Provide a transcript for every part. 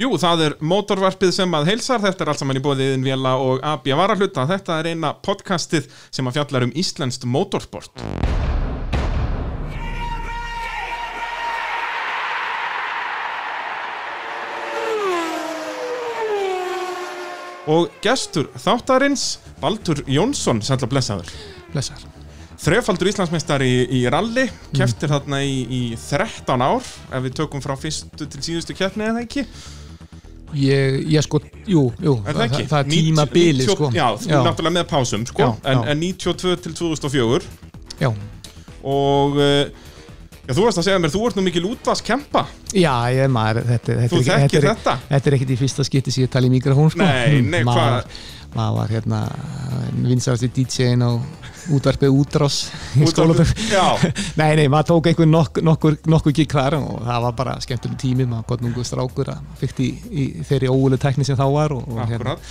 Jú, það er mótorvarpið sem að heilsar, þetta er allt saman í bóðiðin Vela og AB Varahluta. Þetta er eina podcastið sem að fjallar um Íslenskt mótorsport. Og gestur þáttarins, Baldur Jónsson, sætla blessaður. Blessar. Þrefaldur Íslandsmeistar í, í ralli, keftir þarna í, í 13 ár, ef við tökum frá fyrstu til síðustu keppni eða ekki. Ég, ég sko, jú, jú, það ekki? það er tímabili, 90 sko. Já, þú er náttúrulega með pásum, sko, Já, en, já. en 92 til 2004 Já, og uh, já, þú varst að segja mér, þú ert nú mikil útvaskempa. já, ég maður, þetta, þetta, Þú ekki- þekkir þetta, þetta? þetta er ekkit í fyrsta skipti sem ég tala í mikrofón, sko. Nei, nei, hvað? maður var hérna vinsarasti DJ-in á útvarpið útrás í. Já. Nei, nei, maður tók einhver nokkur, nokkur, nokkur gikk þar og það var bara skemmtileg tími, maður gott nungu strákur að fyrst í, í þeirri óvölu tekni sem þá var og, og Akkurat.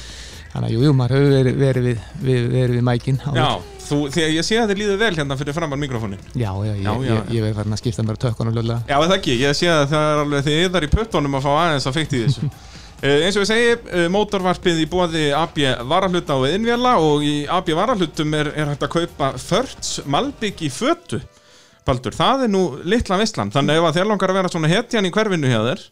þannig að jú, jú, maður hefur verið, verið við, við, verið við mækin áður. Já, þú, því að ég sé að þið líður vel hérna fyrir framann mikrofónin. Já, já, ég, Já, já, ég, ég verð farin að skipta mér tökkunum lögulega. Já, eða ekki, ég sé að það er alveg þið yðar í puttunum að fá aðeins að feitt í þessu. Uh, eins og ég segi, uh, mótorvarpið í bóði AB Varahluta og Innvjala og í AB Varahlutum er, er hægt að kaupa Förts Malbygg í fötu Baldur, það er nú litla visslan þannig ef að þér langar að vera svona hetjan í hverfinu hjá þér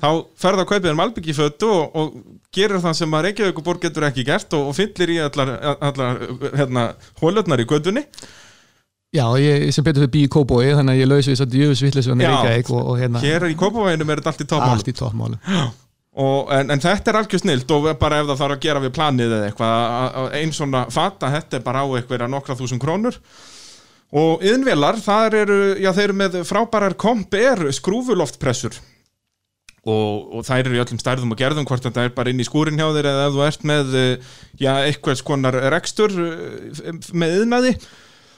þá ferð að kaupa þér Malbygg í fötu og, og gerir það sem að Reykjavíkuborg getur ekki gert og, og fyllir í allar, allar hérna, hólutnar í gödunni Já, ég sem betur fyrir bí í Kóbói, þannig að ég lausi þess að Já. Reykjavík og, og hérna hér í Kópavæginum er þetta allt í toppmálum allt í toppmálu. Og, en, en þetta er algjör snilt og bara ef það þarf að gera við planið eða eitthvað að- að einn svona fata, þetta er bara á eitthvað nokkra þúsund krónur. Og yðnvelar, það eru, já þeir eru með frábærar komp er skrúfuloftpressur. Og, og þær eru í öllum stærðum og gerðum hvort þetta er bara inn í skúrin hjá þér eða ef þú ert með eh, já, eitthvað skonar rekstur eh, með yðnaði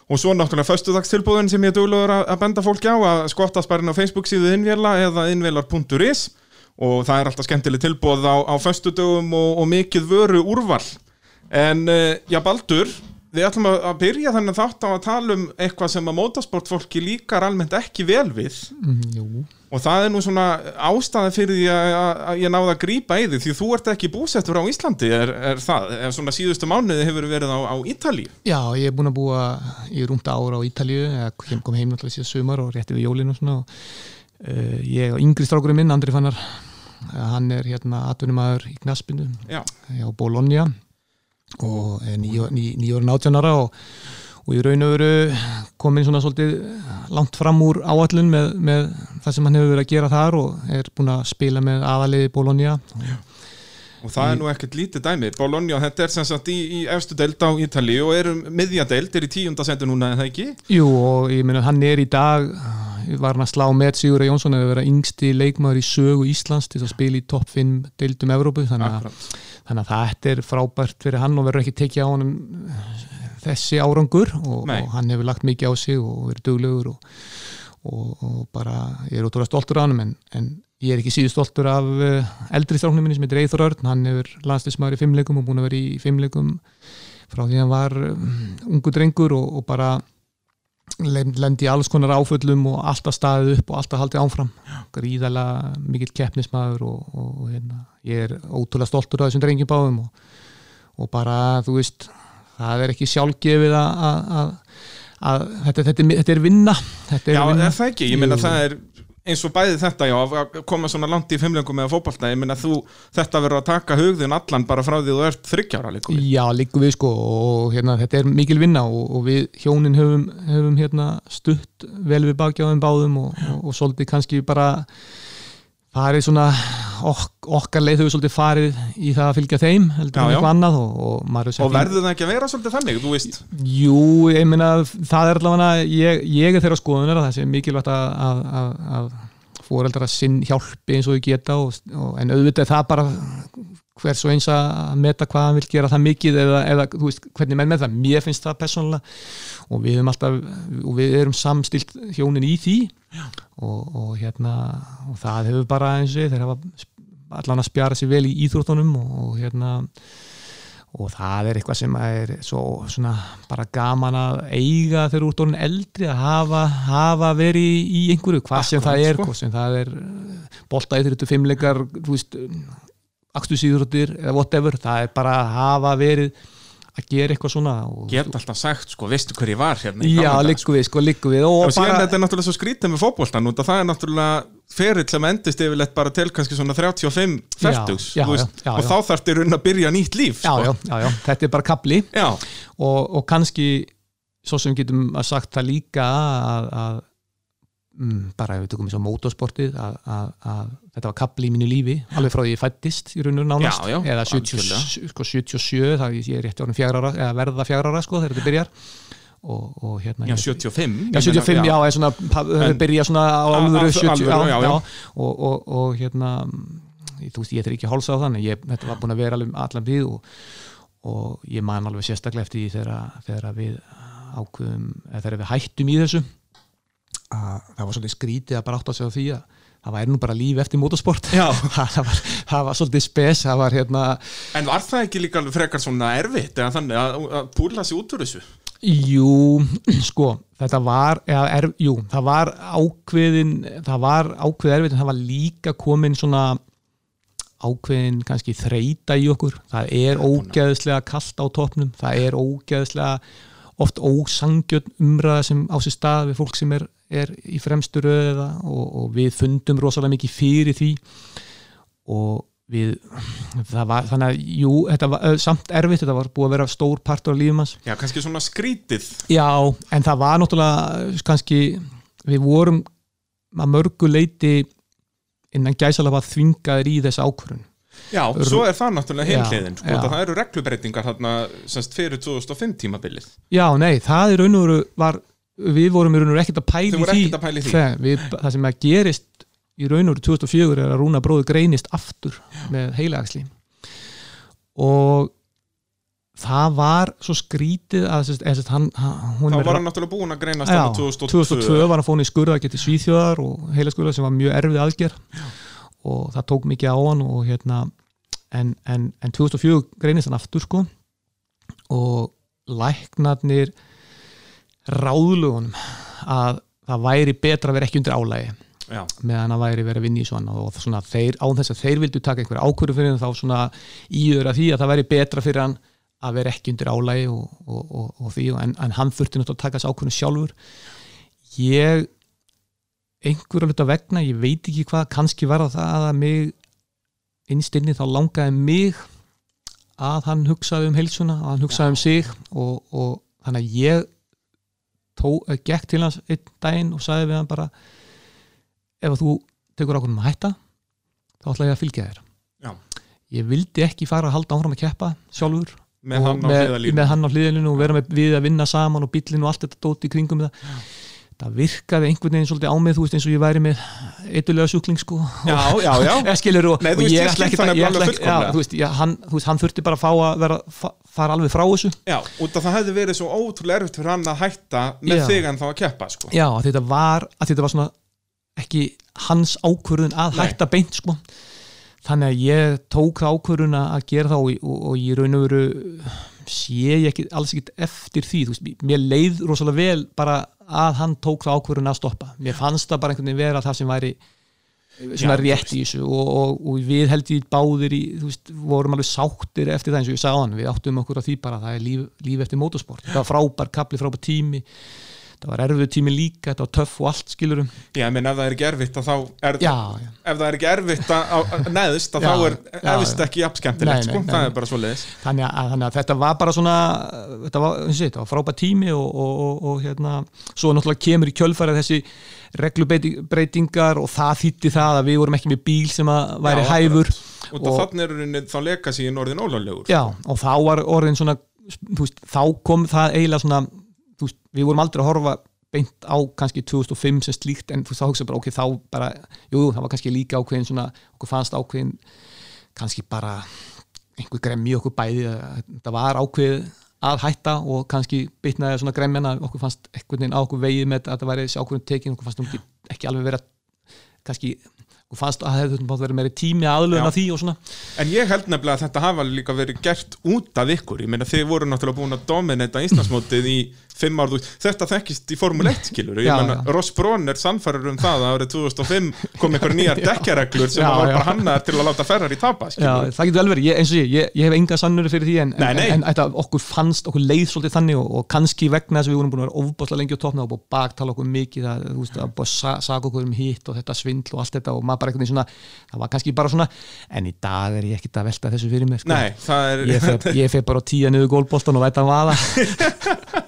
og svo náttúrulega föstudagstilbúðin sem ég er duglegur að benda fólki á að skottast bara inn á Facebook síðu innvela eða innvelar.is og það er alltaf skemmtileg tilbúð á, á föstudögum og, og mikið vöru úrval en uh, já Baldur við ætlum að, að byrja þannig þátt á að tala um eitthvað sem að motorsportfólki líkar almennt ekki vel við. Mm, og það er nú svona ástæða fyrir því að, að, ég náði að grípa í því því þú ert ekki búsettur á Íslandi er, er það, er svona síðustu mánuði hefur verið á, á Ítalíu. Já, ég er búin að búa í rúmta ára á Ítalíu, kem- kom heim náttúrulega síðan sumar og rétti við jólinu og svona og, uh, ég og yngri strákurinn minn, Andri Fannar hann er hérna atvinnumæður í knaspinu Já, hjá Bologna og er nýjóra ný, ný átján ára og, og í raun og veru komin svona svolítið langt fram úr áallun með, með það sem hann hefur verið að gera þar og er búin að spila með aðaliði Bologna. Og það er nú ekkert lítið dæmi. Bologna, þetta er sem sagt í, í efstu deild á Ítalíu og eru miðjadeild, er í tíunda sendu núna en það ekki? Jú og ég meina hann er í dag var hann að slá með Sigur Jónsson að vera yngsti leikmaður í sögu Íslands til að spila í topp 5 deildum Evrópu þannig að, þannig að þetta er frábært fyrir hann og verður ekki tekið á honum þessi árangur og, og hann hefur lagt mikið á sig og verið duglegur og, og, og bara ég er ótrúlega stoltur af hann en, en ég er ekki síðu stoltur af uh, eldri stráknum minni sem heitir Eithor Örn. Hann hefur landslismæður í fimmleikum og búin að vera í fimmleikum frá því hann var um, ungu drengur og, og bara lendi í alls konar áföllum og alltaf staðið upp og alltaf haldið áfram. Gríðalega mikill keppnismæður og, og, og hérna, ég er ótrúlega stoltur af þessum drengjum báðum og, og bara, þú veist það er ekki sjálfgefið að, þetta, þetta, er, þetta er vinna. Þetta er Já, vinna. er það ekki, ég meina það er eins og bæði þetta, já, að koma svona langt í fimmlengum með fótballta, ég meina þú þetta verður að taka hugðin allan bara frá því þú ert þryggjára líka Já, líku við sko og hérna, þetta er mikil vinna og, og við hjónin höfum, höfum hérna, stutt vel við bakjáðum báðum og, og, og svolítið kannski bara farið svona ok, okkar leið höfum svolítið farið í það að fylgja þeim heldur Já, já. og, og og verður það ekki að vera svolítið þannig, þú veist Jú, ég meina það er allavega, ég, ég er þeirra skoðunar að það sé mikilvægt að, að, að, að fóreldra sinn hjálpi eins og þau geta og, og, en auðvitað það bara hvers og eins að meta hvað hann vil gera það mikið eða, eða veist, hvernig menn með það mér finnst það persónulega og við erum alltaf, og við erum samstilt hjónin í því. Og, og hérna, og það hefur bara eins og þeir hafa allan að spjara sér vel í íþróttunum og, hérna og það er eitthvað sem er svo svona bara gaman að eiga þegar úr dórun eldri að hafa, hafa verið í, einhverju, hvað sem það er sko. hvað sem það er bolta eitthvað þetta fimmleikar, þú veist akstu síðurúttir eða whatever það er bara að hafa verið að gera eitthvað svona og, Get alltaf sagt, sko, veistu hver ég var hérna í Já, líku við, sko, líku við og Og síðan bara, þetta er náttúrulega svo skrítið með fótboltan út að það er náttúrulega ferill sem endist yfirleitt bara til kannski svona 35 fertugs já, þú veist, já, já, og já. þá þarf þér að byrja nýtt líf já, sko. já, já, já, þetta er bara kapli og, og kannski svo sem getum að sagt það líka að, að bara ef við tökum eins og motorsportið að, að, að þetta var kapli í mínu lífi alveg frá því ég fættist í raunur nánast. Já, já, eða 70, sko, 77 það ég er rétt árið fjagra ára eða verða fjagra ára sko þegar þetta byrjar. Og, og hérna já, ég- 75 Já, ég 75, meina, já, er svona, það byrja svona á alvöru á- 70, alvöru, já, já. Og, og, og hérna, þú veist, ég er ekki hálsa á þannig, ég, þetta var búin að vera alveg allan við og, og ég man alveg sérstaklega eftir því þegar, þegar við ákveðum, eða þegar við hættum í þessu, að það var svolítið skrítið að bara átt að segja því að það væri nú bara líf eftir motorsport. Það, var, það var svolítið spes, var hérna, en var það ekki líka frekar svona erfitt eða þannig að, að púla sig út úr þessu? Jú, sko, þetta var, eða, er, jú, það var ákveðin, það var ákveð erfitt en það var líka komin svona ákveðin kannski þreita í okkur, það er ógeðslega kallt á topnum, það er ógeðslega oft ósangjöld umræða sem á sér stað við fólk sem er, er í fremstu röða og, og við fundum rosalega mikið fyrir því og við það var, þannig að, jú, þetta var samt erfitt, þetta var búið að vera stór partur af lífum hans já, kannski svona skrítið Já, en það var náttúrulega kannski, við vorum að mörgu leiti innan gæsalega þvingaðir í þessa ákvörun. já, svo er það náttúrulega heimliðin sko, já. það eru reglubreitingar þarna semst fyrir 2005 tímabilið Já, nei, það er raun og veru var, við vorum í raun og ekkert að voru því. að pæla í því. Þegar Við, það sem að gerist í raun og veru 2004 er að Rúna bróður greinist aftur með heilagsli og það var svo skrítið að þess, hann, hann, hún þá var hann náttúrulega búin að greinast Já, þarna 2002, 2002 var hann fónin í skurða getið svíþjóðar og heila skurða sem var mjög erfið aðger og það tók mikið á hann og hérna en, en, en 2004 greinist hann aftur sko og læknarnir ráðlugunum að það væri betra að vera ekki undir álægi já, meðan að væri verið að vinna í svona og svona þeir, án þess að þeir vildu taka einhver ákvörðu fyrir hann þá svona íður að því að það væri betra fyrir hann að vera ekki undir álægi og, og, og, og því en, en hann þurfti náttúrulega að taka þessu ákvörðu sjálfur. Ég einhverja hluta vegna, ég veit ekki hvað kannski var það að mig innstinni þá langaði mig að hann hugsaði um heilsuna að hann hugsaði um sig og, og þannig að ég tó, gekk til hans einn daginn og sagði við hann bara ef þú tekur ákvörðum að hætta þá ætla ég að fylgja þér. Já. ég vildi ekki fara að halda áfram að keppa sjálfur með hann með, með hann á hliðalínu og vera með, við að vinna saman og bílinn og allt þetta dóti í kringum það það virkaði einhvern veginn svolítið á mig þú veist eins og ég væri með eitthulega sjúkling sko. Já, já, já, og, Nei, og ég ætla ekki það að já, þú veist, já, hann, þú veist, hann þurfti bara að fá að vera, fa, fara alveg frá þessu. Já, af það hefði verið svo ótrúlega erfitt fyrir hann að hætta með þig en þá að keppa sko. já, að þetta var, að þetta var svona ekki hans ákvörðun að Nei. hætta beint sko. Þannig að ég tók það ákvörðun að gera það og, og, og ég raun og veru sé ég ekki, alls ekki eftir því þú veist, mér leið rosalega vel bara að hann tók það ákvörðun að stoppa. Mér fannst það bara einhvern veginn vera það sem væri svona Já, rétt í þessu og, og, og við held ég báðir í, veist, vorum alveg sáttir eftir það eins og ég sagði hann, við áttum okkur á því bara að það er líf, líf eftir motorsport, það var frábær kapli, frábær tími það var erfið tími líka, þetta var töff og allt skilurum já, menn ef það er ekki erfitt þá er já, já, ef það er ekki erfitt að, Já, þá er efist ekki Nei, sko, það er bara svo leiðis þannig að, þannig að þetta var bara svona þetta var, og þetta var frábær tími og, og, og, og hérna, svo náttúrulega kemur í kjölfærið þessi reglubreitingar og það þýtti það að við vorum ekki með bíl sem að væri Já, hæfur. af Og- þannig er þá í norðin ólöflegur Já, og þá var orðin svona þú veist, þá kom það eiginlega svona veist, við vorum aldrei að horfa beint á kannski 2005 sem slíkt en þú veist, þá hugsa bara, ok, þá bara jú, það var kannski líka ákveðin svona okkur fannst ákveðin kannski bara einhver gremmi okkur bæði að þetta var ákveð að hætta og kannski bitnaði svona gremmina okkur fannst einhvern veginn á okkur vegið með að þetta væri þessi ákveðin tekin okkur fannst hún ekki, ekki alveg vera kannski og fannst að það hefði verið meiri tími aðlöðun Já. að því og svona En ég held nefnilega að þetta hafa líka verið gert út af ykkur, ég meina þið voru náttúrulega búin að dominata Íslandsmótið í fimm ár, þetta þekkist í Formule 1 skilur, ég já. Ross Braun er sannfæður um það að árið 2005 kom einhver nýjar dekkjareglur sem Já, var bara hannaðar til að láta ferrar í tapa Já, það getur vel verið, ég, eins og ég, ég, ég hef enga sannur fyrir því en, Nei, nei. en, en okkur fannst, okkur leið svolítið þannig og, og kannski vegna þess að við vorum búin að vera ofbáslega lengi á topna og búin að baktala okkur mikið að, þú veist, að búin að sa- saka okkur um hitt og þetta svindl og allt þetta og maður bara einhvern veginn svona, það var kannski bara svona en í dag er ég ekkert að velta þessu fyrir mér sko. Nei, er, ég, fer, bara tíja niður gólboltan og veit að vaða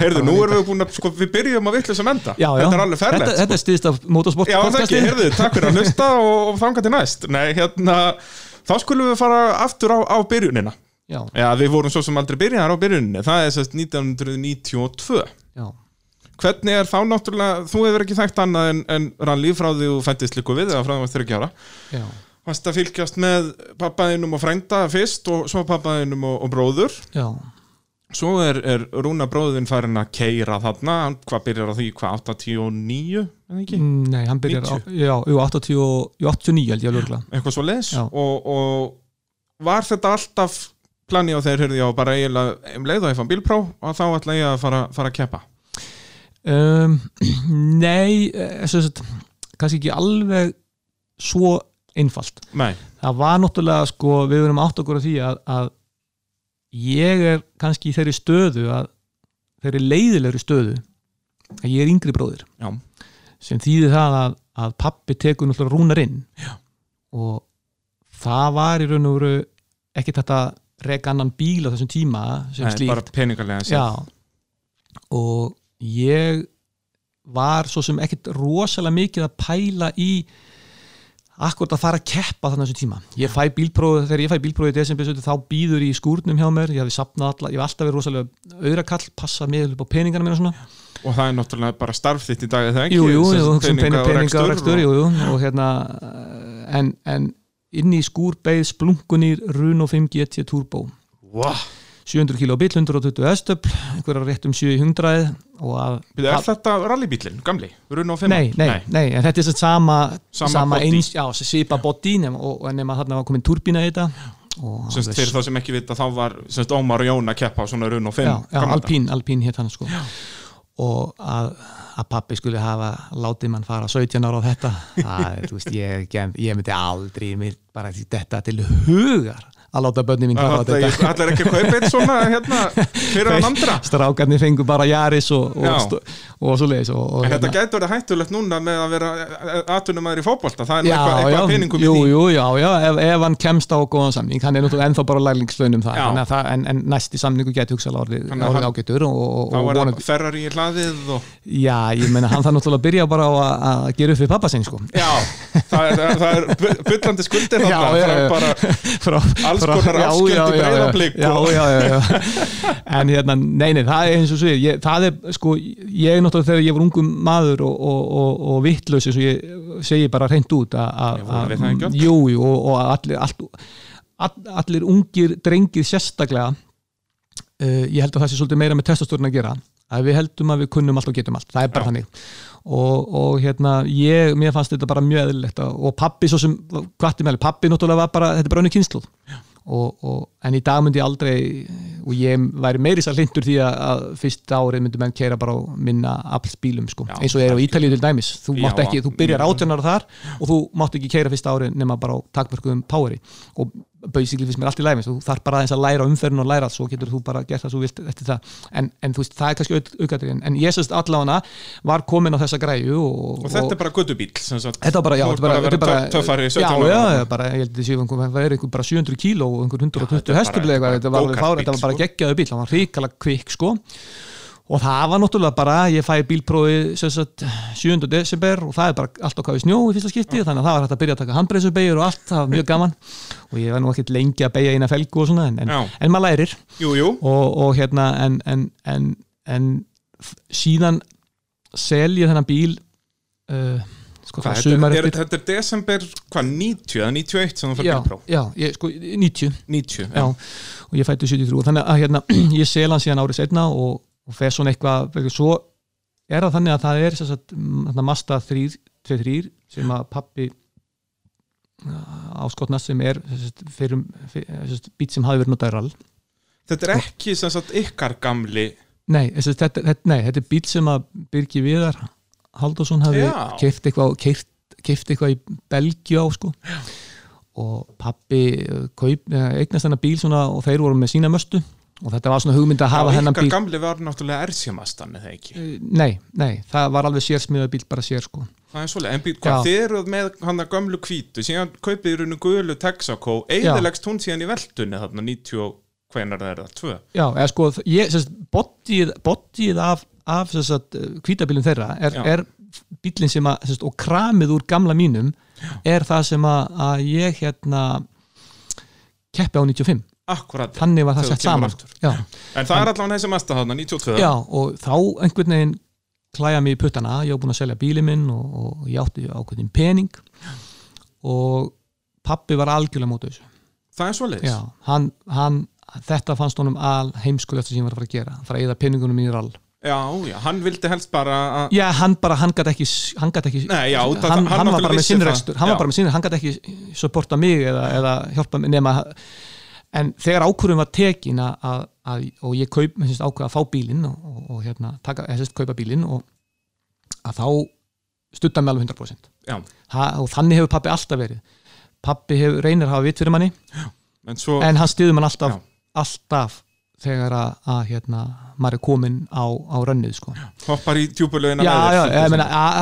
heyrðu, nú erum við búin að, sko, við byrjum að vitlega sem enda, já, já. þetta er alveg ferlegt þetta, þetta er stiðst af motorsport Já, það ekki, heyrðu, takk fyrir að hlusta og, og þanga til næst. Nei, hérna, þá skulum við fara aftur á, á byrjunina. Já, Já, við vorum svo sem aldrei byrjaðar á byrjuninni. Það er sérst 1992 já, Hvernig er þá náttúrulega, þú hefur ekki þekkt annað en, en rannlíf frá því þú fættist líku við eða frá því þú varst 30 ára? Já, Varst að fylgjast með pappaðinum og frænda fyrst og svo pappaðinum og, og bróður. Já, Svo er, er Rúna bróðin farin að keira þarna Hvað byrjar á því, hvað, 89, en ekki? nei, hann byrjar á, 90? já, jú, 80, og- jú, 89 held ég alveg örugglega. eitthvað svo leis Já. og, og var þetta alltaf plani og þeir hörði á bara eiginlega um leið og ég fann bílpró og þá ætla ég að fara, fara að keppa Um, nei, eh, sagt, kannski ekki alveg svo einfalt. Nei, Það var náttúrulega, sko, við verum átt okkur á því að, að ég er kannski í þeirri stöðu að þeirri leiðilegri stöðu að ég er yngri bróðir. Já, sem þýðir það að, að pappi tekur náttúrulega rúnar inn. Já. og það var í raun og veru ekki þetta reka annan bíl á þessum tíma sem slíkt. bara peningarlega. Já, og ég var svo sem ekkit rosalega mikið að pæla í akkurat að fara að keppa þannig þessum tíma. Ég fæ bílprófið, þegar ég fæ bílprófið í desember þá býður í skúrnum hjá mér. Ég ég hef alltaf verið rosalega auðrakall, passa mig upp á peningana mína og svona. Og það er náttúrulega bara starf þitt í dag eða ekki? Jú, jú, Sem jú, peninga, og peninga og rekstur og- jú, jú, og hérna en, en inn í skúr beigð splunkunýr Runo 5 GT Turbo. Vá, 700 kg bíl, 120 hestöfl einhverja rétt um 700 og að Bíddu, Er þetta rallybílinn, gamli? 5? Nei, nei, nei, en þetta er sem sama, Sama sama, eins, já, svipa og, og nema þarna var komin turbína í þetta. Og Semst, fyrir þá sem ekki vita, þá var semst, Ómar og Jón að keppa á svona Runo 5 já, já, Alpín, Alpín hétt hann sko. Og að, að pappi skulle hafa látið mann fara 17 ára á þetta það, þú veist, ég, ég, myndi aldrei mér bara þetta til hugar að láta börni mín dag. þetta. Allar ekki að kaupa eitt svona hérna, fyrir að andra. strákarnir fengu bara Jaris og, og, og svo leiðis En þetta hérna- gæti verið hættulegt núna með að vera atvinnumæður í fótbolta, það er já, eitthvað, eitthvað peningum jú, jú, já, já, ef, ef hann kemst á góðan samning, hann er náttúrulega ennþá bara lærlingslaunum það, að það en, en næsti samningu geti hugsaðlega orðið, Þannig að orðið hann- ágætur og, og, Þá er það Ferrari í hlaðið og já, ég meina hann þarf náttúrulega að byrja bara að, gera upp við pappa sinn, sko. Já, það er, það er Já, já, já. er Alls konar já, afskrift já, í já, já. Já, já, já, já. en hérna, nei, nei, það er eins og svo ég, það er, sko, ég náttúrulega þegar ég var ungum maður og, og, og, og vittlaus eins og ég segi bara reynd út að- að, Já, vorum við það ekki öll? jú, jú, og, og allir all, allir ungir drengir sérstaklega uh, ég held að það sé svolítið meira með testastórn að gera að við heldum að við kunnum allt og getum allt það er bara Já. þannig og, og hérna, ég, mér fannst þetta bara mjög eðlilegt og pappi svo sem kvatti með pappi náttúrulega var bara, þetta er bara önnu kynsluð og, og, en í dag myndi ég aldrei og ég væri meiri sér hlindur því að, að fyrsta árið myndi menn keira bara á minna aflsbílum sko, Já, eins og er á Ítalíu til dæmis. Þú, Já, mátt ekki, þú byrjar átjónar þar og þú mátt ekki keira fyrsta árið nema bara á takmörkuðum poweri. Og basically finnst mér allt í læmis þú þarf bara aðeins að læra umferðin og læra svo getur þú bara gert það svo vilt eftir það en, en þú veist, það er kannski aukaðri en, ég sérst allavega var komin á þessa græju og, Og þetta er bara guttubíl. Þetta var bara, já, þetta er bara töffari 17 já, já, bara, ég held að þessi, það er einhver bara 700 kíló og einhver 120 þetta er hestubli bara- eitthvað, þetta var bara sko. geggjaðu bíl, hann var hrikalega kvikk, sko og það var náttúrulega bara, ég fæ bílprófi sem sagt 7. desember og það er bara allt okkar við snjó í fyrsta skipti þannig að það var hægt að byrja að taka handbreysubegjur og allt, það var mjög gaman. Og ég var nú ekkert lengi að beigja eina felgu og svona en, en, Já. en maður lærir. Jú, jú, og, og hérna en, en, en, en f- síðan sel ég þennan bíl uh, sko, hvað, það þetta, er, þetta er desember, hvað, 90 eða 91 sem þú fyrir já, bílpró já, ég, sko, 90 90, já, og ég fættu 73 þannig að hérna, ég sel hann síðan árið setna og, og fer svona eitthvað svo er það þannig að það er sagt, Mazda 323 sem að pappi áskotna sem er fyrir, fyrir bít sem hafi verið notaður all Þetta er ekki sem sagt ykkar gamli. Nei, þessi, þetta, þetta, nei, þetta er bíl sem að Birgi Viðar Haldursson hafi keift eitthvað, eitthvað í Belgíu á sko. Og pappi uh, kaup, eh, eignast þennan bíl svona og þeir voru með sína möstu og þetta var svona hugmynd að hafa Já, hennan ykkar bíl. gamli var náttúrulega ersjamastan eða ekki? Eh, Nei, nei, það var alveg sérsmiða bíl bara sér sko. Það er svolítið, en být, hvað, Já. þið eruð með hann að gömlu hvítu, síðan kaupið í rauninu gulu Texaco, eiginlegst hún síðan í veldunni þarna 90, og- hvenær það er það, tvö? Já, eða sko, bodyið af, af sérst, kvítabílum þeirra er, Já. er bílinn sem að, sérst, og kramið úr gamla mínum er það sem að, að ég hérna keppi á 95, Akkurat, þannig var það sett saman. en það er allavega þessi mesta þarna, 92 já, og þá einhvern veginn klæja mig í puttana, ég var búin að selja bílinn minn og, og ég átti ákveðin pening. Og pappi var algjörlega móti þessu. Það er svolítið já, hann, hann, þetta fannst honum al heimskulegt sem ég var að fara að gera, fara að eða peningunum mín í rall. Já, já, hann vildi helst bara að Já, hann bara, hann gæti ekki, hann gæti ekki Nei, já, það- hann, hann var bara með vissi sinn það. rekstur. Hann Já. var bara með sinn, hann gæti ekki supporta mig eða, eða hjálpa mig nema en þegar ákvörðum var tekin að, að, að, og ég kaup, með sérst ákvörð að fá bílinn og, og, og hérna, taka, sérst kaupa bílinn og að þá stutta mig alveg 100% Já, ha, og þannig hefur pappi alltaf verið. Pappi hefur, reynir að hafa vitt fyrir manni. En svo en hann stiður mann alltaf Já. alltaf þegar að, að hérna, maður er komin á, á rönnið sko. hoppar í já,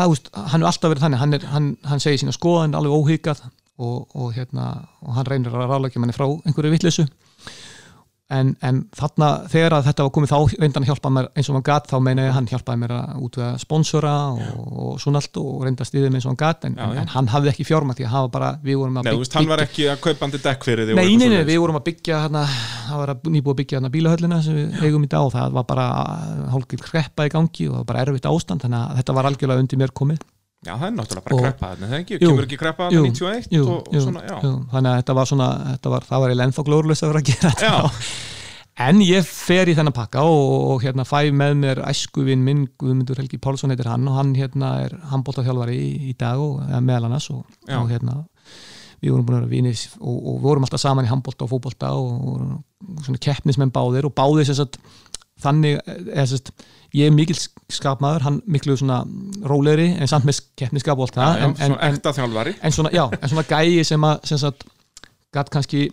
já, úst, hann er alltaf verið þannig. Hann, er, hann, hann segir sína skoðan alveg óhyggjað og, og, hérna, og hann reynir að ráðlækja manni frá einhverju vitleysu. En, en þarna þegar að þetta var komið þá reyndi hann að hjálpa mér eins og hann gat þá meina ég að hann hjálpaði mér að útvega sponsora og, og svona allt og reynda að stýðið mér eins og hann gat en, já. en hann hafði ekki fjárma því að hann var bara, við vorum að Nei, þú veist, hann var ekki að kaupandi dekk fyrir því Nei, nei, nei, við vorum að byggja hérna, það var að nýbúið að byggja hérna bílahöllina sem við eigum í dag og það var bara hálfgeir kreppa í gangi og það var bara erfitt ástand þannig að þetta var algjörlega undir mér komið Já, það er náttúrulega bara þarna, það ekki? Jú, Kemur ekki þarna 91 jú, og, og svona, já. Jú, þannig að þetta var svona þetta var, það var eiginlega ennþá glórulegs að vera að gera þetta. En ég fer í þennan pakka og, og hérna fæ með mér æskuvinn minn Guðmundur Helgi Pálsson heitir hann og hann hérna er handbóltaþjálfari í, í dag og eða meðal annars og, og hérna við vorum búin að vera vinir og, vorum alltaf saman í handbólta og fótbólta og, svona keppnismenn báðir og báðir sem sagt þannig, eða sem sagt ég er mikil skapmaður, hann miklu svona rólegri en samt með keppniskap og allt það en, en, en, en svona, já, en svona gæi sem að gatt kannski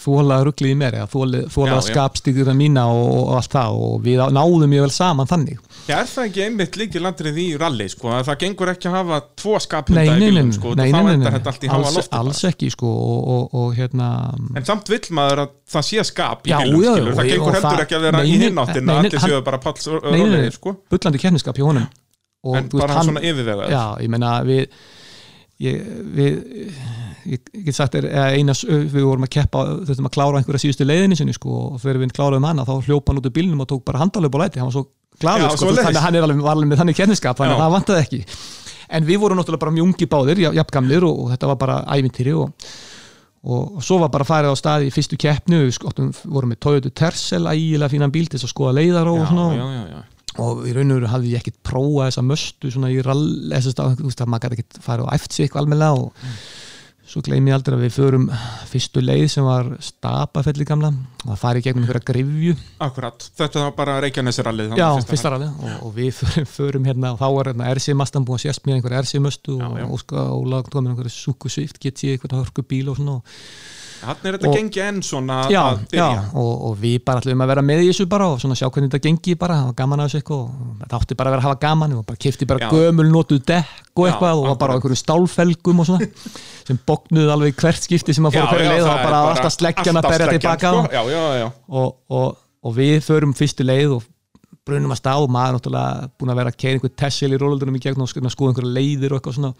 þóla rugglið í mér þóla, já. skapstíkura mína og, og allt það og við náðum mjög vel saman þannig Já, er það ekki einmitt líki landrið í rally, sko, að það gengur ekki að hafa tvo skaphunda nei, í bílum, sko, þá endar þetta allt í alls, lofti alls ekki sko og, og, og hérna En samt vill maður að það sé skap í bílum, skilur, það gengur heldur ekki að vera í nei, allir séu bara rólegir, nei. sko, bullandi keppniskap hjá honum en bara svona yfirvegað. já, ég við ég, get sagt er eða eina, s- við vorum að keppa þurftum að klára einhverja síðustu leiðinni sinni sko, og þegar við kláraðum hana þá hljópa hann út úr bílnum og tók bara handalöp og læti, hann var svo glaður Já, sko, þannig að hann er alveg, alveg með þannig keppniskap þannig að það vantaði ekki. En við vorum náttúrulega bara mjungi báðir, ja- jafn gamlir og, og þetta var bara ævintýri og, og, og svo var bara farið á stað í fyrstu keppnu við skottum, vorum með Toyota Tercel ægilega fínan bíl til að skoða leiðar og svona og í raun og veru hafði ég ekkert prófað þessa möstu svona í rall þess að maður gæti ekkert farið og æft sig eitthvað almennilega og svo gleymi ég aldrei að við förum fyrstu leið sem var stapafelli gamla. Og það farið gegnum einhverja grifju Akkurat, þetta var bara Reykjanesrallið já, fyrsta ralli og, og við förum, förum hérna og þá var hérna RC Mastan búin að sérst mér einhverja RC möstu Já, og já. Óska Óla komin einhverja Suku Swift get ég einhverja hörku bíl og svona og, Þannig er þetta Og- gengi enn svona já, að byrja já, og, og við bara ætlum að vera með í þessu bara og svona sjá hvernig þetta gengi bara, hafa gaman að þessu eitthvað og það átti bara að vera að hafa gaman og bara kifti bara Já. gömul notuð dekk og Já, eitthvað og var bara einhverju stálfelgum og svona sem bóknuð alveg hvert skipti sem að fór Já, hverju já, leið og það var er bara alltaf sleggjan að berja tilbaka sko. Já, já, já, og, og, og við förum fyrstu leið og brunum að og maður náttúrulega búin að vera að keira einhver tessil í rólundunum í gegn og skoða einhverja leiðir og eitthvað svona.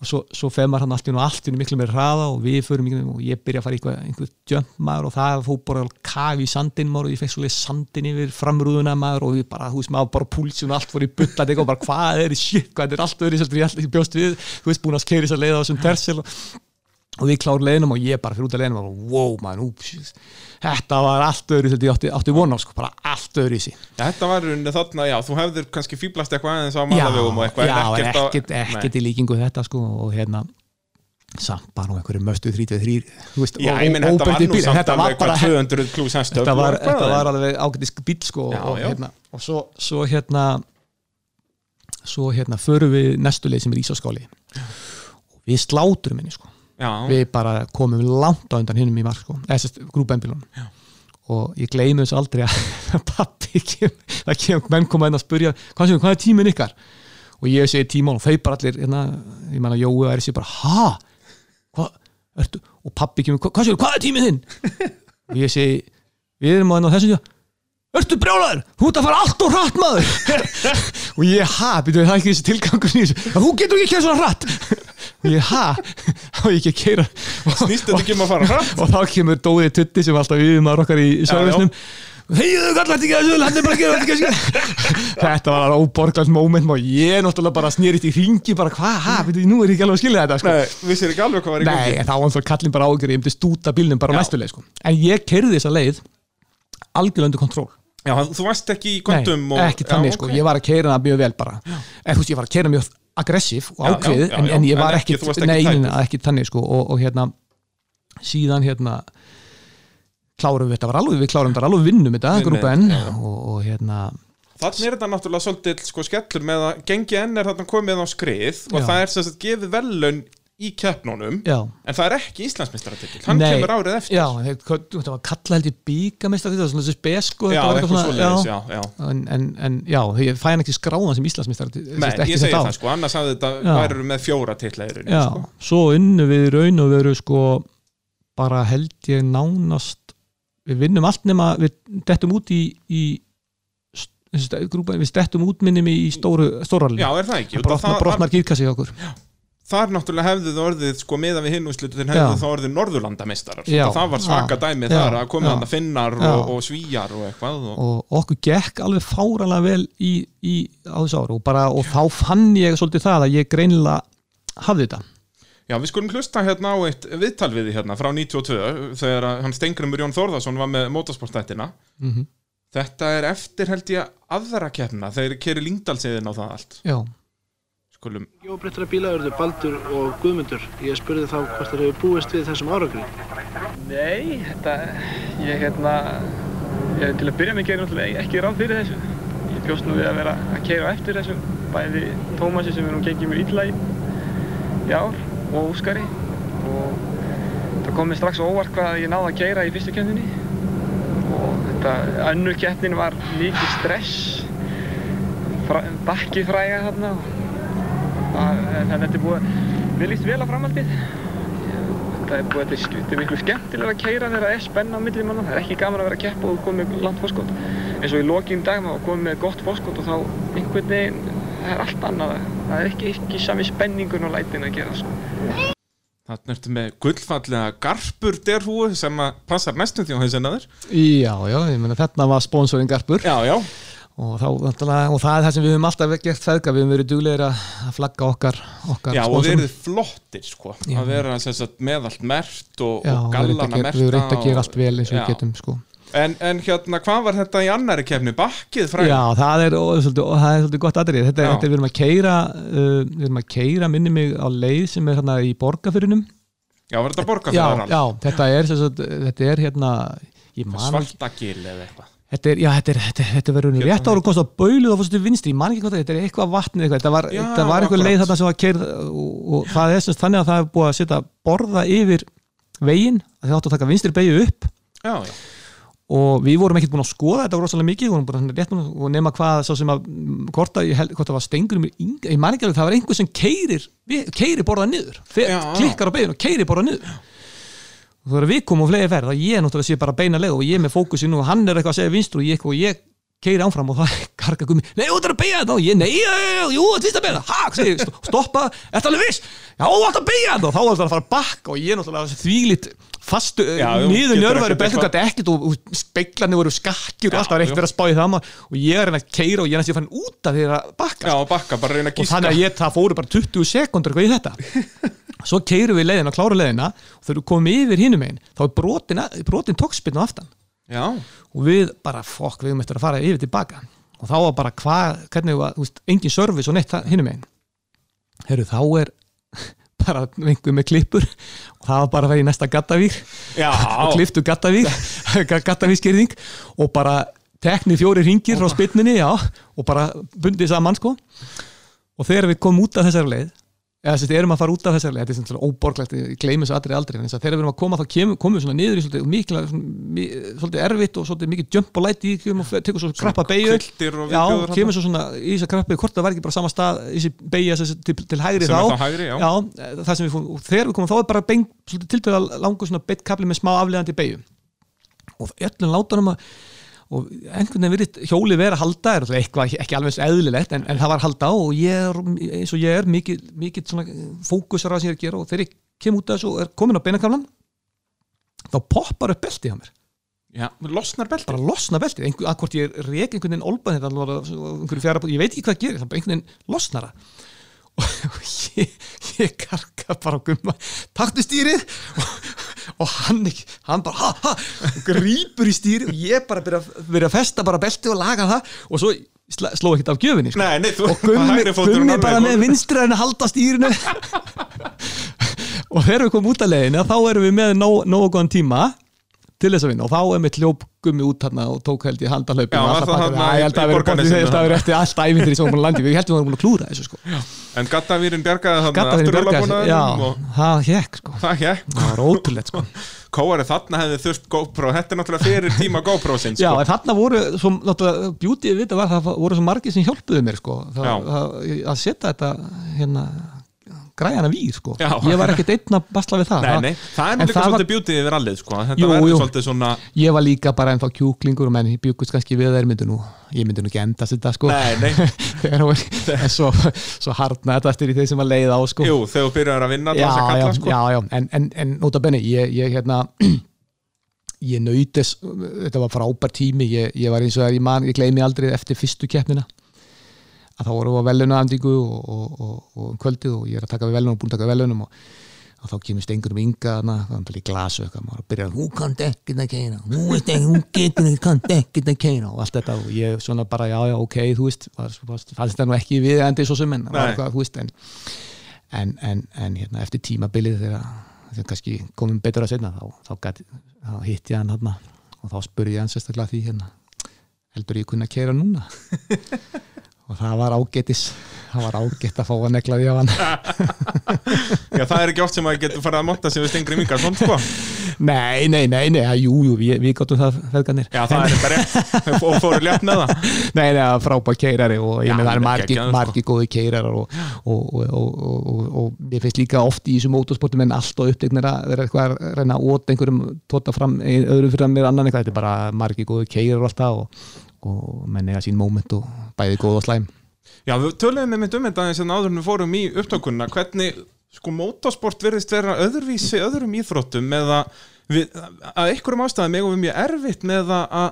Og svo, svo fer maður hann allt í nú allt í nú miklu meira hraða og við förum í og ég byrja að fara eitthvað, einhver jump maður og það fór bara kaf í sandin maður og ég fekk svolítið sandin yfir framrúðuna maður og við bara, þú veist, maður bara púlsinn og allt fór í bulla og bara hvað er shit, hvað er allt öðru sem ég bjóst við, þú veist, búin að keira þess að leiða og og við klárum leiðinum og ég bara fyrir út af leiðinum og wow man, úp, þetta var allt öðru sem ég átti, átti von á sko, bara allt öðru í sí Þetta var rauninni þarna, já, þú hefðir kannski fýblast eitthvað aðeins á malavegum og eitthvað já, en ekkert, á- ekkert, ekkert í líkingu þetta sko og hérna samt bara nú einhverju möstu 33 þú veist, Já, og- ég minn, þetta var bara eitthvað 200 klús hestöfl þetta var, og þetta var alveg ágætis bíl sko Já, og, já. hérna, og svo, svo hérna svo hérna förum við næstu leið sem er Ísaskáli og við sláturum henni sko Já, við bara komum langt á undan hinnum í mark sko, grúbembílunum og ég gleymi þess aldrei að pappi kem, það kem menn koma inn að spurja hvað, hvað er tíminn ykkar? Og ég segi tíminn og þau bara allir hérna, ég menna Jói og Æri sé bara ha, hvað, ertu og pappi kemur, hvað, hvað, hvað er tíminn þinn? Og ég segi, við erum á þennan þessum tíma Ertu brjálæður? Þú ert að fara allt og hratt maður. Og ég ha, byrjuðu það ekki þessi tilgangur þessu? Að þú getur ekki að svona hratt og ég ha, þá er ég ekki að keira snýst þetta ekki um að fara hratt? Og þá kemur Dóði Tutti sem alltaf yfirmaður okkar í gera þetta var óborglægt moment og ég náttúrulega bara snýrist í ringi bara hvað, ha, veitu, nú er ég ekki alveg að skilja þetta sko. Nei, vissir ekki alveg hvað var í Nei, gangi en þá var það kallin bara ágjör ég myndi stúta bílnum bara á næstu leið sko. en ég kerði þessa leið algjörlega undir kontról. Já, þú varst ekki í kontum Nei, og, ekki þannig já, sko, ok. ég var að keira það mjög vel bara. En þú veist, ég var að keira mjög aggressív og Já, ákveðið, já, já, en, já, en ég en var ekki- ekki, þú varst ekki nei, ekki þannig sko og, og hérna síðan hérna klárum við þetta var alveg, við klárum þetta alveg vinnum þetta, Vinnum, grúpa N já. og, og hérna Þannig er þetta náttúrulega svolítið sko, skellur með að gengi enn er þarna komið á skrið og Já. það er sem sagt gefið velun í keppnunum já, en það er ekki Íslandsmeistaratitil hann Nei. kemur árið eftir já, þetta var kalla held ég bíkamestar þetta var svona þessi spesko já eitthvað svoleiðis, já, já, já. En, en, en já, ég fæ hann ekki skráðan sem Íslandsmeistar Nei, ég segi það sko, annars hafði þetta Já. væri með fjóra titla í rauninni Já, sko. svo unnu við raun og veru sko bara held ég nánast við vinnum allt nema við dettum út í, í grúpa, við stettum út minnum í stóru stóralinn, Já, er það ekki? Það, brotnar gírkassi hjá okkur þar náttúrulega hefðu það orðið sko meða við Já. hefðu það orðið Norðurlandameistarar það var svaka Já. dæmi Já. þar að Já. hann að finnar og, og svíjar og eitthvað og, og okkur gekk alveg fáralega vel í, í á þessu áru og, bara, og þá fann ég svolítið það að ég greinilega hafði þetta Já, við skulum hlusta hérna á eitt viðtal við því hérna frá 92 þegar hann Stengrimur Jón Þórðarsson var með motorsportættina mm Þetta er eftir held ég aðra keppna þeir keri Lingdalsiðin á það allt Já, Skulum, Jóbreyttara bíla eru Baldur og Guðmundur. Ég spurði þá hvort þeir hefur búist við þessum árangri. Nei, þetta, ég hérna, ég, til að byrja með gerir náttúrulega ekki ráð fyrir þessu. Ég bjóst nú við að vera að keira eftir þessum, bæði Tómasi sem er nú gengið mér illa í, í ár og Óskari og það kom mér strax óvart hvað ég náði að keira í fyrstu keppninni og þetta, önnur keppnin var mikið stress, fra, bakki fræga þarna þannig að þetta er búið, mér líst vel á framhaldið það er búið, þetta er, þetta miklu skemmtilega að keira þegar það er spenna á milli manna. Það er ekki gaman að vera að keppa og koma með langt fórskot. Eins og í lokin dag maður komið með gott fórskot og þá einhvern veginn, það er allt annað. Það er ekki, ekki sami spenningur og lætin að gera, sko. þarna ertu með gullfallega garpur derhúu sem að passar næstum því á hausinn að þér já, já, ég meina þetta var sponsorinn Garpur Já, já, og, þá, og það er það sem við höfum alltaf gert feðga, við höfum verið duglegir að flagga okkar, okkar já og sponsorum. verið flottir sko Já. að vera sagt, með allt mert og, Já, og við gallana höfum merta reynd að gera allt vel eins og Já. við getum sko. en, en hérna, hvað var þetta í annari keppni? Bakkið fræg? Já, það er, og, svolítið, og það er svolítið gott aðrið þetta, er- við erum að keira uh, við erum að keira minni mig á leið sem er hérna í borgarfyrinum Já, var þetta borga já, þetta er sagt, þetta er hérna Svartagil eða eitthvað þetta er, já, þetta er, þetta, þetta verður Hérna. rétt ára komst á baulu og fórstu vinstri, ég man ekki hvað það er, þetta er eitthvað vatnið eitthvað, þetta var, Já, þetta var eitthvað leið þarna sem var keirð og, og það er sem sagt þannig að það er búið að setja borða yfir veginn, að þið áttu að taka vinstri beigju upp. Já, já, og við vorum ekkert búin að skoða þetta rosalega mikið, við vorum bara rétt búin og nema hvað sá sem að hvort, að, hvort það var stengur um ég man ekki alveg, það var einhver sem keirir keirir borðað niður, klikkar á beigðin og keirir borðað niður og þegar við komum á fleiri ferð, þá ég náttúrulega sé bara beina leið og ég með fókusinn og hann er eitthvað að segja vinstru og ég, og ég keiri ánfram og það karga gummi, nei, þú ætlar að beigja þetta og ég, nei, jú, þetta vist að ég, sto- stoppa, þetta alveg viss? Já, þú ætlar að beigja þetta og þá var þetta að fara að bakka og ég náttúrulega þvílitt fastu njörværi ekkert beltum gæti ekkert og, og speiklarnir voru skakkjur og allt var ekkert verið að spá í það maður. og ég er að að keira og ég er ég fann út af því að bakka. Já, bakka, bara reyna að og gíska þannig að ég, það fóru bara 20 sekundur eitthvað í þetta svo keirum við leiðina, klára leiðina og þegar við komum yfir hinum einn þá er brotin, brotin tókspinn á aftan. Já, og við bara, fokk, við eftir að fara yfir tilbaka og þá var bara hvað, hvernig var, þú veist, engin service og neitt hinum einn herru, þá er bara vinguð með klippur og það var bara að vera í næsta gattavík og kliftu gattavík gattavíkskirðing og bara tekni fjóri ringir frá spynninni já, og bara bundið saman sko. Og þegar við komum út af þessari leið eða þess að erum að fara út af þessari þetta er svona óborglegt, ég gleymi þessu aðrið aldrei. Þess að þegar við erum að koma þá kemur, komum við svona niður í svolítið, mikil, mi, svolítið erfitt og svolítið mikið jump og light í kemur og tekur svo krappa beigju já, kemur svo svona í þess að krappa beigju hvort það var ekki bara sama stað í þessi beigja til, til hægri þá. hægri, já. það sem við fórum, og þegar við komum þá er bara bein, svolítið tiltöða langur svona beitt kapli með smá aflegandi beigju og öllum látunum að og einhvern veginn virðist hjóli vera að halda er eitthvað ekki alveg eðlilegt en, en það var að halda og ég er eins og ég er mikið, mikið svona fókusar að sem ég er að gera og þegar ég kem út af þessu og er komin á beinakamlan þá poppar upp beltið á mér. Já, losnar belti bara losna beltið, að hvort ég rek einhvern veginn olban þetta á ég veit ekki hvað gerir, það bara einhvern veginn losnar það. Og ég, ég karka bara á gumma taktu stýrið og, og hann hann bara ha, ha, og grípur í stýrið og ég bara byrja, byrja að festa bara belti og laga það og svo sl sló ekkert af gjöfinni sko. Nei, nei, þú og gummi, gummi bara með gólfinu. vinstri að halda stýrinu og þegar við komum út að leiðinu þá erum við með nóg, nógu góðan tíma til þess að vinna. Og þá er mitt hljóp gummi út hérna og tók held ég handahlaupin Já, og var allt það að pakka þarna ég held að vera Borgarnesinu? bóttið þetta eftir allt ævindir í svo búin að landi við heldum að við varum búin að klúra þessu sko. En bjargaði þarna Gattafinni björgaði afturhjólabúnaðinum já, það hjekk sko. Það hér það var ótrúlegt sko. Kóari þarna hefði þurft GoPro. Þetta er náttúrulega fyrir tíma GoPro sinn Já, sko. en þarna voru, svo, náttúrulega, beauty við þetta var, það voru svo margir sem hjálpuðu mér sko, það, það, að setja þetta hérna, græjana við sko, Já. ég var ekkert einn að basla við það, Nei, nei, það er var- svolítið beauty yfir allið sko. Þetta Jú, verður svolítið svona ég var líka bara ennþá kjúklingur menn bjúkust kannski við þeir myndu nú ég myndi nú ekki endast þetta sko. Nei, Þegar var- en svo, svo harna þetta í þeir sem var leið á sko. Jú, þegar þú byrjar að vinna já, já, kalla sko. já, já, en, en, en nota benni ég, ég hérna ég nautis, þetta var frábær tími. Ég, ég var eins og það, ég ég gleymi aldrei eftir fyrstu keppnina að þá vorum við á velunaandingu og, og, og, og um kvöldið og ég er að taka við velunum búin að taka við velunum og, og þá kemur stengur um ynga í glasu eitthvað maður byrjar hún kann ekkert að keina hún getur ekki, kann ekkert að keina og allt þetta og ég svona bara já já ok þú veist, fannst það nú ekki við endi svo sem en, Nei. var eitthvað, þú veist, en en, en, en hérna, eftir tímabilið þegar kannski komum betur að setna þá, þá, þá hitti ég hann hérna, og þá spurði ég hann sérstaklega því hérna, heldur ég kunna að kera núna og það var ágætis. Það var ágætt að fá að negla því á hann. Já, það er ekki oft sem að getur farið að monta sig við Stengri Mingarsson sko. nei, nei, nei, nei, ja, jú, jú, við, við gáttum það feðganir Já, það er þetta rétt. Og fóru létt með það. Nei, nei, það frábær keirari og ég með það er margi, sko. margi góði keirarar og, og, og, og, og, og mér finnst líka oft í þessu mótorsportum en alltaf upptegnir að vera eitthvað að reyna að óta einhverjum tóta fram, öðrum fyrir mér annan eitthvað, þetta er bara margi góði keirar alltaf og, og menn eiga sín moment og bæði góð og slæm Já, við töluðum með mitt um þetta eins og áður en við fórum í upptökunna hvernig sko motorsport verðist vera öðruvísi öðrum íþróttum með að við, að einhverjum ástæðum megum við mjög erfitt með að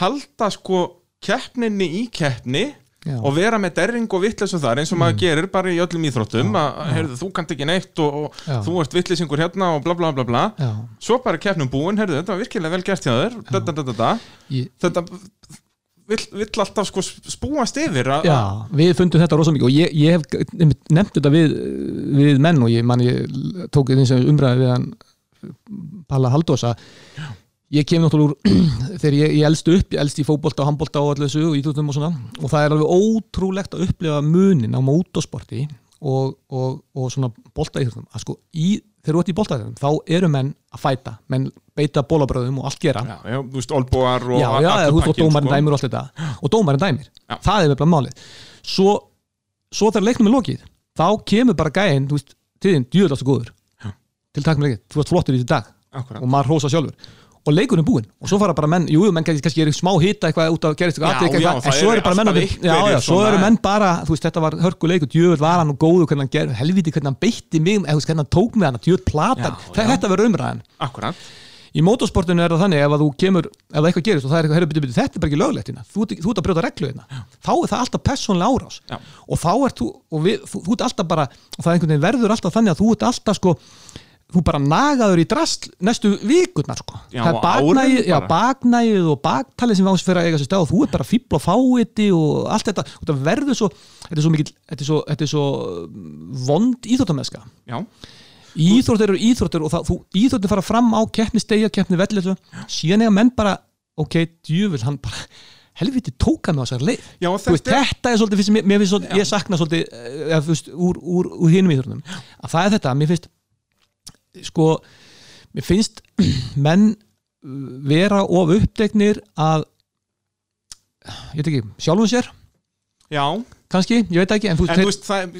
halda sko keppninni í keppni Já. og vera með derring og vittlis og þar eins og maður gerir bara í öllum íþróttum að heyrðu, þú kannt ekki neitt og, og Já. þú ert vittlisingur hérna og bla bla bla bla Já, svo bara keppnum búin, heyrðu, þetta var virkilega vel gert hjá þér da, da, da. ég, þetta vill, vill alltaf sko spúast yfir Já, við fundum þetta rosa mikið og ég, ég hef nefnt þetta við, við menn og ég, man, ég tók eins og umræði við hann Palla Haldósa ég kem náttúrulega úr þegar ég, ég elst upp, ég elst í fótbolta og handbolta og allir þessu og íþjóttum og svona og það er alveg ótrúlegt að upplifa munin á mótorsporti og, og, og svona bolta íþjóttum að sko í, þegar þú ert í bolta þá eru menn að fæta, menn beita bólabröðum og allt gera. Já, já, þú veist, olbúar og já, já, þú veist, og dómarinn sko. dæmir og allt þetta. Og dómarinn dæmir, Já. það er bara málið. Svo, svo þegar leiknum er lokið þá kemur bara gæinn, þú veist þín, djúðast og góður. Til takk með ekki, þú ert flottur í þessi dag. Akkúrat. og maður hrósa sjálfur og leikurinn er búinn. Og svo fara bara menn, jú, jú, menn kannski, er smá hita eitthvað út af gerist eitthvað Já, já, eitthvað, það en svo eru bara menn að- já, já, svo eru menn bara, þú veist, þetta var hörkuleikur djöfull var hann og góður hvernig hann ger helviti hvernig hann beitti mig, eða hvernig hann tók mig hann djöfull platan, Já, já. þetta verður umræðan. Akkurat, í motorsportinu er það þannig ef að þú kemur ef það eitthvað gerist og það er eitthvað, heyrðu, byrju, byrju, þetta er bara ekki löglegt hérna, þú, þú ert að brjóta reglu hérna. Þá er það alltaf persónlega árás. Já. og þá ert þú, og við, þú, þú ert alltaf bara og það er einhvern veginn verður alltaf þannig að þú ert alltaf sko þú bara nagaður í drast næstu vikurnar sko. Já, það er baknægið, já, baknægið og baktalið sem ás fyrir að eiga sér stað og þú er bara fíbl og fáiti og allt þetta. Og það verður svo þetta er svo, mikil, þetta er svo, þetta er svo mm, vond íþróttameðska já, íþróttir eru íþróttir og það, þú, íþróttir fara fram á keppni stegja, keppni velli síðan eiga menn bara, ok, djöfull hann bara, helviti tóka á þessar leið. Já veist, þetta er svolítið, mér, finnst svolítið, ég sakna svolítið eh, eða, þú veist, úr, úr, úr hinum íþróttum að það er þetta, mér finnst sko, mér finnst menn uh, vera of uppdegnir að ég veit ekki, sjálfum sér? Já, kannski, ég veit ekki en þú en þú veist, það,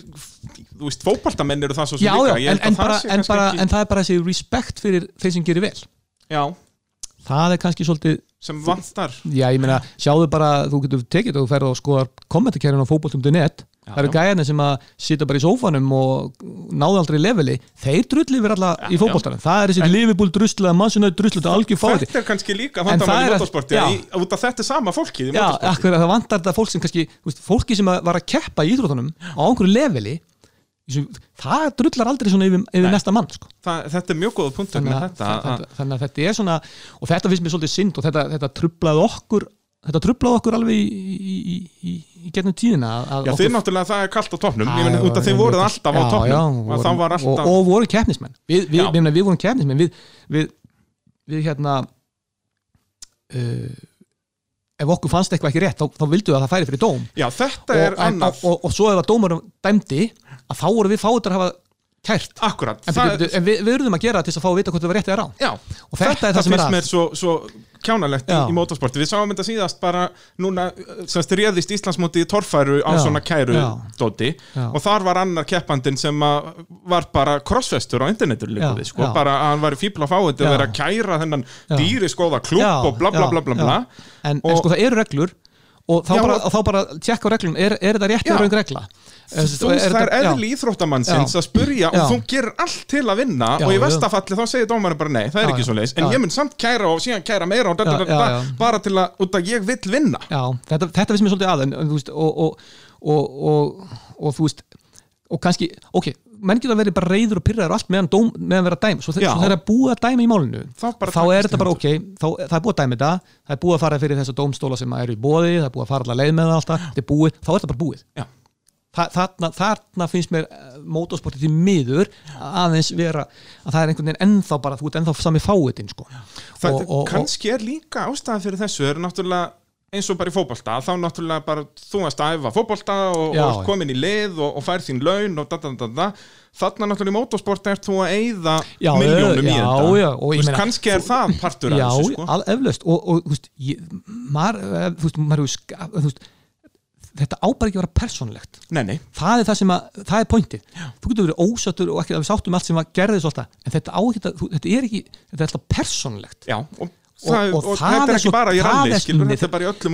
þú veist, fótboltamenn eru það svo sem já, líka. já, en, en, það bara, kannski bara, ekki- en það er bara þessi respekt fyrir þeir sem gerir vel. Já, það er kannski svolítið sem vantar. Já, ég meina, sjáðu bara, þú getur tekið og ferð og skoðar kommentarkerfin á fótboltum.net Já, það eru gæjarnir sem að sita bara í sófanum og náðu aldrei leveli. Þeir drulli yfir alla Já, í fótboltanum. Það er þessi En- Liverpool drusla, Mannsson drusla, þetta er algjör fáti þetta er kannski líka vandamál í að- motorsporti út af þetta er sama fólkið í Já, akkur það vantar þetta fólk sem kannski fólki sem að var að keppa í íþróttunum á einhverju leveli það drullar aldrei svona yfir, yfir næsta mann sko. það, þetta er mjög góða punktur að, að- þannig að þetta er svona og þetta finnst mér svolítið synd og þetta, þetta trublaði okkur þetta trublaði okkur alveg í, í, í, í, getnum tíðina Já, þið náttúrulega það er kallt á af þið voruð alltaf á topnum já, og og, alltaf og voru keppnismenn. Við, við, við, við vorum keppnismenn. Við, við, við hérna uh, ef okkur fannst eitthvað ekki rétt þá, þá vildu að það færi fyrir dóm. Já, þetta og, er en, annað. og, og, svo ef að dómarum dæmdi að þá voru við fáið að hafa kært. Akkurat en, við, við urðum að gera það til að fá að vita hvort það var rétt eða rán. Já, og þetta, er það sem er að kjánalegt í, motorsporti Við sáum þetta síðast bara núna semst réðist Íslandsmóti torfæru á Já, svona kæru já. dóti. Já. og þar var annar keppandinn sem að var bara crossfestur á internetur líka við sko, bara að hann var í fíbla fáið að Já. vera að kæra þennan dýri skóða klúb Já, og bla bla bla bla, bla. en, en Og- sko það eru reglur og þá, Já, bara, þá bara tjekka á reglum, er, er þetta rétt eða raung regla? Þú veist, það er eðli íþróttamannsins að spurja og þú gerir allt til að vinna og í vestafalli þá segir dómarinn bara nei, það er ekki svo leis en ég mun samt kæra og síðan kæra meira bara til að, út að ég vill vinna. Já, þetta, þetta finnst mér svolítið að og, og, og, og, og þú veist og kannski, ok, menn geta verið bara reyður og pyrraður allt meðan, dóm, meðan vera að dæma svo, þe- svo þegar það er búið að dæma í málinu Þá þá er þetta bara ok þá, það er búið að dæma þetta, það er búið að fara fyrir þessa dómstóla sem eru í bóði, það er búið að fara allar leið með það alltaf, er búið, þá er þetta bara búið. Þa, þarna, þarna finnst mér eh, mótorsporti til miður aðeins vera að það er einhvern veginn ennþá bara, þú ert ennþá sami fáiðin sko. Það, Og- og- kannski er líka ástæðan fyrir þessu er náttúrulega eins og bara í fótbolta þá náttúrulega bara þú varst að æfa fótbolta og, Já, og já. komin í lið og, og fær þín laun og da, da, da, da. þarna náttúrulega í motorsport ert þú að eyða Já, miljónum í já, þetta. já, og Þú veist, meina- kannski er það partur af Já, þessu sko. al- eflaust. Og, og þú veist, ég, maður, eh, þú veist, þú veist, þetta á bara ekki að vera persónlegt nei, nei, það er það sem að, það er pointið. Þú getur verið ósattur og ekki að við sáttum allt sem að gerði svolítið, en þetta á þú- þetta er ekki þetta er alltaf persónlegt já og, það, og, og það er svo- bara í ralli skilur, þetta er bara í öllu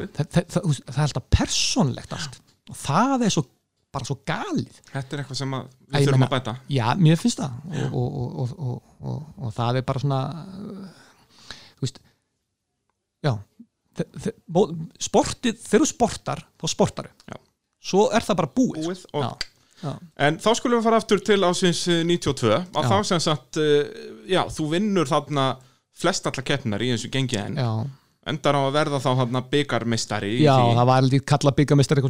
við það, er alltaf persónlegt allt. Og það er svo, bara svo galið. Þetta er eitthvað sem að Æ, við ég þurfum að bæta. Já, mér finnst það. Og, og, og, og, og, og, og það er bara svona uh, þú veist já sportið, þegar þú sportar þá sportar Já. svo er það bara búið, Búið og- Já, já. En þá skulum við fara aftur til ásins eh, 92 að Já. þá sem sagt, eh, já, þú vinnur þarna flest alla keppnar í þessu gengi en Já, endar á að verða þá byggarmistari já það var aldrei kalla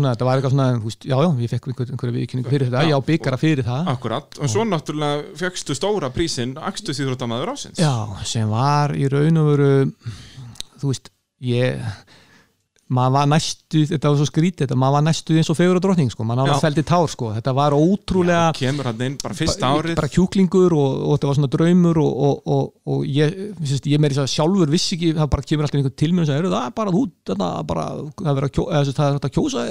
svona, þetta var eitthvað svona, veist, já, já, ég fekk einhver, einhverja viðkynningu fyrir þetta, Já, já, byggara fyrir það. Akkurat, og svo náttúrulega fjöxtu stóra prísin Akstu síðrútamaður ásins Já, sem var í raun og veru þú veist, ég maður var næstu, þetta var svo skrítið þetta, maður var næstu eins og fegur og drottning sko, maður Já. náða feldi tár sko, þetta var ótrúlega Kemur hann inn bara fyrsta bara, árið. bara kjúklingur og, og þetta var svona draumur og, og, og, og ég, sérst, ég meiri sjálfur vissi ekki, það bara kemur alltaf einhver til mér og segir, það er bara þú, þetta bara er sérst, það er að kjósa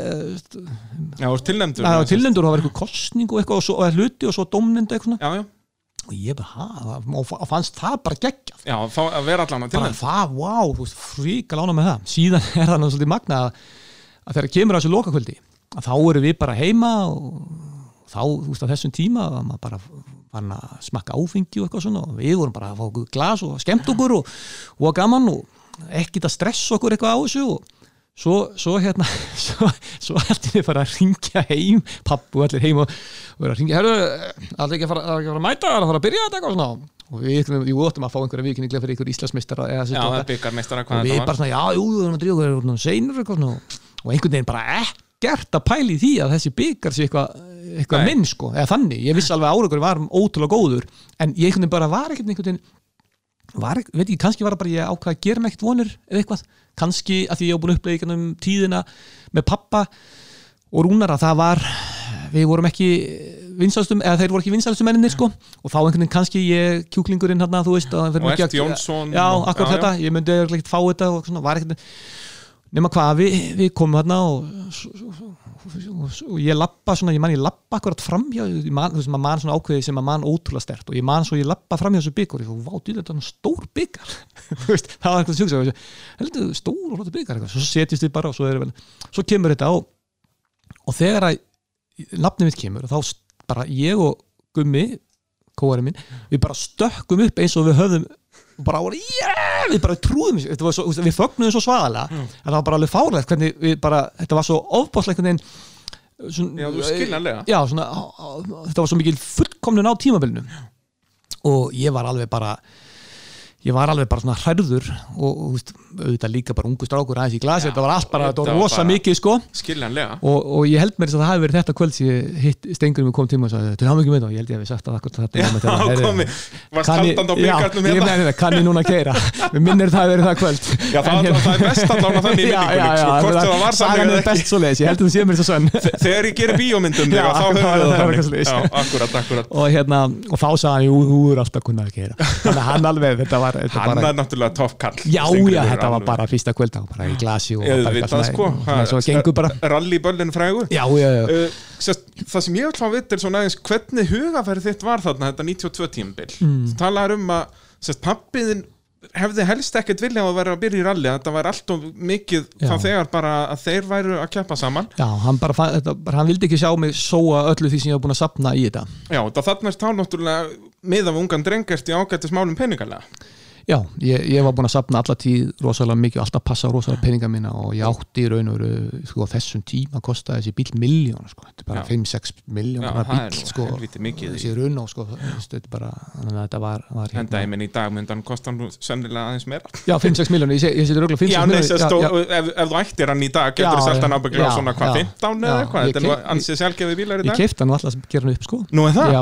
Já, og tilnefndur það var tilnendur og það var eitthvað kostning og eitthvað og, hluti og svo dómnendu eitthvað Já, já, og ég bara, ha, og, fannst það bara geggjað. Já, fá, að vera allan að bara tilnefndur það, wow, þú veist, fríka lána með það. Síðan er það náttúrulega svolítið magna að, að þegar kemur að þessu lokakvöldi að þá erum við bara heima og þá, þú veist, á þessum tíma var maður bara fann að smakka áfengi og eitthvað svona og við vorum bara að fá glas og skemmt okkur og, og gaman og ekkit að stressa okkur eitthvað á þessu og svo, svo hérna svo, svo allir við fara að ringja heim pappu allir heim og, og vera að ringja herru, allir ekki að fara, að fara að mæta allir að fara að byrja þetta eitthvað svona? Og við, við óttum að fá einhverja vikinni fyrir ykkur Íslandsmeistara eða Já, það byggarmeistara og hvað við þetta bara var. svona, já, jú, við erum að drífa við erum seinur eitthvað svona. Og einhvern veginn bara ekkert að pæli því að þessi byggar sé eitthvað Nei. minn sko, eða þannig, ég vissi alveg að áraugurinn var ótrúlega góður, en ég einhvern veginn bara var ekkert einhvern veginn var, ekki- kannski var það bara ég ákvað að gera mig ekkert vonir eða eitthvað, kannski að því ég var búin í gegnum tíðina með pappa og Rúnar að það var við vorum ekki vinsalistum eða þeir voru ekki vinsalistum menninir sko. Og þá einhvern veginn kannski ég kjúklingurinn hérna, þú veist Og Ert Jónsson. Já, akkur já, þetta, ég myndi ekkert fá þetta og svona, var ekkert nema hvað, við, við komum hérna og, og, og ég lappa svona, ég man ég lappa akkurat framhjá þú veist, maður man svona ákveði sem maður man ótrúlega stert og ég man svo ég lappa framhjá þessu byggur og ég fór, vá, dýla, þetta stór byggar það var eitthvað heldur, stór og flottur byggar svo setjast við bara og svo, er, svo kemur þetta og, og þegar að nafnið mitt kemur þá bara ég og Gummi kóari minn, við bara stökkum upp eins og við höfðum og bara yeah! við bara trúðum svo, við fögnuðum svo svaðalega. Að það var bara alveg fárlegt hvernig við bara, þetta var svo ofbáslega einhvern veginn svona, Já, já, svona, á, á, þetta var svo mikil fullkomnun á tímabilinu. Og ég var alveg bara ég var alveg bara svona hræður og, veist, auðvitað líka bara ungu strákur aðeins í glasi, Já, þetta var allt bara, þetta þetta var rosa mikið sko. Skiljanlega. Og, og ég held mér þess að það hafi verið þetta kvöld sem ég hitt stengurum og kom tíma og sagði, til hann ekki með og ég held ég hafi sagt að þetta Já, komi, varst Kann ég- haldand á já, byggarnum ég hérna. meina, kann ég núna að keira Mér minnir það að vera það kvöld. Já, það, hérna, það er best allan þannig í minningunni sko, er ekki. að Þegar ég gerir bíómyndum þá við er hérna, og þá sagði hann, hann var Hann er náttúrulega topp kall Já, já, þetta var bara fyrsta kvöld það var bara í glasi og veit eitthvað það sko svona- svona Svo gengur bara. Rallyböllin frægu. Já, já, já, Uh, sest, það sem ég vil fá að vita er svona aðeins hvernig hugafæri þitt var þarna þetta 92 tímabil. Mm. þú talaður um að sest, pappiðin hefði helst ekkert viljað að vera að byrja í rally þetta var allt of mikið Já. þá þegar bara að þeir væru að keppa saman. Já, hann bara, þetta, hann vildi ekki sjá mig sóa öllu því sem ég var búin að sapna í þetta. Já, það þarna er þá náttúrulega með af ungan drengert í ágættis málum peningalega Já, ég, ég var búin að sapna alla tíð rosalega mikið, alltaf passa rosalega peninga mína og ég átti í raun og veru sko, þessum tíma kostaði þessi bíl miljón sko. þetta er bara Já. 5-6 miljón bíl sko, þessi raun og sko, þetta bara, þannig að þetta var, var hérna. en dæmin í dag myndan kostar nú sennilega aðeins meira Já, 5-6 miljón, ég, sé- ég seti röglega 5-6 Já, nei, milljónir, sest, já, og, ef, ef þú ættir hann í dag getur þú selt hann ábygglega svona hvað já. 15 eða eitthvað ég þetta er ansið sjálfgefi bílar í ég dag keipta hann og alltaf gera hann upp sko Nú er það? Já,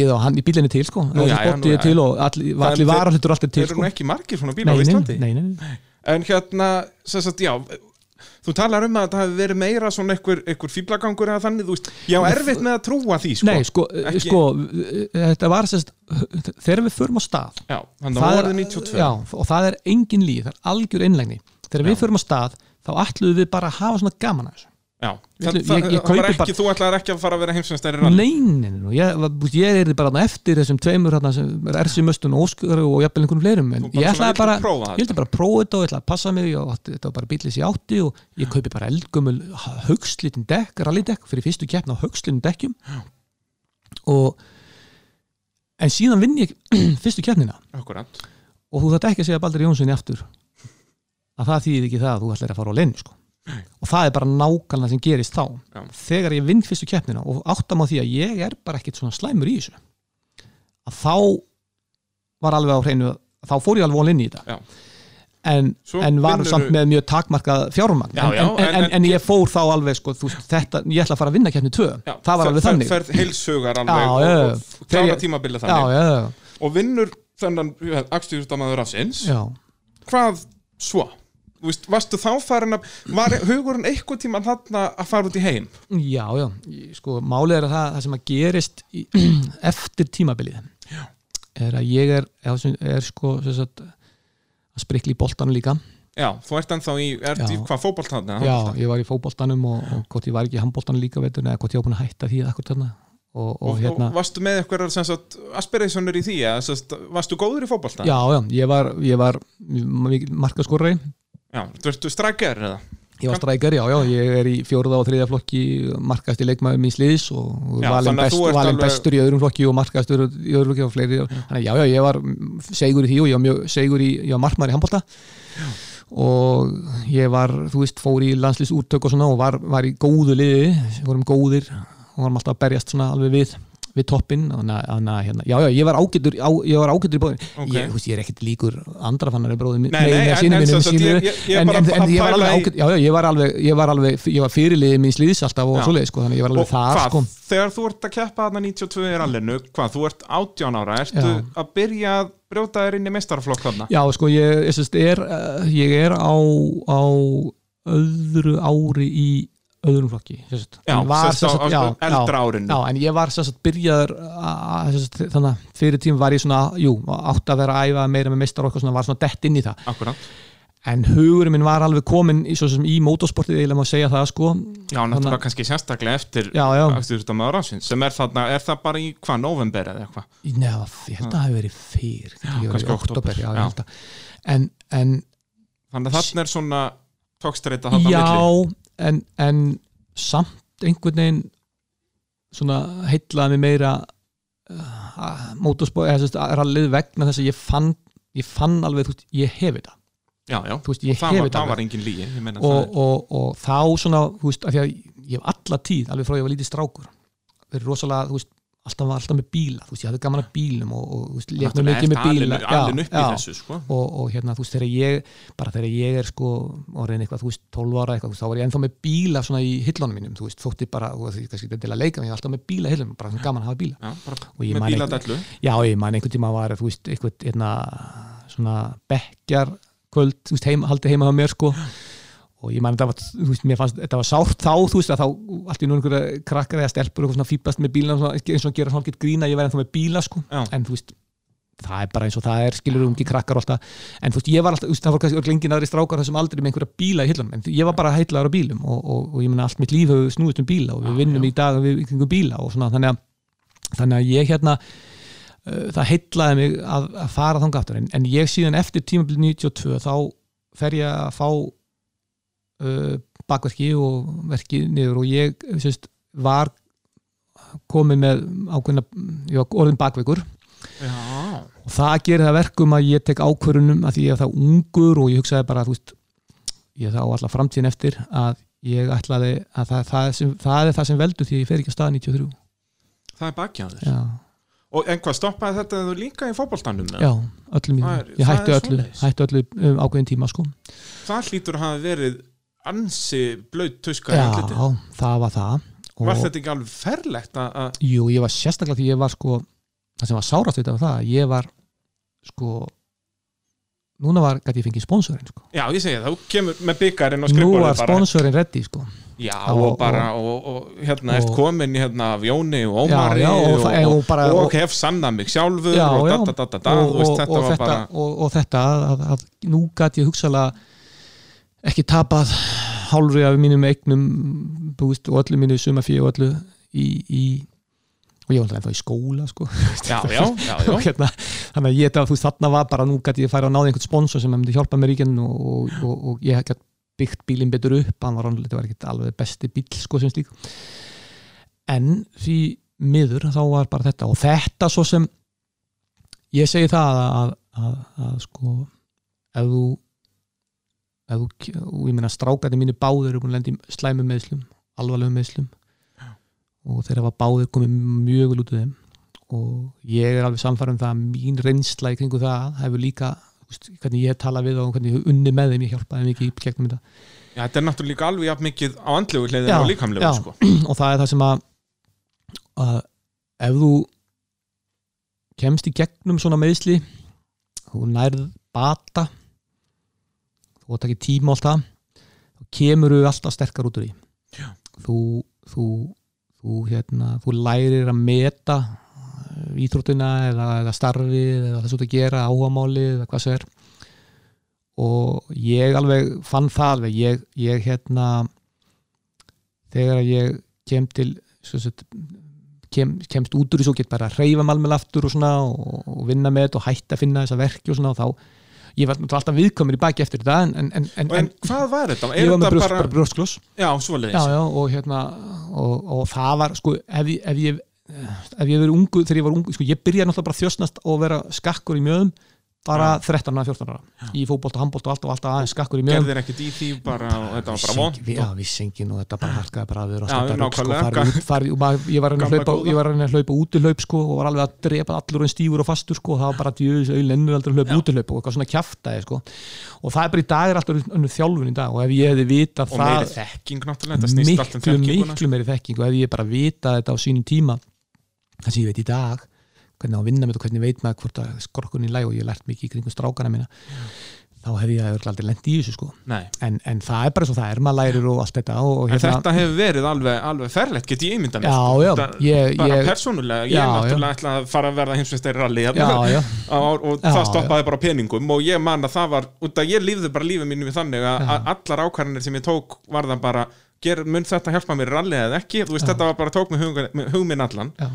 Já, ég og hann í bílinni til sko. Nú, já, já, nú, já. til og Það- allir varahlutur allir til Þeir eru sko. nú ekki margir svona bílar á Íslandi. nei, nei, nei. En hérna, sem sagt, já Þú talar um að það hefði verið meira svona einhver, einhver fíblagangur eða þannig, þú veist Ég á erfitt með að trúa því, sko. Nei, sko, Ekki- sko þetta var sérst, þegar við förum á stað Já, þannig að það er- voruð 92 já, og það er engin líð, það er algjör einlægni. Þegar Já. við förum á stað þá ætluðum við bara að hafa svona gaman að þessu Já, Ég- það, ég- það, ég það ekki, bara- þú ætlaðir ekki að fara að vera heimsveistæri rally? Nei, nei, nei, nei, ég, ég er bara eftir þessum tveimur hérna, sem er Ersi Möstun og Óskar og jafnvel einhvern fleirum. Ég ætlaði bara, bara prófa þetta og ég ætlaði að passa mig og þetta var bara bílis í átti og ég kaupi bara eldgömmul högslitin dekk, rallydekk fyrir fyrstu keppna á högslitin dekkjum. Og en síðan vinn ég fyrstu keppnina. Akkurat og þú þarf ekki að segja Baldur Jónsson í aftur. Að það þýðir ekki það að þú ætlar að fara á leinu sko. Og það er bara nákvæmlega sem gerist þá. Já. þegar ég vinn fyrstu keppnina og áttam á því að ég er bara ekkit svona slæmur í þessu að þá var alveg á hreinu þá fór ég alveg all inn í þetta. En, en var vinnurðu- samt með mjög takmarkað fjármagn. Já, en, já, en, en- en, ég fór þá alveg sko, þú, þetta, ég ætla að fara að vinna keppni 2 Já, það var alveg þannig. Ferð heilsugar alveg og, já. og Þegar klára já, þannig Og vinnur þennan akstýrstamaður afsins já. Hvað svo? Þú veist, varstu þá farin að Var hugurinn eitthvað tíma þarna að fara út í heim? Já, já, sko, málið er að það, það sem að gerist í, eftir tímabilið já. er að ég er, er, er sko sagt, að sprikla í boltanum líka Já, þú ert ennþá í, ert Já. í hvað fótbolt þarna? Já, ég var í fótboltanum og, og hvort ég var ekki í handboltanum líka veitur, eða hvort ég var búin að hætta því akkur þarna og, og, Og, hérna og varstu með eitthvað aspirationur í því eða sagt, varstu góður í fótbolta? Já, já, ég var, var markaskorri Já, þú ertu strækjar eða? Ég var strækar, já, já, ég er í fjórða og þriðja flokki markast í leikmaður mín sliðis og Já, að best, valinn alveg- bestur í öðrum flokki og markastur í öðrum flokki og fleiri. Þannig já, já, ég var segur í því og ég var mjög segur í, ég var markmaður í handbolta. Og ég var, þú veist, fór í landslýs úttök og svona og var, var í góðu liði vorum góðir og varum alltaf að berjast svona alveg við við toppinn hérna, já, já, ég var ágætur á, ég var ágætur í bóðin Ok. ég, ég er ekkert líkur andra fannari bróðum nei, en- ég- er var alveg ágætur já, já, ég var alveg, ég var alveg ég var fyrirliðið mín slíðis alltaf og svoleið sko, þannig ég var alveg þar hvað, sko. þegar þú ert að keppa þarna 92 í rallinu, hvað, þú ert 18 ára, ertu Já. að byrja að brjóta þér inn í meistaraflokk þarna? já, sko, ég, ég, er, uh, ég er á, á öðru ári í öðrum flokki sest. Já, var, sérst já, eldra árinu. Já, en ég var sagt byrjaður að- sagt, þannig að fyrir tím var ég svona jú, átt að vera að æfa meira með meistar og svona var svona dett inn í það Akkurat. en hugurinn minn var alveg komin í, í motorsportið eiginlega má segja það sko Já, náttúrulega kannski sérstaklega eftir maður ásins, sem er þarna, er það bara í hvað, november eða eitthvað? Neða, ég held að það hefur verið fyrr ég kannski oktober, já, ég held að en, en Þannig að þarna er svona milli. já, en, en samt einhvern veginn svona heitlaði mig meira uh, motorsport, eða að rallið vegna þess að ég fann ég fann alveg, þú veist, ég hef þetta. Já, já, þú veist, ég og það var, það var engin meina og, það og, og þá svona, þú veist, af því að ég hef alla tíð, alveg frá ég var lítið strákur verið rosalega, þú veist, alltaf var alltaf með bíla, þú veist, ég hafði gaman að bílum og, og þú veist, er léttum mikið með bíla alveg upp í þessu, sko. og, og hérna, þú veist, þegar ég bara þegar ég er sko orðin eitthvað, þú veist, 12 ára eitthvað, þú veist, þá var ég ennþá með bíla svona í hillunum mínum, þú veist, þótti bara og því kannski þetta er til að leika, ég er alltaf með bíla í hillunum bara svona gaman að hafa bíla Já, með bíladallu. já, ég man einhvern tíma var, þú veist, eitthvað hérna, svona bekkjar og ég man þetta var, þú veist, mér fannst þetta var sárt þá, þú veist, að þá allt í nú einhverja krakkar eða stelpur og svona fýblast með bílana svona, eins og gera svona hálfgett grína ég verði ennþá með bíla sko, Já. en þú veist það er bara eins og það er, skilur ungi krakkar og alltaf en þú veist, ég var alltaf, þú veist, það var kannski lengið aðri strákar þessum aldrei með einhverja bíla í hillunum en ég var bara heitlaður á bílum og, og, og ég menna allt mitt líf hefur snúist um bíla og við vinnum í dag við kringum bíla og svona þannig að, þannig að ég hérna uh, það heitlaði mig að, að fara þangað aftur. En, en ég síðan eftir tímabil 92 þá fer ég að fá uh, bakverki og verki niður og ég sérst, var komið með ákveðna, ég orðin bakveikur Já, og það gerir það verkum að ég tek ákvörunum að því ég er það ungur og ég hugsaði bara veist, ég þá alltaf framtíðin eftir að ég ætlaði að það, það, sem, það er það sem veldur því að ég fer ekki á stað 93 það er bakjaður. Og en hvað, stoppaði þetta þú líka í fótboltanum? eða? já öllum ég það hætti öllu öllu um ákveðin tíma sko Það hlýtur að hafa verið ansi blöyt tuska í já, það var það. Og, Var þetta ekki alveg ferlegt að, jú, ég var sérstaklega því ég var sko það sem var sárast þetta var það að ég var sko núna var, gæti ég fengið sponsorinn sko. Já, ég segi það, þú kemur með byggarinn og nú skrifborðið var sponsorinn reddi sko. Já, Og- og, bara, og, og hérna, ert komin hérna af Jóni og Ómari Já, já, og og, bara- hef sannað mig sjálfur Já, og da, da, da, da, og, þetta og, var þetta, bara og, og þetta að, að, að nú gæti ég hugsalega ekki tapað hálfri af mínum eignum búist, og öllu mínu sumafí og öllu í, í og ég var alltaf í skóla sko. Já, já, já, já. og hérna, þannig að ég þetta, þú veist, þarna var bara nú gæti ég færa að náða einhvern sponsor sem myndi hjálpa mér í genn og, og, og, og ég gæti byggt bílinn betur upp hann var, ekki alveg besti bíl sko sem slík en því miður þá var bara þetta og þetta svo sem ég segi það að, að, að, að sko þú ef þú, og ég meina strákandi mínu báður eru búin að lenda í slæmum meðslum alvarlegum meðslum og þeir hafa báður komið mjög vel út af þeim. Og ég er alveg samfærum það að mín reynsla í kringu það hefur líka veist, hvernig ég tala við og hvernig ég unni með þeim ég hjálpaði þeim ekki í gegnum þetta. Já, þetta er náttúrulega alveg jafn mikið á andlegu hliðinu Já, og líkamlegu, já. sko. Og það er það sem að, að ef þú kemst í gegnum svona meðsli þú nærð bata átt ekki tíma alltaf þá kemur þú alltaf sterkar út úr því. Já. þú, þú, þú, hérna, þú lærir að meta eh, íþróttina eða, eða starfið eða þess að gera áhugamáli eða hvað sem er. Og ég alveg fann það alveg. Ég, ég hérna þegar ég kem til svo sett, kem, kemst út úr þessu og get bara að reyfa malmel aftur og svona og, og vinna með þetta og hætta að finna þessa verki og svona og þá ég var alltaf viðkomur í baki eftir þetta en, en, en, en, En hvað var þetta? ég var með brjóst, bara, brjóstkloss já, já, já, og hérna og, og það var, sko, ef ef ég, ef ég verið ungu, þegar ég var ungu sko, ég byrjaði náttúrulega bara þjósnast og vera skakkur í mjöðum bara 13 og 14 ára. Í fótbolt og handbolt og allt og alltaf aðeins skakkur í mjöðum Gerðir ekkert í því bara og þetta var bara vond Já, vissi engin og þetta bara harkaði bara að vera Já, maður, ég var að reyna að hlaupa, að að hlaupa útilaup sko, og var alveg að drepa allur en stífur og fastur sko, og það var bara djöðis auðl ennur aldrei að hlaupa Já. útilaup og eitthvað svona kjaftaði sko. og það er bara í dag er alltaf önnur þjálfun í dag og ef ég hefði vitað og meiri þekking náttúrulega, allt um miklu, meiri þekking og ef ég bara vitað þetta á sínum tíma það sem ég veit í dag hvernig á að vinna með þetta hvernig veit maður hvort að skorkunni læg og ég lært mikið í kringum strákana mína þá hef ég aldrei lent í þessu sko. En, en það er bara svo það er, maður lærir og allt þetta og, og En þetta hefur verið alveg, alveg ferlegt, get ég ímynda mér Já, sko. já, Þetta- ég- Bara ég- persónulega, ég Já, náttúrulega ætla að fara að verða heimsveistari rally hérna. já, já, og, það stoppaði bara peningum og ég man að það var, út að ég lífði bara lífið mínum í þannig að, allar ákvarðanir sem ég tók var það bara ger, mun þetta hjálpa mér í rally eða ekki? Þú veist Já. þetta var bara tók með hug, með hug minn allan. Já,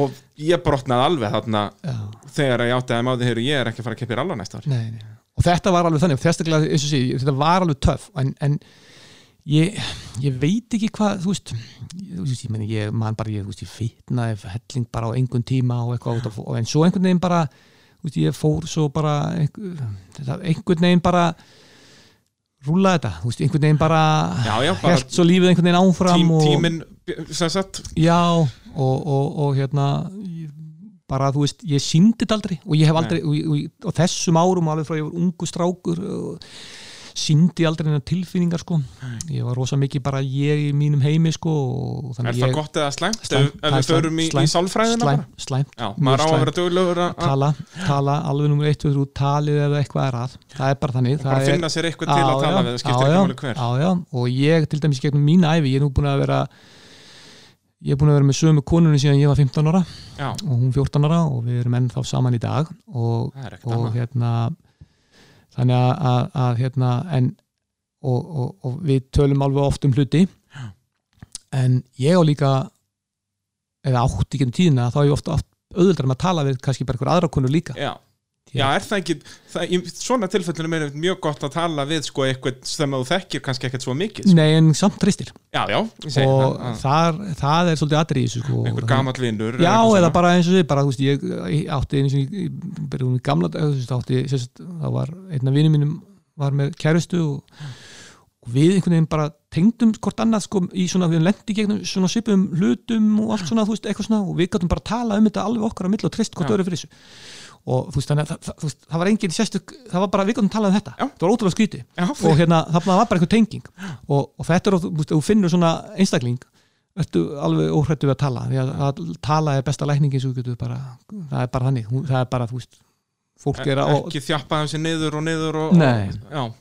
og ég brotnaði alveg þarna já. þegar ég átti að máði hér ég er ekki að fara að rally á næsta ári Nei, nei. og þetta var alveg þannig sé, þetta var alveg töff en, en ég, ég veit ekki hvað þú veist, þú veist ég, ég man bara, ég, ég fitnaði helling bara á einhvern tíma og eitthvað og, og en svo einhvern veginn bara veist, ég fór svo bara einhvern veginn bara rúlaði þetta, þú veist, einhvern veginn bara Já, já, bara held svo lífið einhvern veginn áfram tím, og, tíminn sem sagt, Já, og, og, og hérna bara, þú veist, ég síndi þetta aldrei og ég hef aldrei, og, og, og þessum árum alveg frá ég var ungu strákur og síndi aldrei neina tilfinningar sko, ég var rosa mikið bara ég í mínum heimi sko og er það ég, gott eða slæmt? Ef, Slæmt, ef við förum í, slæmt, í sálfræðina slæm, bara slæm, Já, mjög maður á að slæmt. vera duglegur að tala, tala alveg nummer 1, 2, 3 talið eða eitthvað er að, það er bara þannig bara það er, finna sér eitthvað til að tala við, það skiptir ekki máli hver. Og ég til dæmis gegnum mín æfi, ég er nú búin að vera ég er búin að vera með sömu konunni síðan ég var 15 ára Já, og hún 14 ára og við erum ennþá saman í dag og, er og hérna þannig að, að, að hérna en og, og, og við tölum alveg oft um hluti. Já. en ég á líka eða átt í gennum tíðina þá hef ég ofta oft auðvöldar með að tala við kannski bara einhver aðra konur líka. Já, já er það ekki það, í svona tilfellinu er mjög gott að tala við sko eitthvað sem þú þekkir kannski ekkert svo mikið sko. Nei, en samt tristir Já, já, ég segi og það að- þar, það er svolítið atrið í þessu sko. einhver Og gamall vinnur Já, eða bara eins og þið, bara, þú veist, ég, ég átti einu sinni, ég byrjuðum í gamla þú veist, átti, sérst, það var, einn af vinum mínum var með kærustu og, og við einhvern veginn bara tengdum hvort annað, sko, í svona, við lendi gegnum svona svipum hlutum og allt svona, þú veist, eitthvað svona, og við gætum bara tala um þetta alveg okkar á milli og treyst hvort Já. öðru fyrir þessu. Og þú veist, þannig að það, það, þú það var engin sérstök, það var bara, við gætum að tala um þetta. Já. Það var ótrúlega skríti Já, og hérna, það var bara einhver tenging. Og, og þetta er, þú veist, þú finnur svona einstakling ertu alveg óhrættu við að tala. Því að, að tala er besta lækningi svo getur bara, það er bara þannig. Það er bara, þú veist, fólk er að ekki þjappa þessi niður og niður og, Nei. og,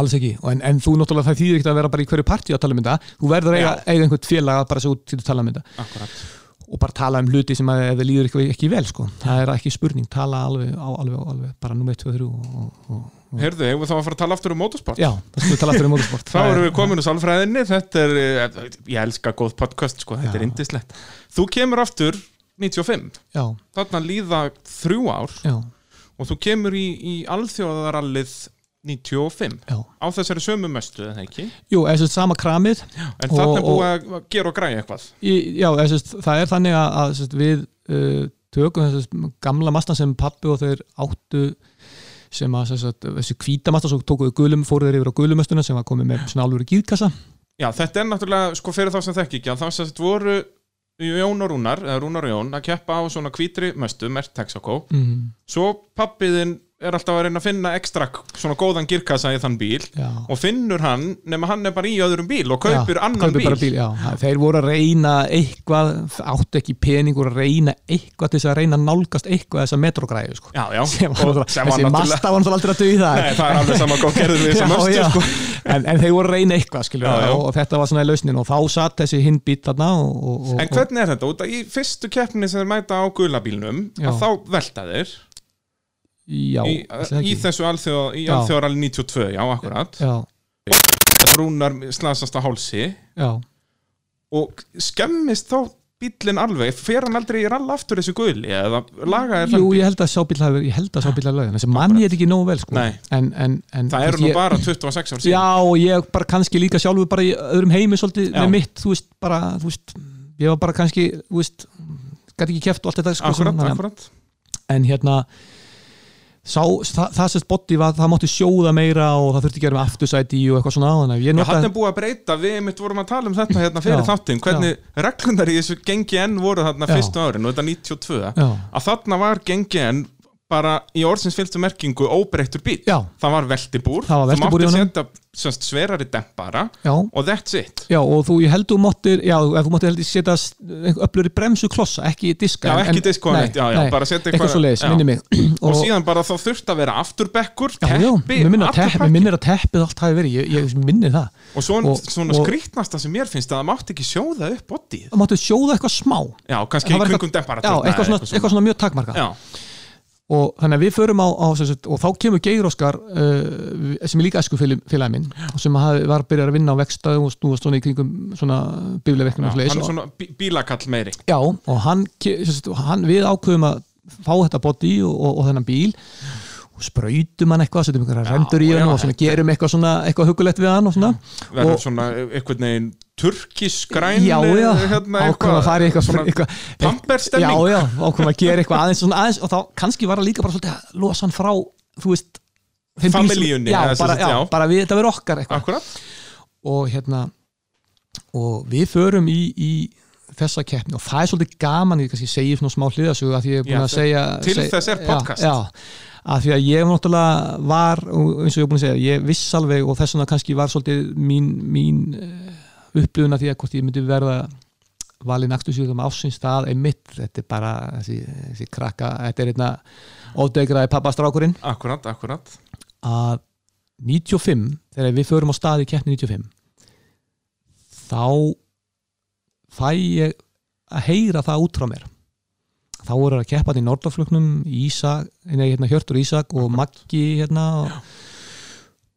alls ekki, og en, en þú náttúrulega það þýðir ekki að vera bara í hverju partí að tala um þetta. Þú verður eiga, eiga einhvern félag að bara svo út til að tala um þetta. Akkurat og bara tala um hluti sem að það líður ekki, ekki vel sko. það er ekki spurning, tala alveg, á, alveg, alveg bara nummer 2 og 3 og, og, Heyrðu, hefur þá að fara að tala aftur um motorsport? Já, það skulle tala aftur um motorsport. Þá erum við komin úr sálfræðinni Þetta er, eh, ég elska góð podcast sko, þetta Já. er indislegt Þú kemur aftur 95 já, Þarna líða þrjú ár. Já, og þú kemur í, í alþjóðarallið 95 já. Á þessari sömu möstu, eða ekki? Jú, eða sagt sama kramið En þarna er búið að gera og græja eitthvað. Í, já, eða, sérst, það er þannig að, að sérst, við uh, tökum þessi gamla mastan sem pappi og þeir áttu sem að sérst, þessi hvíta mastan svo tókuðu gulum, fóruð þeir yfir á gulumöstuna sem var komið með svona alvöru gíðkassa Já, þetta er náttúrulega, sko fyrir þá sem þekki ekki að sem þetta voru Jón og Rúnar, eða Rúnar og Jón að keppa á svona hvítri möstu, mert Texaco. Mm, svo pappiðin er alltaf að reyna að finna ekstra svona góðan girkassa í þann bíl já, og finnur hann nema hann er bara í öðrum bíl og kaupir já, annan kaupir bíl, bíl já. þeir voru að reyna eitthvað áttu ekki pening voru að reyna eitthvað til þess að reyna að nálgast eitthvað þessa metrogræðu sko. Sem var, náttúrulega- þessi masta var náttúrulega aldrei að döið það Nei, það er alveg sama hvað gerður við möstu já. sko. en, en þeir voru að reyna eitthvað skilur, Já. Og, og þetta var svona í lausnin og þá satt þessi hinn bít þarna og, og, En hvernig er þetta? Að í fyrstu keppni sem þeir mæta á gulabílnum að þá velta þeir já, í, í þessu alþjóð, í Já. alþjóðaralli 92, já, akkurat. Já, Rúnar slasast á hálsi. Já, og skemmist þá bíllinn alveg, fer hann aldrei í rall aftur þessu guli eða laga er Jú, þann ég held að sábíl hafi, ég held að sábíl hafi lögðin þessi mann ég þetta ekki nógu vel sko. En, en, en það eru nú ég, bara 26 ár síðan. Já, og ég bara kannski líka sjálfur bara í öðrum heimi svolítið með mitt, þú veist, bara, þú veist ég var bara kannski, þú veist gæti ekki keft og allt þetta sko, akkurat, akkurat. En hérna sá, það, það sem spotti var það mátti sjóða meira og það þurfti að gera með aftursæti og eitthvað svona þannig Já, nota hann er búið að breyta, við mitt vorum að tala um þetta hérna fyrir Já, þáttinn, hvernig reglunar í þessu gengi enn voru þarna fyrstu árin og þetta 92, Já, að þarna var gengi enn bara í orðsins fylgstu merkingu óbreyttur bíl, já, það var veltibúr. Það var veltibúr í þú mátti setja sverari dempara já. og that's it. Já, og þú, ég held þú máttir, já, ef þú máttir held ég setja öflur í bremsu klossa, ekki diska Já, ekki setja eitthvað svo leiðis, og, síðan bara þá þurft að vera afturbekkur, teppi, mér minnir að teppið allt hafi verið, ég, ég minnir það. Og svona, svona skrýtnasta sem mér finnst að það mátti ekki sjóða upp bodyið Það máttu sjóða eitthvað smá. Já, kannski í kringum dempara og þannig að við förum á, á sagt, og þá kemur Geir Óskar uh, sem er líka æsku félagi minn sem hafði, var að byrja að vinna á vekstæðum og snúast svona í kringum svona og hann er svona bí bílakall meiri. Já, og hann, sagt, hann við ákveðum að fá þetta body og, og, og þennan bíl og sprautum hann eitthvað, setjum einhverja rendur í hann og gerum eitthvað svona eitthvað hugulegt við hann og svona. Verður svona einhvern veginn turkiskræn já, hérna, ákveðum að fara í eitthvað, eitthvað já, ákveðum að gera eitthvað aðeins, svona aðeins og þá kannski var það líka bara svolítið að losa hann frá þú veist Familíunni, bara, við, þetta verður okkar eitthvað. Og hérna og við förum í, í þessa keppni og það er svolítið gaman ég kannski segi svona smá hliðasögu að því ég er búin að segja til seg, þess er podcast. já, já, að því að ég náttúrulega var eins og ég er búin að segja, ég viss alveg og þess vegna kannski var svolítið mín, mín upplifun að því að hvort ég myndi verða valin aktusjúðum ásins það einmitt, þetta er bara þessi, þessi krakka, þetta er einna ódegraði pappastrákurinn. Akkurat, akkurat. Að 95, þegar við förum á stað í keppni 95 þá fæ ég að heyra það út frá mér. Þá voru að keppa í Nordaflöknum Ísak, nei, hérna, Hjörtur Ísak og Maggi hérna og,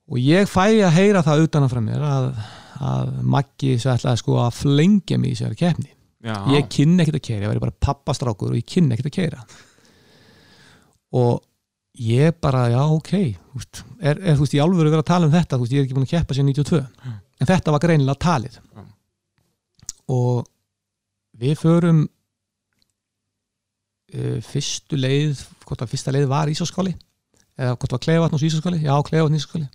og ég fæ að heyra það utan að frá mér að, að Maggi svo ætlaði sko að flengja mig í sér keppni. Já, ég kynni ekkert að keira, ég væri bara pappastrákur og ég kynni ekkert að keira og ég bara, já, ok veist, er, er þú veist, í alvöru verið að tala um þetta veist, ég er ekki búin að keppa sér 92 en þetta var greinilega talið. Já. og við förum uh, fyrstu leið hvort að fyrsta leið var Ísaskáli eða hvort var Kleifatn og Ísaskáli já, Kleifatn Ísaskáli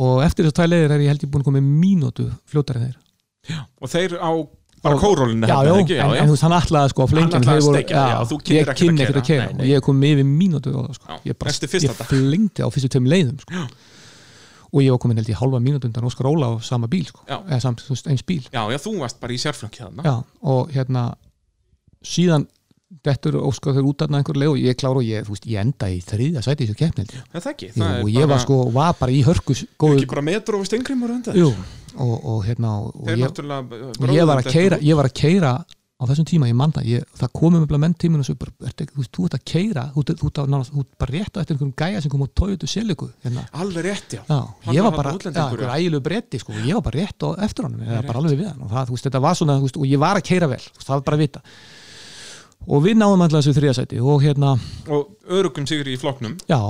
og eftir þessu tvæ leiðir er ég held ég búin að koma með mínútu fljótar en þeir og þeir á bara kórólinu já, já, en, en þú veist, hann ætlaði sko að flengja Hann en voru- steikja, já, þú kynnir ég keyra. ekkert að nei. og ég kom yfir mínútu sko. Já, ég, ég dag. flengdi á fyrstu tveim leiðum sko. og ég var komin held ég hálfa mínútu undan Óskar Óla á sama bíl sko. Já. eða samt eins bíl já, já, þú varst bara í já, og hérna síðan dettur þeir út af einhver leið og ég klára og ég, veist, ég enda í þriðja sæti í þessu keppni held ég. Er það ekki, Jú, það er og ég var sko, var bara í hörkus er góðu, ekki bara metro og stengrimur og, og hérna og, og ég, og ég var að keira ég var að keira á þessum tíma ég man það, ég, það komum með menn tíminu og svo bara, ekki- þú veist, þú ert að keira þú ert- bara rétt á eftir einhverjum gæja sem kom á Toyota Celica hérna. alveg rétt, já já, ég var bara, einhver já. ægilegu bretti sko, og ég var bara rétt á eftir honum, ég var bara alveg við hann og það, þú veist, þetta var svona, þú veist, og ég var að keira vel þú veist, það var bara að vita og við náðum alltaf þessu þriðasæti og hérna, og örugum sigur í flokknum. Já.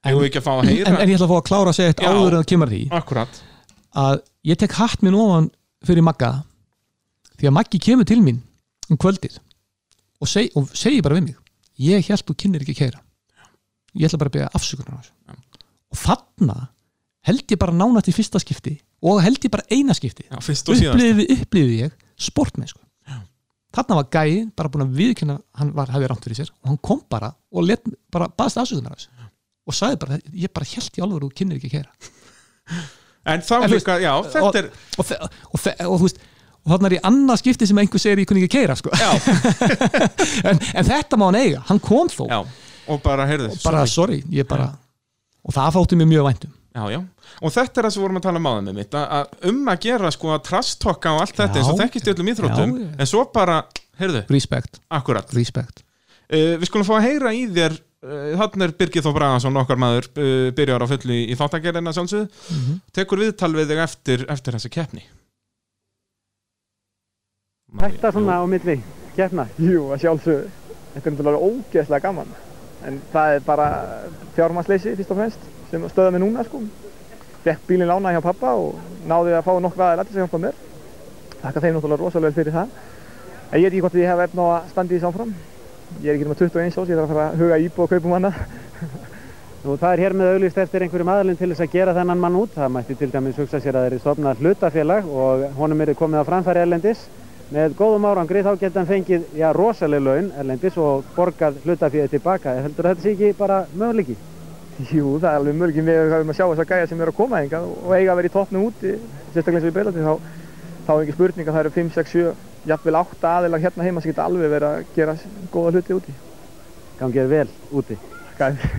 En, en, en, en ég ætla að fá að klára að segja eitt Já. áður en það kemur því. Akkurat, að ég tek hatt minn ofan fyrir Magga því að Maggi kemur til mín um kvöldið og, seg, og segir bara við mig ég held þú kynir ekki að keira ég ætla bara að byrja afsökunar á þessu. Og þarna held ég bara nánast í fyrsta skipti og held ég bara eina skipti. Upplifi ég sportmennsku þarna var gæi bara búin að viðkynna hann var, hafði rámt fyrir sér og hann kom bara og let, bara baðast afsökunar á þessu og sagði bara, ég bara held í alveg þú kynir ekki að keira en þá líka, já, þetta er og, og, og og þarna er í annað skipti sem einhver segir ég kunni ekki keira sko. en, en þetta má hann eiga, hann kom þó. Já, og bara, heyrðu, og bara sorry, ég bara og það fátti mér mjög væntum Já, já, og þetta er það sem við vorum að tala um áðan með mitt, að, að um að gera sko að trastokka og allt þetta Já. eins og þekkist í öllum íþróttum, en svo bara, heyrðu, respect, akkurat, respect uh, við skulum fá að heyra í þér, uh, þannig er Birgir Þó Bragason, okkar maður, uh, byrjar á fullu í, í þáttagerina sjálfsögðu, Mhm. tekur viðtal við þig eftir, eftir þessi keppni. Þetta svona á milli keppna. Jú, að sjálfsögðu. Þetta er náttúrulega ógeðslega gaman. En það er bara fjármannsleysi fyrst og fremst sem stöða mig núna sko. Fekk bílinn lánaði hjá pappa og náði að fá nokkra aðeins að hjálpa mér. Þakka þeim náttúrulega rosalega vel fyrir það. En ég veit ekki hvort ég hef efna á að standa í þessu áfram. Ég er ekki náttúrulega 21 ás, ég þarf að fara að huga íbú og kaupum hana. Og það er hér með auglýst eftir einhverjum aðlun til þess að gera þennan mann út. Það mætti til dæmis hugsa sér að þeir eru stofnað hlutafélag og honum er komið á framfæri erlendis. Með góðum árangri þá geta hann fengið já, rosaleg laun erlendis og borgað hlutafélagi tilbaka. Ég heldur að þetta sé ekki bara möguleiki. Jú, það er alveg mörgum við höfum að sjá þessa gæja sem eru að koma enga og eiga að vera í toppnum úti, sérstaklega eins og í Breilandi, þá, þá er ekki spurning að það eru 5, 6, 7, jafnvel 8 aðilag hérna heima sem geta alveg verið að gera góða hluti úti. Gangið er vel úti. Gæði.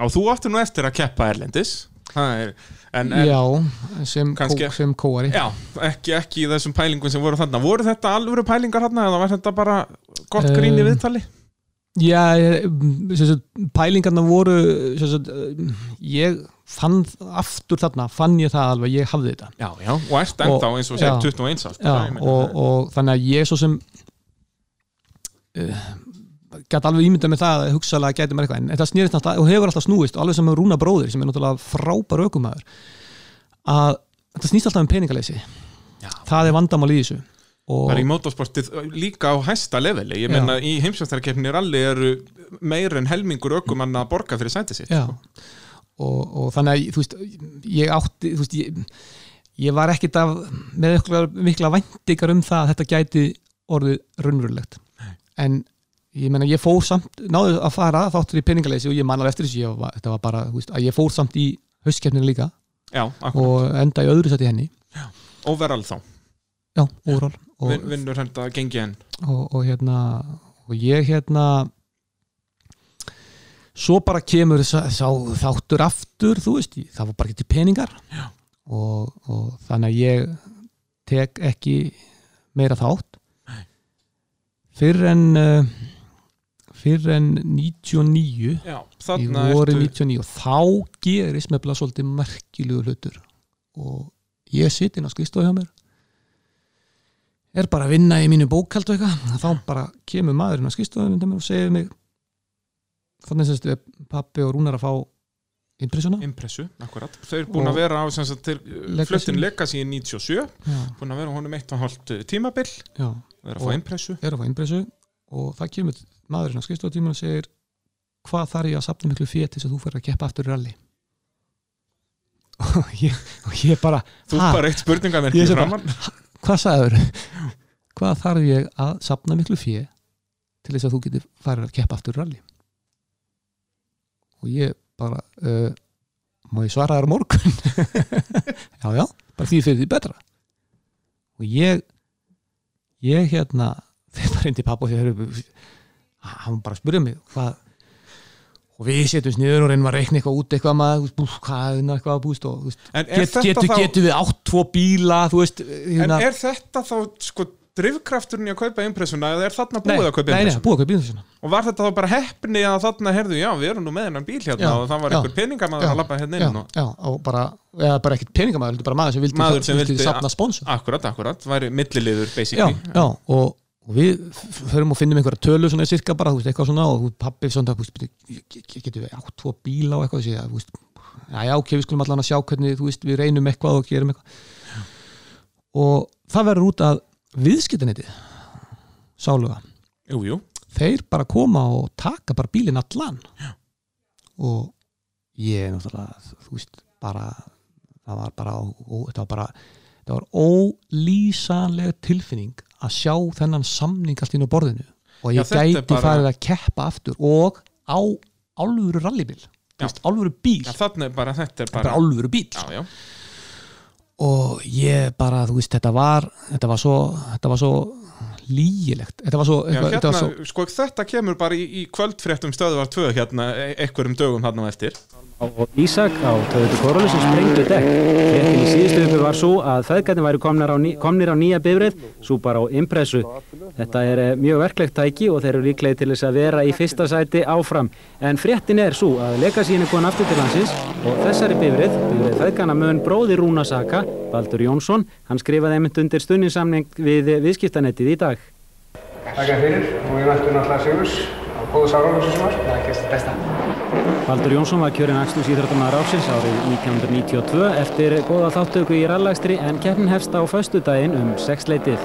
Já, þú áttu nú eftir að keppa Erlendis er, en, en Já, sem, kó, kannski- sem kóari Já, ekki, ekki í þessum pælingum sem voru þarna Voru þetta alvöru pælingar þarna eða var þetta bara gott grín í viðtali? Já, sem sagt, pælingarna voru sagt, ég fann aftur þarna, fann ég það alveg ég hafði þetta Já, já, og ert ennþá eins og segir já. 21 ást Já, og, og þannig að ég svo sem uh, gæti alveg ímyndað með það að hugsalega gæti mér eitthvað en þetta snýrist náttúrulega og hefur alltaf snúist og alveg sem Rúna bróðir sem er náttúrulega frábær aukumæður að þetta snýst alltaf um peningaleysi. Já. það er vandamál í þessu. Og Það er í motorsportið líka á hæsta leveli. Ég menna í heimsvæmstarkeppni ralli eru meir en helmingur ökumann að borga fyrir sæti sitt sko. og, og þannig að þú veist, ég átti veist, ég, ég var ekkit af með mikla væntingar um það að þetta gæti orðið raunverulegt. En ég menna ég fór samt náðu að fara þáttur í peningaleysi og ég man alveg eftir þessu var, þetta var bara, veist, að ég fór samt í haustkeppninu líka. Já, og enda í öðru sæti henni. Overall þá. Já, overall. Vin, Vinnur þetta gengi enn. Og, og hérna og ég hérna svo bara kemur sá, sá þáttur aftur þú veist, það var bara ekki til peningar. Og, og þannig að ég tek ekki meira þátt. Fyrr en uh, fyrr en 99 Já, í þarna voru ertu 99 og þá gerist með bara svolítið merkilegu hlutur. Og ég sitt inn á skristofu hjá mér er bara að vinna í mínu bókald og eitthvað þá bara kemur maðurinn á skristofu og segir mig þannig er pappi og Rúnar að fá impressuna. Impressu, akkurat Þau eru búin Og- að vera á Legacy. fluttin Legacy í 97 já, búin að vera á honum eitt og hálft tímabil. Já, og er að fá impressu. er að fá impressu og það kemur maðurinn á skristofu og segir hvað þarf ég að sapna miklu þess að þú fyrir að keppa aftur í rally? Og ég, og ég bara Þú bara eitt bara- framann hvað sagður hvað þarf ég að sapna miklu fjö til þess að þú getur farið að keppa aftur í rally? Og ég bara uh, má ég svara þér á morgun? Já já, bara því fyrir því betra. Og ég ég hérna þegar bara hindi pappa og þegar hann bara spurði mig hvað og við setjum sniður og reynum að reikna eitthvað út eitthvað maður, hvað er eitthvað og, þú veist, En er get, getur, þá getur við átt tvo bíla veist, En hérna, er þetta þá sko drifkrafturinn í að kaupa impressuna eða er þarna búið að kaupa nei, nei, impressuna? búið að kaupa impressuna Og var þetta þá bara heppni að þarna herðu, já, við erum nú með hennan bíl hérna Já, og það var já. einhver peningamæður Já, að lappa hérna já, inn og... já, og bara, eða bara ekkert peningamæður maður sem vildi, Maður sem vildi- safna sponsor Akkurat, akkurat, væri milliliður já, basically já, og, og við förum og finnum einhverja tölu svona cirka bara, þú veist, eitthvað svona og pabbi svona, þú veist, byrju, ge- ge- getum við átt tvo bíla og eitthvað, þú veist já, já, ok, við skulum allan að sjá hvernig, þú veist, við reynum eitthvað og gerum eitthvað. Og það verður út að viðskiptanetið sáluga. Jú, jú, þeir bara koma og taka bara bílinn allan. Já. og ég náttúrulega, þú veist bara, það var bara ó, þetta var bara, þetta var ólýsanlega tilfinning að sjá þennan samning allt inn á borðinu. Og Já, ég þetta er gæti bara- farið að keppa aftur og á álfuru rallybíl. Já. álfuru bíl, já, er bara, þetta er bara, álfuru bíl Já, já, og ég bara, þú veist, þetta var þetta var svo, þetta var svo lýgilegt, þetta var svo, já eitthvað, þetta hérna, var svo sko þetta kemur bara í, í kvöldfréttum stöðvar 2 hérna, e- einhverjum dögum hann á eftir og Ísak á Toyota Corolla sem sprengdu dekk. Fréttin í síðustu uppi var svo að feðgættin væri komnir á, ný, komnir á nýja bifrið, svo bara á impressu. Þetta er eh, mjög verklegt tæki og þeir eru líklegi til þess að vera í fyrsta sæti áfram. En fréttin er svo að legasín er komin aftur til landsins og þessari bifrið, bifrið feðgana mun bróði Rúna Saka, Baldur Jónsson, hann skrifaði einmitt undir stunninsamning við viðskiptanettið í dag. Takk fyrir og ég væntu náttúrulega Sigurs á góðu sárangu sem var. Baldur Jónsson var kjörinn Axlús íþróttamæður ársins árið 1992 eftir góða þáttöku í rallagstri en keppnin hefst á föstudaginn um sexleitið.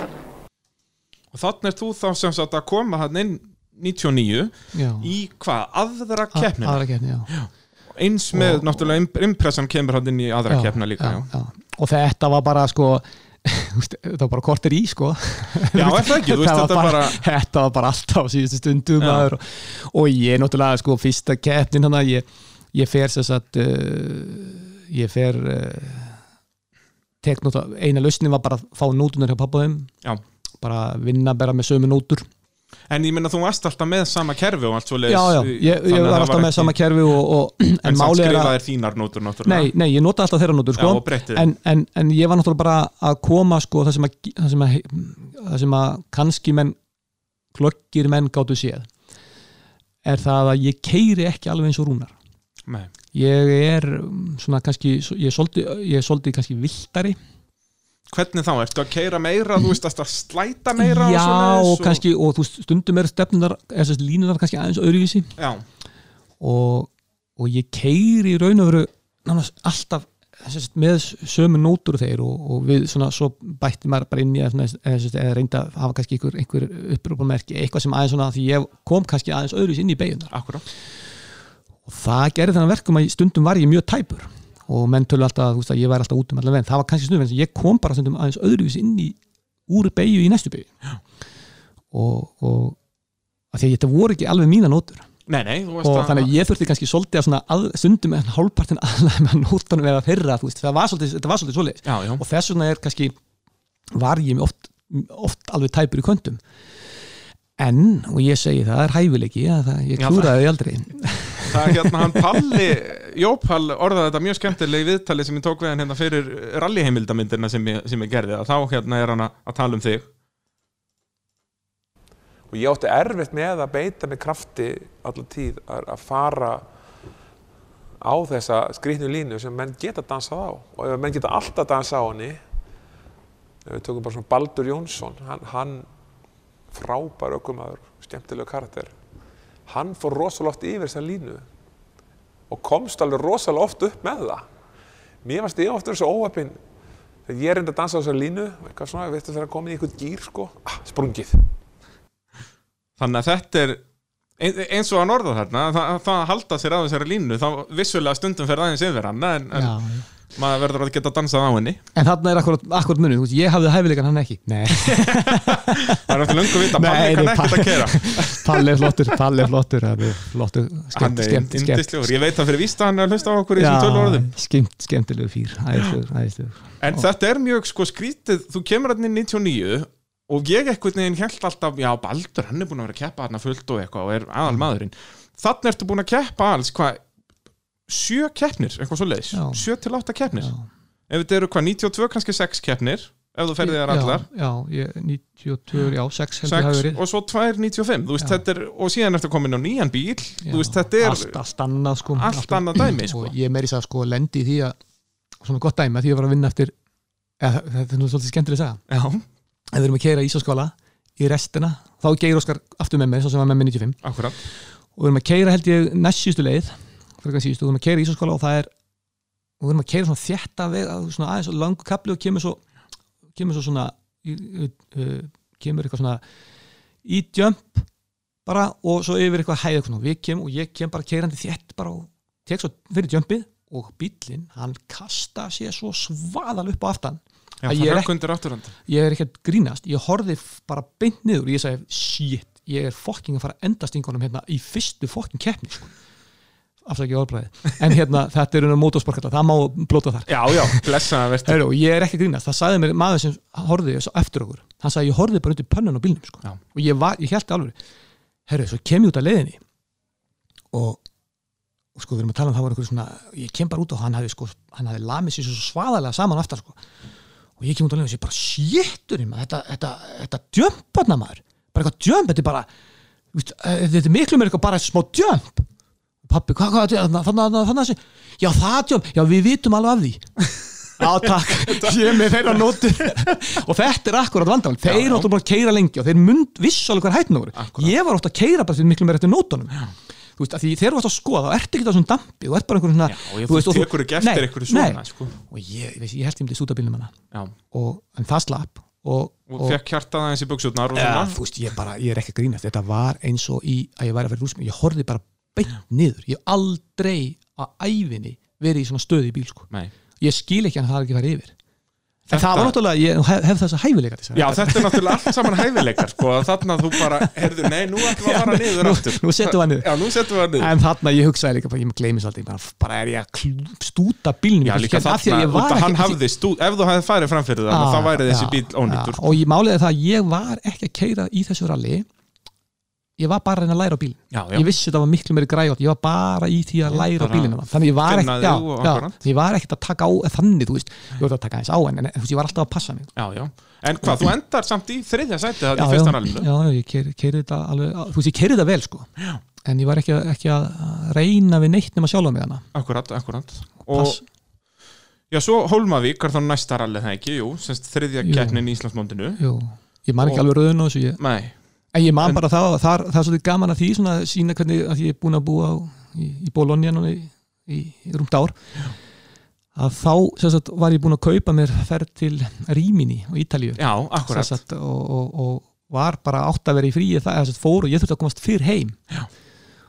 Og þannig er þú þá sem sagt að koma hann inn 99 Já. í hvað, aðra keppnina aðra keppni, já, eins með náttúrulega imp- impressan kemur hann inn í aðra Já, keppna líka já. já, já. og þetta var bara sko þetta var bara kortir í sko. Já, það ekki, veist, var þetta bara- þetta var bara alltaf síðustu stundu Já. maður, og, og ég náttúrulega sko fyrsta keppnin hann ég, ég fer sér satt uh, ég fer uh, tek eina lausnin var bara að fá nótunar hjá pappaðum bara vinna bara með sömu nótur En ég minna þú varst alltaf með sama kerfi og allt svo já, já, ég, ég var alltaf með sama kerfi og, og, En, en samt málið er að skrifaðir þínar nótur náttúrulega Nei, nei, ég nota alltaf þeirra nótur sko. Já, og breyttið. en, en, en ég var náttúrulega bara að koma sko, það, sem að, það, sem að, það sem að kannski menn klokkir menn gáttu séð er það að ég keiri ekki alveg eins og rúnar Nei. ég er svona kannski ég svolítið, ég er svolítið kannski viltari Hvernig þá, ertu að keira meira, þú veist, að slæta meira já og og kannski og þú stundum er stefnunar eða þess línunar kannski aðeins öðruvísi. Já, og, og ég keiri í raun og veru nánast alltaf sérst, með sömu nótur þeir og, og við svona svo bætti maður bara inn í að, eða reynda að hafa kannski einhver, einhver upprúpamerki, eitthvað sem aðeins svona því ég kom kannski aðeins öðruvísi inn í beigunar og það gerði þannig verkum að stundum var ég mjög tæpur og menn tölu alltaf þú veist, að ég væri alltaf út um allan veginn, það var kannski stundum en ég kom bara stundum aðeins öðruvísi inn í úr beigju í næstu beigju og, og að því að þetta voru ekki alveg mína nótur. Nei, nei, og að þannig að ég þurfti kannski svolítið að stundum með hálfpartin aðlæg með nótunum eða þeirra, þú veist, það var svolítið, þetta var svolítið svoleiðis. Já, já, og þess vegna er kannski var ég oft, oft alveg tæpur í kvöndum en, og ég segi það er hæfileiki, að það, ég klúraði aldrei. Það er hérna hann Palli Jópall orðaði þetta mjög skemmtilegi viðtali sem ég tók við hann hérna fyrir rallyheimildamyndirna sem ég, sem ég gerði að þá hérna er hann að, tala um þig. Og ég átti erfitt með að beita með krafti allar tíð að, að fara á þessa skrýtnu línu sem menn geta dansað á. Og ef menn geta alltaf dansað á henni ef við tökum bara svona Baldur Jónsson hann, hann frábær ökumæður, skemmtilegu karakter. Hann fór rosalega oft yfir þessa línu og komst alveg rosalega oft upp með það. Mér varst ég oft verið svo óöpinn þegar ég reyndi að dansa á þessa línu eitthvað svona, veistu þegar komið í einhvern gýr sko, ah, sprungið. Þannig að þetta er ein- eins og hann orða þarna það, það að halda sér á þessari línu þá vissulega stundum fer aðeins yfir hann en, en Já, maður verður að geta dansað á henni. En þarna er akkurat, akkurat munið, veist, ég hafði hæfileikan hann ekki. Það er eftir löngu vita, Palli kann ekkert að kera Palli er flottur, Palli er flottur flottur, skemmt, skemmt, ég veit það fyrir vísta hann er að hlusta á okkur í þessum tölu orðum skemmt, skemmtilegu fýr, æðislegur, En þetta er mjög sko skrítið, þú kemur hann inn 99 og ég einhvern veginn held alltaf, já Baldur, hann er búin að vera að keppa hann fullt og eitthvað og er aðal maðurinn. Þannig ertu búin að keppa alls, hvað, sjö keppnir, eitthvað svo leiðis, sjö til átta keppnir. Já. Ef þetta eru hvað, 92 kannski sex keppnir, ef þú ferði þar allar, Já, já, ég, 92, já, 6 heldur hafi verið. og svo tvær 95, þú veist, Já. þetta er, og síðan ertu komin á nýjan bíl, veist, þetta er allt, allt annað sko. allt annað dæmi, sko. og ég meiri þess að sko lendi í því að svona gott dæmi að því að var að vinna eftir eða, þetta er nú svolítið skemmtileg að segja ef við erum að keira ísaskóla í restina þá geir Óskar aftur með mér, svo sem var með mér 95 akkurat. og við erum að keira held ég næst síðustu leið fyrir síðustu, við erum að keira í ísaskóla og það er og við erum að keira svona veg að svona aðeins og langu kapli og kemur svo kemur svo svona uh, kemur eitthvað svona í jump bara og svo yfir eitthvað hæð við kem og ég kem bara keirandi þétt bara og tek svo fyrir jumpið og bíllinn hann kasta sér svo svaðal upp á aftan Já, ég er ekki- ég er ekki að grínast, ég horfði f- bara beint niður og ég sagði shit, ég er fokking að fara að enda stingunum hérna í fyrstu fokking keppni sko. Afsaki orðbræði en hérna, þetta er unna motorsporkalla, það má blóta þar. Já, já, blessaða verður. Heru, og ég er ekki grínast, það sagði mér maður sem horfði svo eftir okkur, hann sagði ég horfði bara út í pönnun á bílnum sko. Og ég, var, ég held alveg herru, svo kem ég út af leiðinni. Og og sko við erum að tala um það var einhver svona ég kem bara út og hann hafði sko hann hafði lamið sér svo svaðalega saman aftar sko. Og ég kem út og leiði og sé bara shitturinn maður, þetta, þetta, þetta pappi, hvað, hvað, þannig að þannig að já það jump, já við vitum alveg af því. Já takk, ég er með þeirra nótur og þetta er akkurat vandamál. Þeir áttu bara að keira lengi og þeir mynd vissu alveg hvað hættin voru. Ég var ótt að keira bara því miklu meir eftir nótunum. Þú veist, að því þegar þú ert að skoða þá ertu ekki það svona dampi, þú ert bara einhvern svona Já, og ég- þú og tekur ekki eftir nei, einhverju svona, sko. og ég, ég, ég held ég myndi stúta bílnum hana og, en það slapp og, og fekk hjartað aðeins í buksutnar og ja, þú veist, ég, bara, ég er ekki að grínast. Þetta var eins og í að ég væri að vera rúsum ég horfði bara beint niður. Ég hef aldrei að æfinni verið í svona stöðu í bíl sko. Ég skil ekki hann það er ekki að fara yfir. En Þetta- það var náttúrulega, ég hef, hef þess að- Já, þetta er náttúrulega allt saman hæfileikar sko, þannig að þú bara, heyrðu, nei, nú ætlum við að fara niður aftur. nú setjum við hann niður. Já, nú setjum við hann niður. En þarna ég hugsaði líka, ég gleymis aldrei bara, bara er ég að stúta bílnum Já, líka því að að hann hafði stú, ef þú hefði farið framfyrir það, Ah, þá væri þessi bíl ónýtur já, og ég máliði það að ég var ekki að keira í þessu ralli ég var bara að reyna að læra á bíl Já, já. ég vissi þetta var miklu meiri græjótt ég var bara í því að læra á bara bílinu þannig ég var, akkurat. ég var ekkert að taka á þannig, þú veist, ég var að taka aðeins á en, en þú veist, ég var alltaf að passa mig. Já, já, en hvað, þú endar samt í þriðja sæti það í fyrsta rallinu? Já, já, ég keiri þetta alveg, þú veist, ég keiri þetta vel sko. Já. en ég var ekki, ekki að reyna við neitt nema sjálfa mig hana Akkurat, akkurat Og já, svo Hólmavík er þá næsta rallið það ekki, jú, Og- En ég man En- bara það, það, það er svolítið gaman að því svona að sína hvernig að ég er búin að búa á, í, í Bologna núna í, í, í rúmt ár. Að þá sagt, var ég búin að kaupa mér ferð til Rímini á Ítalíu. Já, akkurat. Sagt, og, og, og var bara átt að vera í fríi það sagt, fór og ég þurfti að komast fyrr heim. Já.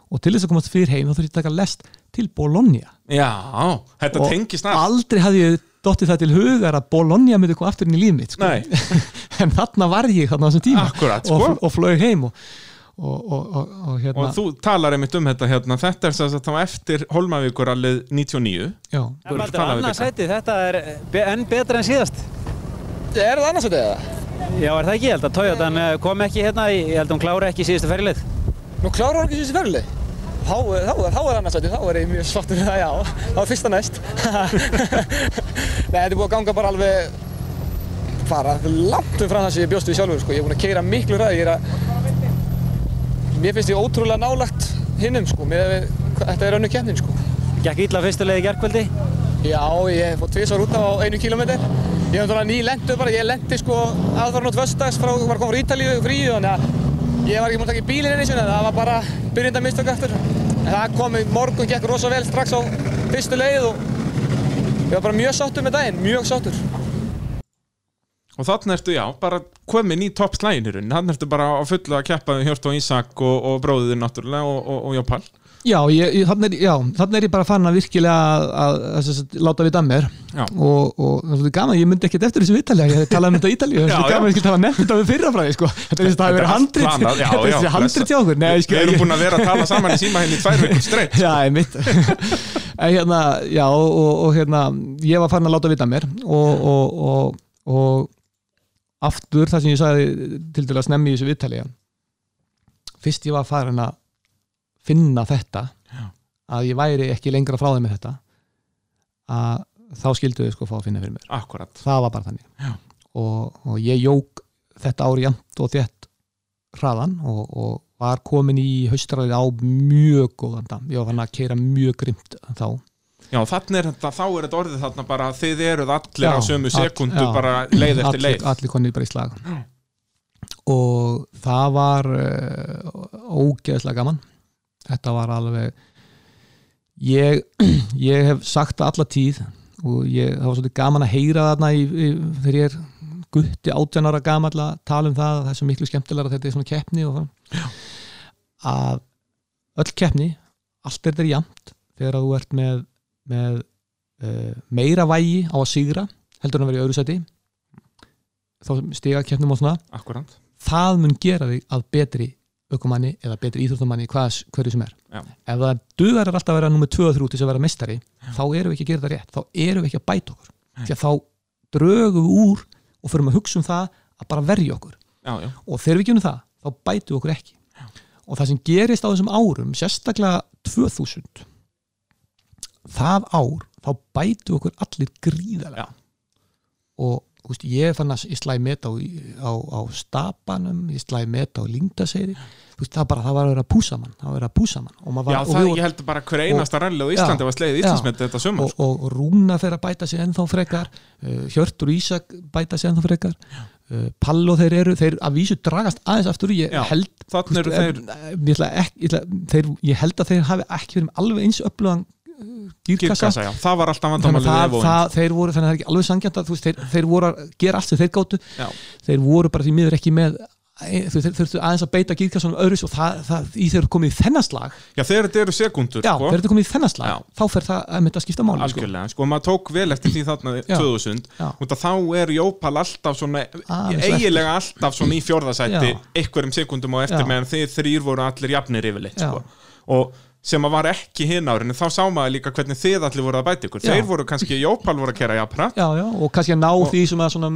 og til þess að komast fyrr heim þá þurfti ég að taka lest til Bologna. Já, þetta Og tengist að aldrei hafði ég dottið það til hugar að Bologna myndi koma aftur inn í líf mitt sko. Nei, en þarna var ég þarna á þessum tíma akkurat, og, sko og flög heim og, og, og, og, og hérna Og þú talar einmitt um þetta hérna, þetta er sem sagt þá eftir Hólmavíkurallið 99 já, Þú ert að tala við Bigga. þetta er be en betra en síðast. Er það annars að það? Já, er það ekki? Ég held að Toyotan eh, kom ekki hérna, í- ég held að hún klára ekki síðustu ferlið. Nú klárar hann ekki þessi ferli? Þá, þá, þá er annars að þá er ég mjög svart með það, já. Það var fyrsta næst. Nei, þetta er búið að ganga bara alveg fara langt um frá það sem ég bjóst við sjálfur, sko. Ég er búin að keira miklu ræði, ég er að mér finnst ég ótrúlega nálagt hinnum, sko, með við, þetta er önnu keppnin, sko. Gekk illa fyrstu leið í gerkvöldi. Já, ég fótt tvisvar út á einu kílómetr. Ég hef svona ný lendu bara, ég lendi sko aðfarn út vöstags frá, var komið frá Ítalíu fríu, þannig að ég var ekki múin að taka í bílinn einu sinni, það var bara byrjenda mistök eftir. En það kom í morgun, gekk rosa vel strax á fyrstu leið og ég var bara mjög sáttur með daginn, mjög sáttur. Og þannig ertu, já, bara komin í topp slæginirun Þannig ertu bara á fullu að keppa við Hjört og Ísak og, og bróðið náttúrulega og, og, og Jópal já, ég, ég, þannig, er, er ég bara farin að virkilega að, að, að, láta við dammer og, og það er gaman, ég myndi ekkert eftir þessu vittalega ég talaði um þetta í Ítalíu, það er gaman ég skil tala nefnt þetta við sko. að það hefur verið Þetta er þessi handrit hjá okkur. Ég Við erum búin að vera að tala saman í síma henni í tvær vikur streitt Já, einmitt. En hérna, já, og, og hérna ég var farin að láta vita mér og, og, og, og aftur það sem ég sagði til að snemmi í þessu viðtali fyrst ég var farin að finna þetta Já. að ég væri ekki lengra frá þeim með þetta að þá skildu þau sko fá að finna fyrir mér. Akkurat. Það var bara þannig. Já. og, og ég jók þetta ári jæmt og þétt hraðan og, og var komin í haustræði á mjög góðan dam ég var fann að keira mjög grimt þá. Já, þannig er þetta, þá er þetta orðið þarna bara Þið eruð allir Já, á sömu all- sekundu já. bara leið eftir allir, leið. allir konið bara í slag. Og það var uh, ógeðslega gaman þetta var alveg ég, ég hef sagt það alla tíð og ég, það var svolítið gaman að heyra þarna í, í, þegar ég er gutti átján ára gamall að tala um það það er svo miklu skemmtilega að þetta er svona keppni að öll keppni, allt er þetta jæmt þegar þú ert með, með uh, meira vægi á að sigra heldur en að vera í öðru sæti. Þá stiga keppnum og svona. Akkurat það mun gera þig að betri aukumanni eða betri íþróttamanni hvað, hverju sem er. Já. ef það dugar alltaf að vera nummer 2 og 3 til að vera mestari þá erum við ekki að gera það rétt. Þá erum við ekki að bæta okkur. Því að þá drögum við úr og förum að hugsa um það að bara verja okkur. Já, já, og þegar við gerum það, þá bætum við okkur ekki. Og það sem gerist á þessum árum sérstaklega 2000 það ár þá bætu okkur allir gríðarlega. Og veist, ég fann að ég slæði met á, á, á stapanum ég slæði met á lingdaseyri það bara, það var að vera að púsa mann það var að vera að púsa mann og maður Já, og það, vorum- ég held bara hver einasta ralli á Íslandi Já, var slegið já. Íslandsmynd þetta sumar. Og, og, og Rúna fer að bæta sig ennþá frekar. Uh, Hjörtur og Ísak bæta sig ennþá frekar. Uh, Pall og þeir eru, þeir að vísu dragast aðeins aftur ég Já, held þarna eru þú veist, eh, ég, ætla ekki, ég, ætla, þeir, ég held að þeir hafi ekki verið alveg eins öflugan já, það var alltaf vandamálið þeir þannig að það er ekki alveg sangjant að þú þeir, þeir voru að gera allt sem þeir gátu Já. þeir voru bara því miður ekki með e, þeir þeir þurftu aðeins að beita gírkassanum öðru og það, það, í þeir eru komið í þennan slag Já, þegar þetta eru sekundur já, sko. þeir eru komið í þennan slag þá fer það að mynda að skipta máli sko. Algjörlega, sko, maður tók vel eftir því þarna Já. 2000 Já. út að þá er Jópal alltaf svona Aðeins eiginlega alltaf svona í fjórðasætti einhverjum sekundum á eftir meðan þið þrýr voru allir jafnir yfirleitt sko. og sem að var ekki hinn árinu þá sá maður líka hvernig þið allir voru að bæta ykkur. Já. þeir voru kannski, Jópal voru að kera já, og kannski að ná því sem að svona,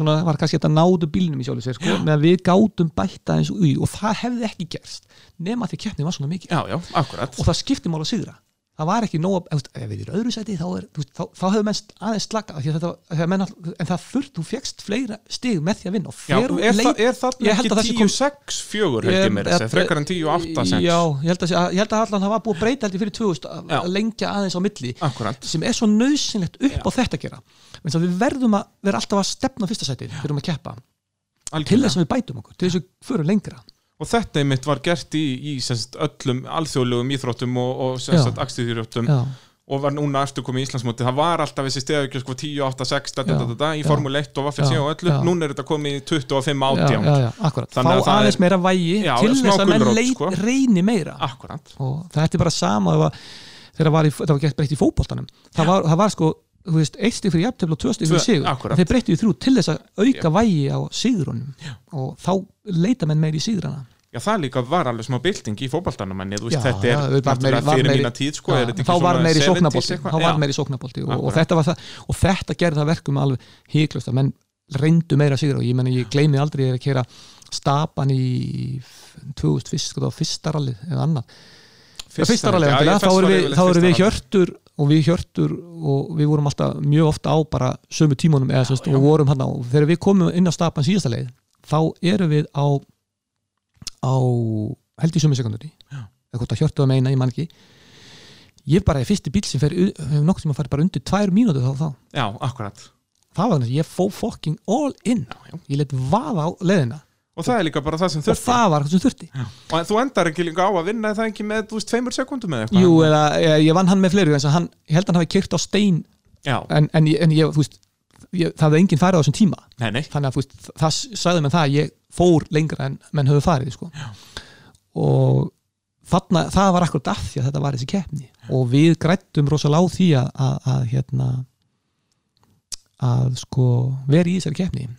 svona var kannski að náðu bílnum í sjálfu sér sko, meðan við gátum bæta eins og í og það hefði ekki gerst nema því að keppni var svona mikið Já, já, og það skipti mál að sigra það var ekki nóg að, ef við erum öðru sæti þá, er, þá, þá hefur mennst aðeins slaka að þetta, þegar menn, en það þurft, þú fegst fleira stig með því að vinna Já, er, leit- það, er það ekki að þessi kom- 10-6 fjögur held ég mér þessi, frekar en 10-8-6 Já, ég held að, ég held að allan það var búið að breyta held ég fyrir 2000 að Já. að lengja aðeins á milli Akkurat. sem er svo nöðsynlegt upp á þetta að gera Menns að við verðum að vera alltaf að stefna fyrsta sætið, við erum að keppa til Algjörlega. þess að við bætum okkur, til þess að við förum lengra og þetta einmitt var gert í, í semst, öllum alþjóðlegum íþróttum og, og Já. og var núna eftir komið í Íslandsmóti það var alltaf þessi stegaukja sko 10, 8, 6 da, da, da, í. Formule 1 og Vaffi C Já. og öllu, núna er þetta komið í 25, Já, 18 já, já, akkurat, Þannig að fá það aðeins meira vægi Já, til þess að menn leit, sko. reyni meira. Akkurat. Og þetta er bara sama þegar var, í, það var gett breytt í fótboltanum. Það var, það var sko, veist, eitt stig fyrir jafntefl og tvö stig fyrir sigur. þeir breyttu í þrjú til þess að auka vægi á sigurunum. Og þá leita menn meiri í sigurana Já, það líka var alveg smá bylting í fótballtanum en þú veist, Já, þetta er já, var meiri- var fyrir meiri- mína tíð sko, Já, þetta þá var meiri 70s sóknabolti eitthvað? þá var Já. meiri sóknabolti og, og, þetta var það, og þetta gerði það verkum alveg híklust að menn reyndu meira sigur og ég ég gleymi aldrei að kera stapan í 2000 fyrst, sko, það var fyrsta rallið eða annað Fyrsta fyrsta rallið, rallið, já, væntanlega, ég þá erum við, við rallið. hjörtur og við hjörtur og við vorum alltaf mjög ofta á bara sömu tímunum eða sérst og vorum hann á þegar við komum inn á stapan síðasta leið þá erum við á á held í sömu sekundunni eða hvort að hjörtu að meina, ég man ekki. Ég bara er fyrsti bíl sem fer hefur nokkuð sem að fara bara undir tvær mínútur þá, þá. Já, akkurat. Það var þannig, að ég fó fucking all in. Ég let vaða á leðina Og það er líka bara það sem og þurfti. það var það sem þurfti. Og þú endar ekki líka á að vinna það ekki með, þú veist, tveimur sekundum eða eitthvað? Jú, eða ég, ég vann hann með fleiri og hann, ég held að hann hafi kyrt á stein. Já. en, en, ég- en ég, þú veist ég, það hefði enginn farið á þessum tíma. Nei, nei. þannig að þú veist, það sagði mér það að ég fór lengra en menn höfðu farið sko. og þarna, það var akkurat af því að þetta var þessi keppni og við grættum rosalega á því að, að, að hérna að sko vera í þessari keppni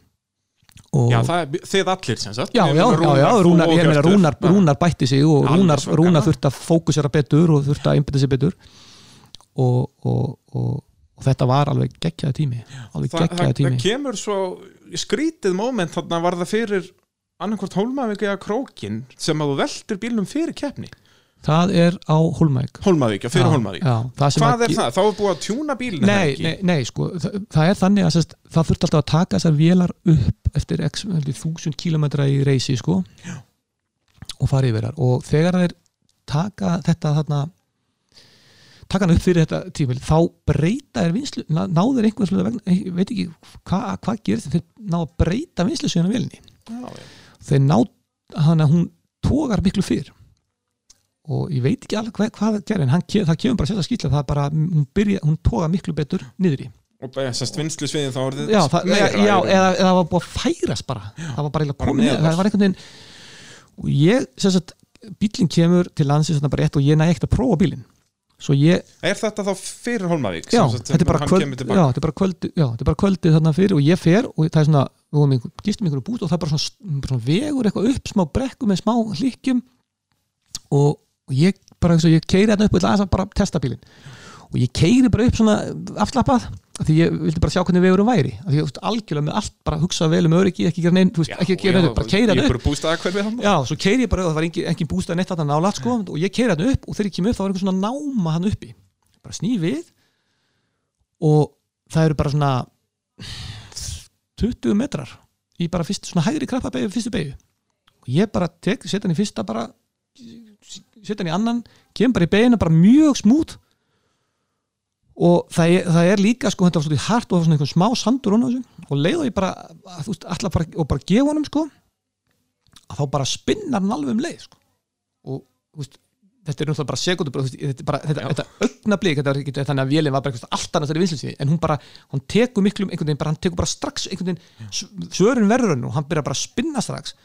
Já, það er, þið allir sem sagt Já, já, meina, já, Rúnar, ég meina. Rúnar. Rúnar bætti sig og Rúnar. Rúnar þurfti að fókusera betur og þurfti að einbytta sig betur og, og, og, og þetta var alveg geggjaði tími alveg geggjaði tími það kemur svo skrítið moment þarna var það fyrir annarkvort Hólmavík eða Krókin sem að þú veltir bílnum fyrir keppni? Það er á Hólmavík. Hólmavík, fyrir Já, Hólmavík. já, Hvað að er það? Þá er búið að tjúna það Nei, nei, nei, sko, það, það er þannig að sest, það þurfti alltaf að taka þessar vélar upp eftir þúsund kílometra í reysi sko og fara yfir þar og þegar þeir taka þetta þarna taka hann upp fyrir þetta tímil þá breyta er vinslu, ná- ná þeir einhvers vegna, veit ekki hvað hva gerist þeir ná að breyta vinslu síðan á vélinni. Já, já. Þeir ná hann að hún tógar miklu fyrr. Og ég veit ekki alveg hvað, hvað það gerir en hann, ke- það kemur bara sérstaklega skýtla það er bara, hún, byrja, hún tóga miklu betur niður í. Og þessast vinslu sviðin þá orðið já, það, meira já, eða, eða það var búið að færast bara. Það var bara Bara komið niður, það var einhvern veginn og ég, sem sagt, bílinn kemur til landsins bara og ég næ ekkert að prófa bílinn ég, Er þetta þá fyrir Hólmavík? já, þetta er bara kvöld er kvöldi, já, þetta er bara kvöldið þarna fyrir og ég fer og það er svona, við gistum einhverju búst og það er bara svona, svona vegur eitthvað upp smá brekku með smá hlykkjum og, ég bara ég keiri þarna upp og ætla aðeins að bara testa bílinn og ég keiri bara upp svona afslappað af því ég vildi bara sjá hvernig vegurum væri. Því ég algjörlega með allt bara hugsa vel um öryggi ekki gera neinn, þú veist, ekki gera neinn bara þarna er upp. hann Já, svo keiri ég bara og það var engin, engin bústað neitt þarna nálat sko. Og ég keiri hann upp og þegar ég kem upp þá var einhver svona náma hann uppi. Bara sný við og það eru bara svona 20 metrar í bara fyrst, svona hægri krabba beigju fyrstu beigju og ég bara tek, setja hann í fyrsta bara setja hann í annan kem bara í beigina bara mjög smút og það er, það er líka sko, þetta var svona hart og það var svona einhvern smá sandur og leið og ég bara, veist, bara og bara gefa honum sko að þá bara spinnar hann alveg um leið sko. og veist, þetta er náttúrulega bara sekundur þetta, er þetta, er ekki þannig að vélinn var bara eitthvað allt annað þegar vinslinsi en hún bara, hún tekur miklu einhvern veginn bara, hann tekur bara strax svörun verður hann og hann byrjar bara að spinna strax.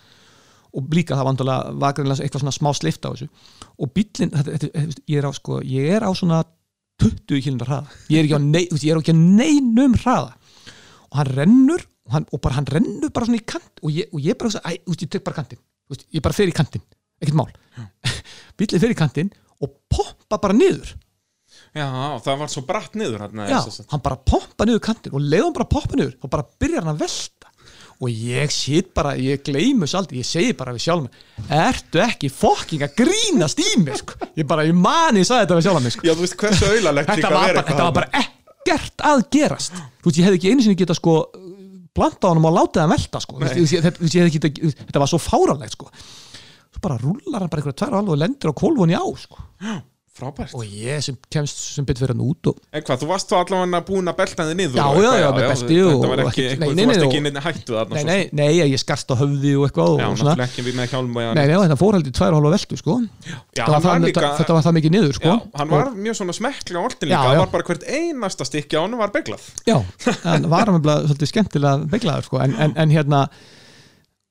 Og líka það vandulega var eitthvað svona smá slift á þessu. Og þetta, ég er á sko, ég er á svona 20 km hraða. Ég er ekki á, nei, þú veist, ég er ekki á neinum hraða. Og hann rennur og, hann, og bara hann rennur bara svona í kant og ég, og ég bara, æ, veist, ég tek bara kantinn. Ég bara fer í kantinn, ekkert mál. Bíllinn fer í kantinn og poppa bara niður. Já, það var svo bratt niður hann Já, hann bara poppa niður kantinn og leiðum bara poppa niður. Og bara byrjar hann að velta og ég sitt bara, ég gleymus aldrei, ég segi bara við sjálf ertu ekki fokking að grínast í mig sko? ég bara, ég mani, ég sagði þetta við sjálf mig sko. Já, þú veist hversu auðalegt þetta, var þetta var bara ekkert að gerast. Þú veist, ég hefði ekki einu sinni geta sko blanda á hann og láta það velta sko. Þetta, geta, þetta var svo fáralegt sko. Svo bara rullar hann bara einhverja tvær og alveg og lendur á kólfunni á sko Frábært. og ég sem kemst sem betur fyrir hann út og... En hvað, þú varst þá allavega búin að belta þið niður Já, og já, já, með belti og- Þetta var og ekki, eitthvað, nei, þú nei, varst nei, ekki og- neitt hættu þarna nei, nei, nei, ég skarst á höfði og eitthvað og, Já, og náttúrulega ekki við með hjálm og Nei, nei, þetta fór heldur tvær og hálfa veltu sko. Já, þetta, var hann var það, líka- þetta, þetta var það mikið niður sko. Já, hann var mjög svona smekkli á oltin líka. Það var bara hvert einasta stykki á hann var beglað Já, hann var hann svolítið skemmtilega beglaður sko. En, en, en hérna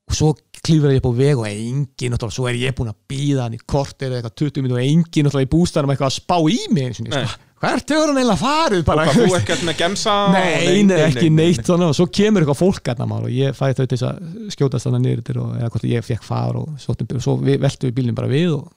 og svo klífur ég upp á veg og engin náttúrulega, svo er ég búin að býða hann í kort eða eitthvað 20 minn og engin náttúrulega í bústanum eitthvað að spá í mig eins og sko. hvert hefur hann eiginlega farið Og bara, hvað, þú ekkert með gemsa og- Nei, nei, ekki neitt svona, og svo kemur eitthvað fólk hérna mál og ég fæði þau til þess að skjótast þannig til og eða hvort ég fekk far og, og svo við, veltum við bílinn bara við og,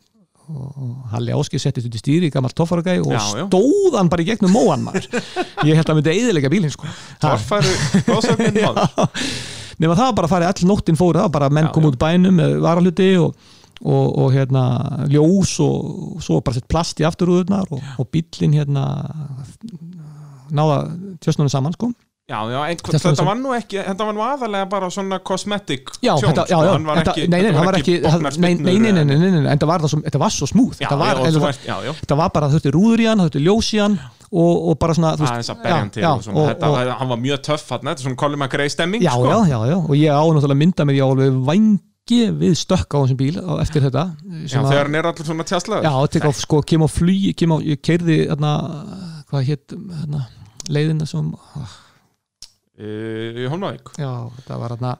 og, og Halli Áskir settist út í stýri gammal toffaragæ og Já, já. stóð hann bara í gegnum móan maður. Ég held að hann myndi eðilega bílinn sko. Ha. Torfæru, góðsögnin nema það var bara að fara all nóttin fóru það var bara að menn Já, kom já. út bænum með varahluti og, og, og hérna ljós og svo bara sett plast í afturúðurnar og, og bíllinn hérna náða tjösnunum saman sko. Já, já, einhver, Þetta var nú ekki, þetta var nú aðalega bara svona cosmetic Já, tjón, þetta, sko, var ekki, nei, nei, nei, nei, en þetta var svo smúð þetta var, og bara, veist, rúður í hann, veist, ljós í hann og, og bara svona, aðeins að berja hann til já, og svona, og, þetta, og, hann var mjög töff hann, þetta er svona Colin McRae stemming já, sko. já, já, já, og ég á náttúrulega mynda mér, ég á alveg vangi við stökk á þessum bíl eftir þetta já, þegar hann er allir svona tjaslaður. Já, tek á, sko, kem á flugi, kem á, ég keirði, hérna, hvað hétt, hérna, leiðina sem, ah, í Holmavík já, það var hérna,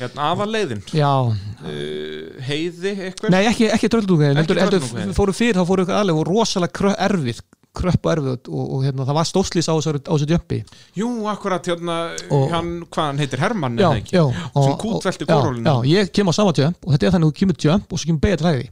hérna aðaleiðin já, uh, heiði eitthvað? Nei, ekki, ekki Trölltunguheiði. fóru fyrir, þá fóru ykkur aðlega og rosalega erfið, kröpp og erfið og, og hérna, það var stóðslýs á þessu, djömpi. jú, akkurat hérna, Og- hann, hvað hann heitir Hermann Já, eða ekki já. sem kútvelti já, kórólinu já, ég kem á sama djömp og þetta er þannig að þú kemur djömp og svo kemur til hægri.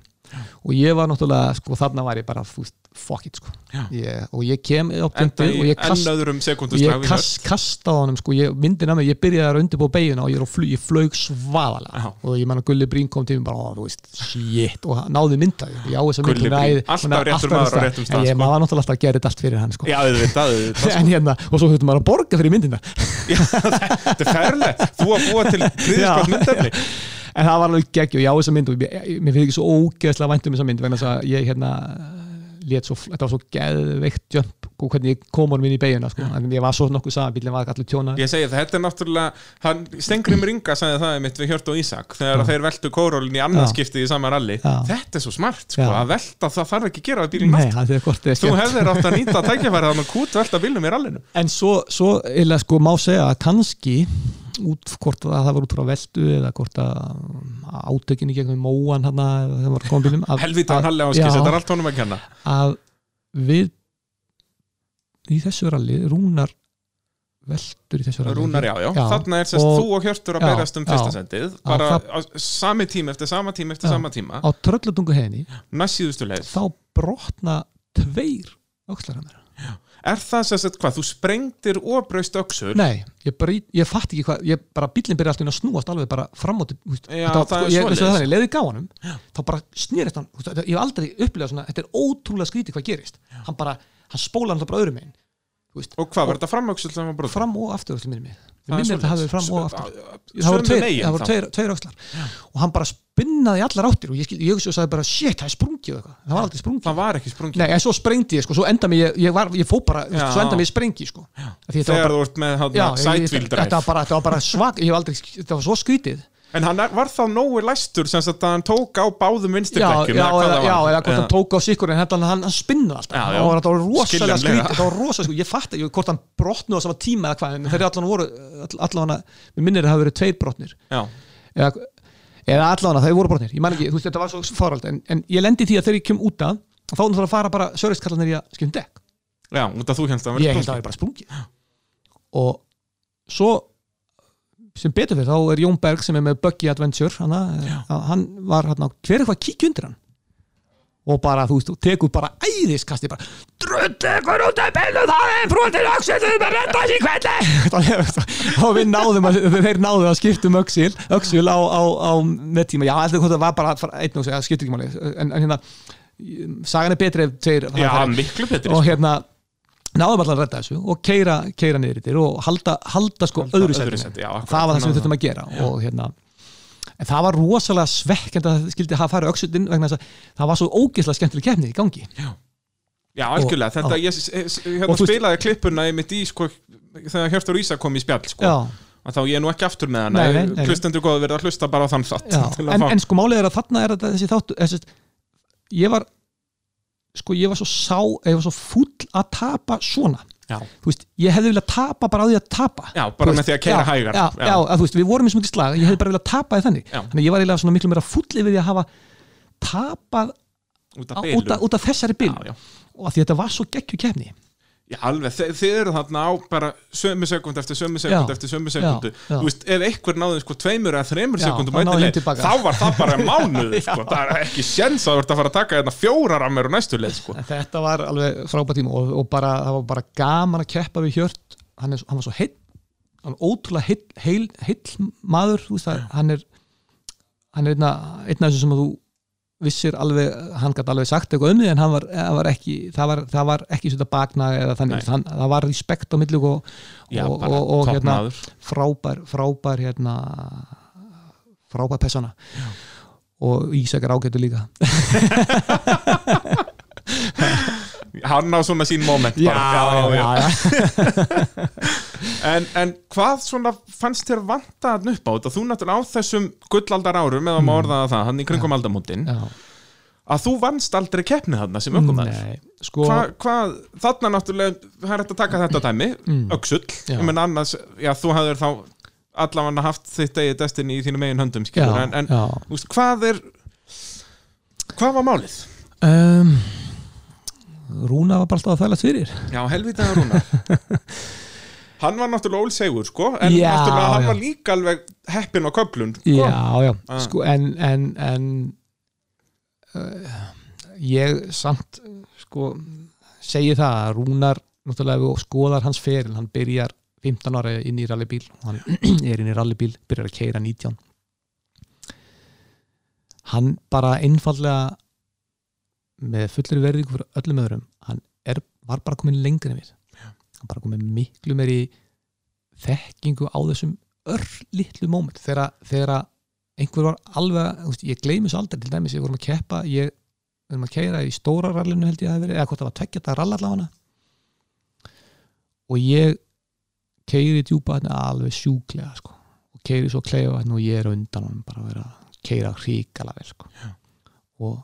Og ég var náttúrulega, sko, þarna var ég bara, fúst, fuck it, sko. Ég, og ég kem enda djömpi og ég kast, og ég kast, kasta á honum sko, ég, myndin að mig, ég byrjaði að undirbúa beiguna og ég, flug, ég flög svaðalega og ég manna Gulli Brín kom til mér bara, ó, þú veist, shit. Og náði myndaði, ég á þess að Briem, alltaf réttur maður á réttum stað, en ég sko. maður náttúrulega alltaf að gera þetta allt fyrir hann sko. já, auðvitað, auðvitað en hérna, og svo þurftum maður að borga fyrir myndina. Þetta er ferlegt, þú að búa til en það var alveg geggjum, ég á þessa mynd og mér finnst ekki svo ógeðslega vænt um þessa mynd vegna þess að ég hérna lét svo, þetta var svo geðveikt jump og hvernig ég kom honum inn í beiguna sko. en ég var svo nokkuð saman, bílinn var allir tjóna Ég segi það, þetta er náttúrulega hann, Stengrim Ringa sagði það mitt við Hjört og Ísak þegar þeir veltu kórólin í skiptið í sama ralli. Þetta er svo smart, sko, að velta það þarf ekki að gera það bílinn er Þú hefðir átt að nýta tækjafæri þannig að kút velta bílnum í rallinu. En svo, svo eða sko má segja að kannski út hvort að það var út frá veldu eða hvort að átökinni gegnum móan hann að það var komið bílum að, Helvita hann halli áskis, já, þetta er allt honum að kenna. Að við í þessu ralli rúnar veldur í þessu ralli. Rúnar, já, já, þarna er sérst og- þú og Hjörtur að já, berjast um fyrsta já. sendið Já, bara það- á sami tíma eftir sama tíma eftir Já. sama tíma. á síðustu leið. Þá brotna tveir öxlaramir Er það sérst hvað, þú sprengtir og braust öxur Nei, ég, bara, ég fatt ekki hvað ég bara bílinn byrja alltaf inn að snúast alveg bara fram á til Já, þetta, það er ég, svoleiðis. þessu þannig, leiði gáanum þá bara snýrist hann, veist, ég hef aldrei upplegað svona, þetta er ótrúlega skrítið hvað gerist. Hann bara, hann spóla hann bara öðrum megin og hvað, var þetta framöksul sem var brotið? fram og aftur öxl minni mig? Minnir þetta verið fram og aftur. Það voru tveir, það voru tveir, tveir öxlar. Og hann bara spinnaði allar áttir og ég, ég, ég sagði bara shit, það er sprungið eitthvað. Það var aldrei sprungið. það var ekki sprungið. Nei, en svo sprengdi ég sko, svo enda mig, ég, ég, var, ég fó bara, Já. svo enda mig sprengi sko. Þegar bara- þú ert með Já, sidewheel þetta var bara, bara svag ég hef aldrei, þetta var svo skrítið en hann var þá nógu læstur sem að hann tók á báðum já, vinstirdekkjum já, eða, já, eða hvort hann tók á sikkur en hann, hann, hann spinnaði alltaf. Já, já. það var, rosalega skrítið þetta var rosalega skrítið, ég fatt ekki hvort hann brotnuð á sama tíma eða hvað, en þeir allan voru allan, mér minnir að það hafi verið tveir brotnir. Já, eða, eða allan þau voru brotnir, ég man ekki, þú veist, þetta var svo farald en, en ég lendi í því að þegar ég kem út að þá þarf að fara bara sem betur fyrir þá er Jón Berg sem er með Buggy Adventure hana, að hann var hann hver er eitthvað að kíkja undir hann? Og bara þú veist, þú tekur bara æðiskasti bara, drull ykkur út af beilu það er brotin öxil, þið með redda sér kvelli og við náðum að, þeir náðum að skiptum öxil öxil á, á, á með tíma já, alltaf hvort það var bara einn og segja, skiptum ekki máli. En, en hérna, sagan er betri þeir já, miklu betri og hérna náðum allan að redda þessu og keira, keira niður yfir og halda, halda sko Halda öðru já, akkurat, það var það sem við þurftum að gera og hérna en það var rosalega svekkjand að það skildi hafa farið öxutin vegna þess að það var svo ógeðslega skemmtileg kefni í gangi. Já, algjörlega, Og- þetta, já. ég, hérna spilaði klippuna einmitt í, sko, þegar Hjörtur Ísa kom í spjall, sko, Já. að þá ég er nú ekki aftur með hana, hlustendur góðu verið að hlusta bara á þann þátt Já, að en, en sko málið er að þarna er þetta þessi þáttu ég var sko ég var svo sá ég var svo fúll að tapa svona. Veist, ég hefði viljað tapa bara á því að tapa. Já, bara með því að keyra já, hægar. já, Já. að veist, við vorum í svo mikið slag ég hefði bara viljað tapa því þannig. Þannig ég var eiginlega miklu meira fúll yfir því að hafa tapað út af út, af, út af þessari bil Já, já. og því þetta var svo geggju kefni Já, alveg, þið, þið eru þarna á bara sömu sekund eftir sömu sekund Já. eftir sömu sekundu Já. Þú veist, ef einhver náði sko tveimur eða þreimur sekundum leið, þá var það bara mánuð sko. það er ekki séns að ert að fara að taka hérna fjórar að mér á næstu leið sko. Þetta var alveg frábært tíma og, og bara, það var bara gaman að keppa við Hjört hann, er, hann var svo heill hann er ótrúlega heill, heil, heill maður þú veist, það, hann er hann er einna, einna þessu sem að þú vissir alveg, hann gæti alveg sagt eitthvað um því en hann var, það var ekki það var, það var ekki svona bakna eða þannig. Hann, það var respekt á milli og, Já, og, bara og, og hérna, frábær frábær hérna frábær persóna og Ísak er ágættur líka. Hann á svona sín moment Já, bara. já, já, en, en hvað svona fannst þér vanta að upp á þetta þú náttúrulega á þessum gullaldar árum eða maður orðaða það, hann í kringum aldamótin Mm. já. að þú vannst aldrei keppni þarna sem ökumæður sko þarna náttúrulega það er hægt að taka þetta dæmi, Mm. öksull Já. ég menn annars, já þú hafðir þá allavega haft þitt eigið destinni í þínum eigin höndum skilur, Já, en, en já. veist, hvað er hvað var málið? um, Rúna var bara alltaf að þælast fyrir Já, helvítið að rúna Hann var náttúrulega ólsegur sko en Já, náttúrulega hann já. var líka alveg heppin á köflun sko. Já, já, Ah. sko, en en, en uh, ég samt sko, segi það að Rúnar náttúrulega skoðar hans feril hann byrjar 15 ára inn í rallybíl hann er inn í rallybíl, byrjar að keira 19 hann bara einfallega með fullri verðingu fyrir öllum öðrum hann er, var bara komin lengur en við bara komin miklu meiri þekkingu á þessum örlitlu móment þegar, þegar einhver var alveg, veist, ég gleymi svo aldrei til dæmis, ég vorum að keppa ég vorum að keira í stóra rallinu held ég að hafi verið eða hvort það var tveggjart að ralla allavega og ég keiri djúpa hérna alveg sjúklega sko. og keiri svo kleifa hérna og ég er undan honum bara að vera að keira ríkala vel sko. og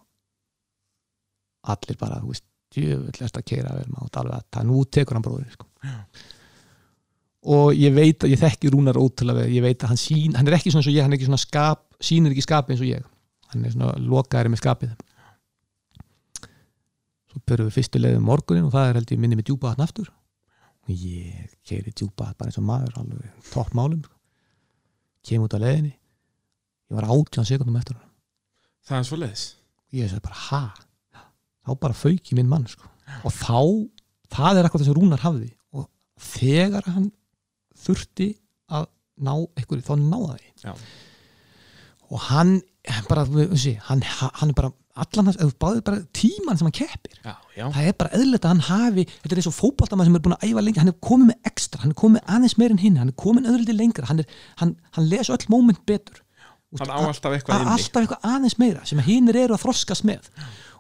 allir bara, þú veist djöfull erst að keira vel maður alveg að það nú tekur hann bróður sko. og ég veit að ég þekki Rúnar ótrúlega vel, ég veit að hann sín hann er ekki svona eins og ég, hann er ekki svona skap sýnir ekki skapi eins og ég. Hann er svona lokaðari með skapið. Svo byrjuðum við fyrstu leiðum morgunin og það er held ég minni með djúpa hann aftur. Og ég keiri djúpa bara eins og maður alveg topp málum kem út á leiðinni. Ég var átján sekundum eftir hann Það er svo leiðis ég sagði bara ha þá bara fauk í minn mann sko. og þá, það er akkur þess að Rúnar hafði. Og þegar hann þurfti að ná einhverju, þá náða því Já. og hann bara, hann, hann er bara allan hans, ef þú báðir bara tíman sem hann keppir. Já, já. það er bara eðlilegt að hann hafi þetta er eins og fótboltamann sem er búin að æfa lengi hann er komið með ekstra, hann er komið með aðeins meir en hinn hann er komið öðruldi lengra, hann, er, hann, hann les öll móment betur. Hann á alltaf eitthvað eitthvað aðeins meira sem hinnir eru að þroskast með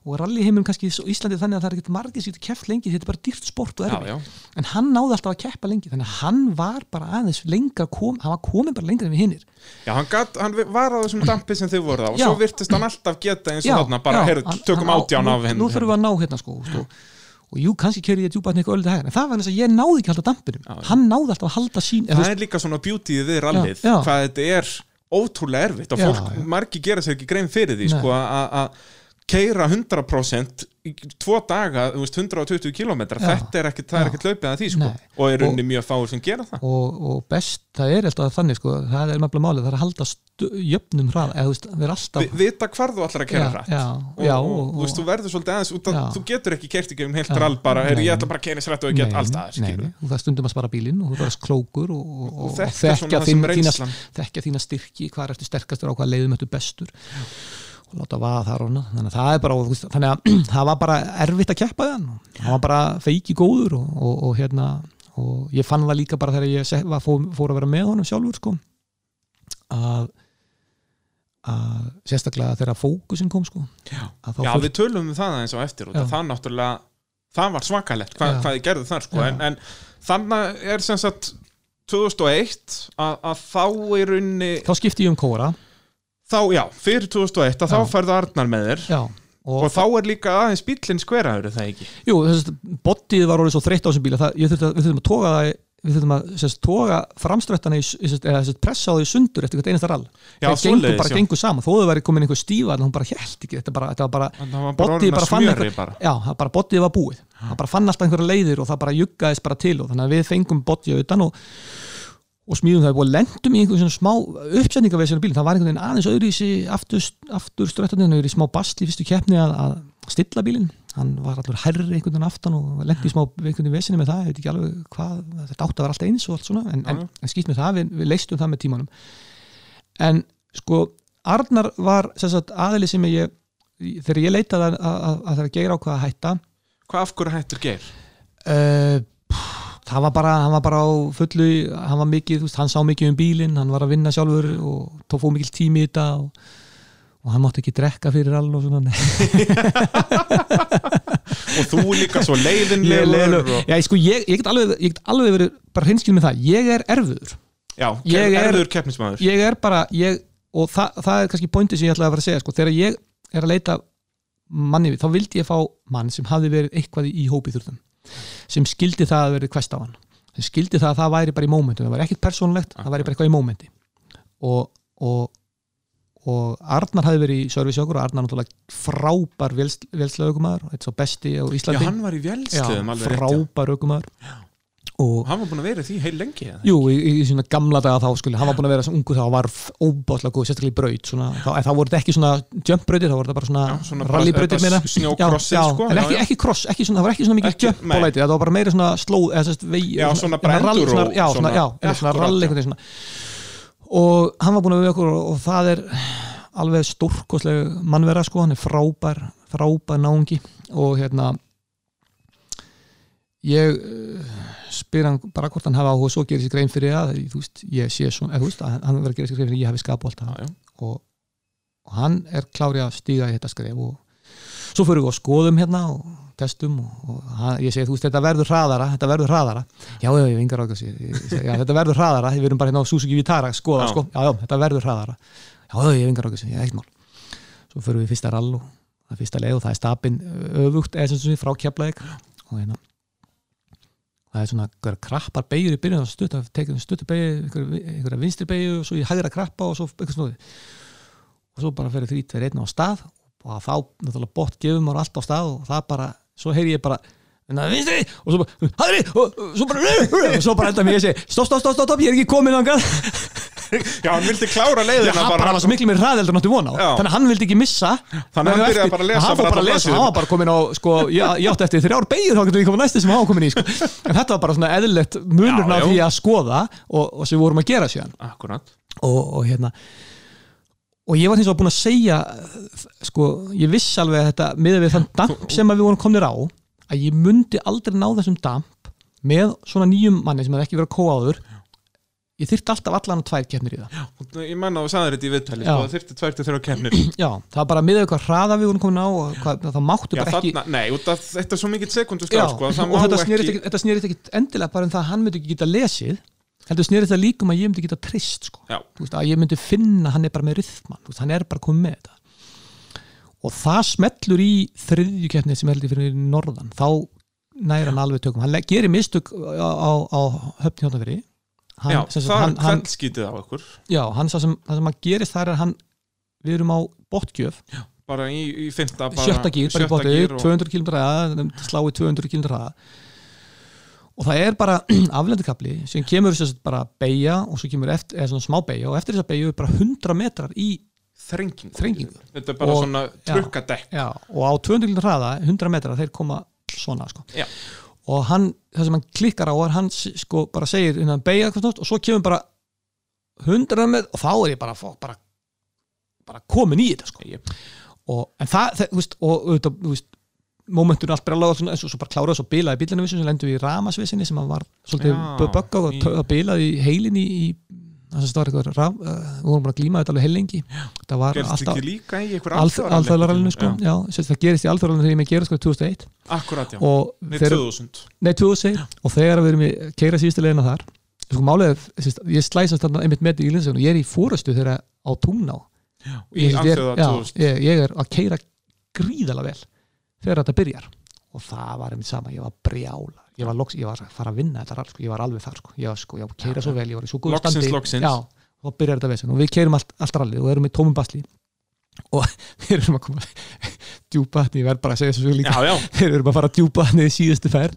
og rallyheimum kannski í Íslandi þannig að það er ekkert margir sem getur keppt lengi þetta er bara dýrt sport og erfið Já, já. en hann náði alltaf að keppa lengi þannig að hann var bara aðeins lengra kom, hann var komin bara lengra en við hinnir Já, hann, gat, hann var á þessum dampi sem þið voruð á og Já. svo virtist hann alltaf geta eins og þarna bara, já, heyrðu, tökum átján af henn Nú þurfum við að ná hérna sko og, og jú, kannski kerði ég djúpa eitthvað öllið hægir en það var þess að ég náði ekki alltaf dampinum hann náði alltaf að halda sín Það er líka svona beautyið við rallið Já, já. hvað þetta er ótrúlega erfitt og Já, fólk, já. margir gera sér ekki grein fyrir því sko, að keira 100% í tvo daga, þú veist, 120 km Já. þetta er ekkit, það er Já. ekkit hlaupið að því sko. Og er unni mjög fáur sem gera það. Og, og best, það er alltaf þannig sko, það er mefnilega málið, það er að halda jöfnum hraða, eða þú veist, við erum alltaf Vi, vita hvar þú ætlar að hratt. já, og, og, og- þú veist, þú verður svolítið aðeins út að þú getur ekki kert ekki um heilt rall bara, er, ég ætla bara að keira sér hratt og ég get nei, og það stundum að spara bílinn og þú verður klókur og, þetta sem þína, styrki hvað er eftir sterkastur á hvað leiðum eftir bestur og láta vaða þar og þannig að það er bara, þannig að það var bara erfitt að keppa og hann var bara feiki góður og, og, og hérna og ég fann það líka bara þegar ég var, fór, fór að vera með honum sjálfur sko að að sérstaklega þegar fókusin kom sko Já, Já fór- við tölum um það eins og eftir að það náttúrulega, það var svakalett hvað, Já. hvað ég gerði þar sko. En, en þannig er sem sagt 2001 að, að þá í runni þá skipti ég um kóra þá, já, fyrir 2001 að þá Já. færðu Arnar með þér. Já, og, þá er líka aðeins bílinn skveraður er það ekki? Jú, þess að bodyð var orðið svo þreytt á þessum bíla það, þurfti að, við þurfum að toga það við þurfum að sérst, toga framströttana eða pressa á því sundur eftir hvert einasta rall. Já, það gengur bara já. gengur saman. Þó þau væri komin einhver stífa en hún bara held ekki. Þetta, bara, þetta var bara, bara að bara fann bara. já, það bara bodyð var búið. Það bara fann alltaf einhverja leiðir og það bara juggaðist bara til og þannig að við fengum bodyð utan og og smíðum það og lendum í einhverjum svona smá uppsetningaveðsinu bílinn, það var einhvern veginn aðeins öðru í sig aftur, aftur ströttaninu í smá bastli fyrstu keppni að, að stilla bílinn. Hann var allur herri einhvern veginn aftan og lendi í smá einhvern veginn vesinu með það, ég veit ekki alveg hvað þetta átti að vera alltaf eins og allt svona en, en, en skýtt með það, við, við leistum það með tímanum. En sko Arnar var sagt, aðili sem ég þegar ég leitaði að, að, að, að það geir á hvað að hætta. Hvað af hverju hættur geir? uh, það var bara, hann var bara á fullu hann var mikið, þú veist, hann sá mikið um bílinn hann var að vinna sjálfur og tók fóð mikil tími í þetta og, og hann mátti ekki drekka fyrir all og svona og þú líka svo Ég leiðinlegur. og... Já, sko, ég, ég, get alveg, ég get alveg verið bara hreinskil með það, ég er erfiður. Já, Ég er- erður keppnismæður ég er bara, ég, og það, það er kannski pointið sem ég ætlaði að fara að segja, sko, þegar ég er að leita manni við, þá vildi ég fá mann sem hafði verið eitthvað í hópi þurfum sem skildi það að verið kvest á hann. Sem skildi það að það væri bara í mómentu það væri ekkert persónlegt, það væri bara eitthvað í mómenti. Og, og og Arnar hafði verið í okkur og Arnar náttúrulega frábær vélslaugumæður, þetta er svo besti á Já, Íslandi hann var í já. frábær augumæður og Og hann var búin að vera því heil lengi eða? Jú, í, í svona gamla daga þá skulle, hann var búin að vera svona ungu þá og var óbáslega góð, sérstaklega í braut svona, þá, þá voru þetta ekki svona jump brautir, þá voru þetta bara svona, Já, svona rallybrautir meira. já, sko, en ekki, ekki cross, ekki svona, það var ekki svona mikið Ekki- jump nei. á læti, það var bara meira svona slóð, Já, svona enduro, svona, já, svona, rally og hann var búin að við okkur og, og það er alveg stórkostlega mannvera sko, hann er frábær frábær náungi. Og hérna ég uh, spyr hann bara hvort hann hafa áhuga og svo gerir sér grein fyrir að veist, ég sé svona, eða, þú veist, hann verður að gera sér grein fyrir að ég hafi skap og allt það og, og hann er klári að stíga í þetta skref og svo fyrir við og skoðum hérna og testum og, og hann, ég segi þú veist þetta verður hraðara þetta verður hraðara, já já ég vingar ákvæmst já þetta verður hraðara, við erum bara hérna á Suzuki Vitara að skoða Já. sko, já já þetta verður hraðara. Já já ég vingar ákvæmst, ég er eitt mál. Svo fyrir við fyrsta rall og það er fyrsta leið og það er stapin öfugt eða sem frá keflaðik og hérna það er svona einhverja krappar beigur í byrjun og stutt að tekja stuttu beigju, einhverja, einhverja vinstri beigju og svo í hægra krappa og svo eitthvað snúði og svo bara fyrir þrít fyrir einn á stað og þá náttúrulega bótt gefum maður allt á stað og það bara, svo heyri ég bara "Na, vinstri og svo bara hægri og og svo bara, og svo bara enda mig ég segi stopp, stopp, stopp, stopp, ég er ekki komin þangað. Já, hann vildi klára leiðina hann bara. var svo miklu mér hraðeldur en áttu vona á. Já. þannig að hann vildi ekki missa. Þannig að hann byrjaði bara að lesa hann fór bara að lesa, hann var bara komin á sko, ég, ég átti eftir þrjár beigir þá getur við komið næsti sem hann var komin í sko. en þetta var bara svona eðlilegt munurna Já, já. því að skoða og, og sem við vorum að gera síðan. Akkurat. Og, og hérna og ég var hins vegar búin að segja sko, ég viss alveg að þetta með við þann damp sem að við vorum komnir á að ég myndi aldrei ná þessum damp með svona nýjum manni sem hefði ekki verið að kóa áður ég þyrfti alltaf allan að tvær keppnir í það Og Ég menna og sagði þetta í viðtali Já. sko, það þyrfti tvær til þrjá keppnir já, það var bara með eitthvað hraða við vorum komin á og hvað, það máttu Já, bara ekki þarna, nei, út af þetta er svo mikill sekundu já, skál sko, og þetta ekki snerist ekki, þetta snerist ekki endilega bara um það að hann myndi ekki geta lesið heldur snerist það líka um að ég myndi geta trist sko. Já. Veist, að ég myndi finna að hann er bara með rythman, hann er bara komið með þetta og það smellur í þriðju keppni sem heldur fyrir norðan. Þá næra hann alveg tökum. Hann gerir mistök á, á, á höfni hjóttafyrir Já, það er kveldskítið á okkur. Já, hann það sem, það sem hann gerist þar er hann við erum á botgjöf bara í, í bara, sjötta gír, bara í gír og- 200 km ræða slá í 200 km ræða og það er bara aflendikabli sem kemur þess að bara beigja og svo kemur eftir, eða svona smá beigja og eftir þess að beigja er bara 100 metrar í þrengingu, þrengingu. þetta er bara Og- svona trukkadekk já, og á 200 km ræða 100 metrar þeir koma svona sko. Og hann, það sem hann klikkar á er hann sko bara segir innan beigja og svo kemur bara 100 metrar og þá er ég bara, bara, bara komin í þetta sko. Og, en það, það veist, og auðvitað, þú veist momentur allt bara lága en svo, bara kláraði svo bilaði vissu sem lendu í ramasvissinni sem var svolítið Já, bögga og í- í... bilaði í heilinni í það sem stóð eitthvað raf, uh, við vorum bara að glíma þetta alveg heilengi það var gerst alltaf líka í einhver alþjóðarallinu sko, já, já það gerist í alþjóðarallinu þegar ég með gera sko 2001 akkurat já, þegar, 2000 nei 2000 og þegar við erum í keira síðustu leiðina þar sko sérst, ég slæsast þarna einmitt með í Lindsson og ég er í fórastu þegar á Túná í Ég- ég er- alþjóða já, 2000 ég, ég er að keira gríðalega vel þegar þetta byrjar og það var einmitt sama, ég var brjála ég var, loks, ég var að fara að vinna þetta sko. ég var alveg þar sko. ég var sko, ég var að keira svo vel, ég var í svo góð standi. já, og byrjar þetta vesen og við keirum allt, allt rallið og erum í tómum basli. Og við erum að koma djúpa vatni, ég verð bara að segja þessu líka. Já, já, við erum að fara djúpa vatni í síðustu ferð.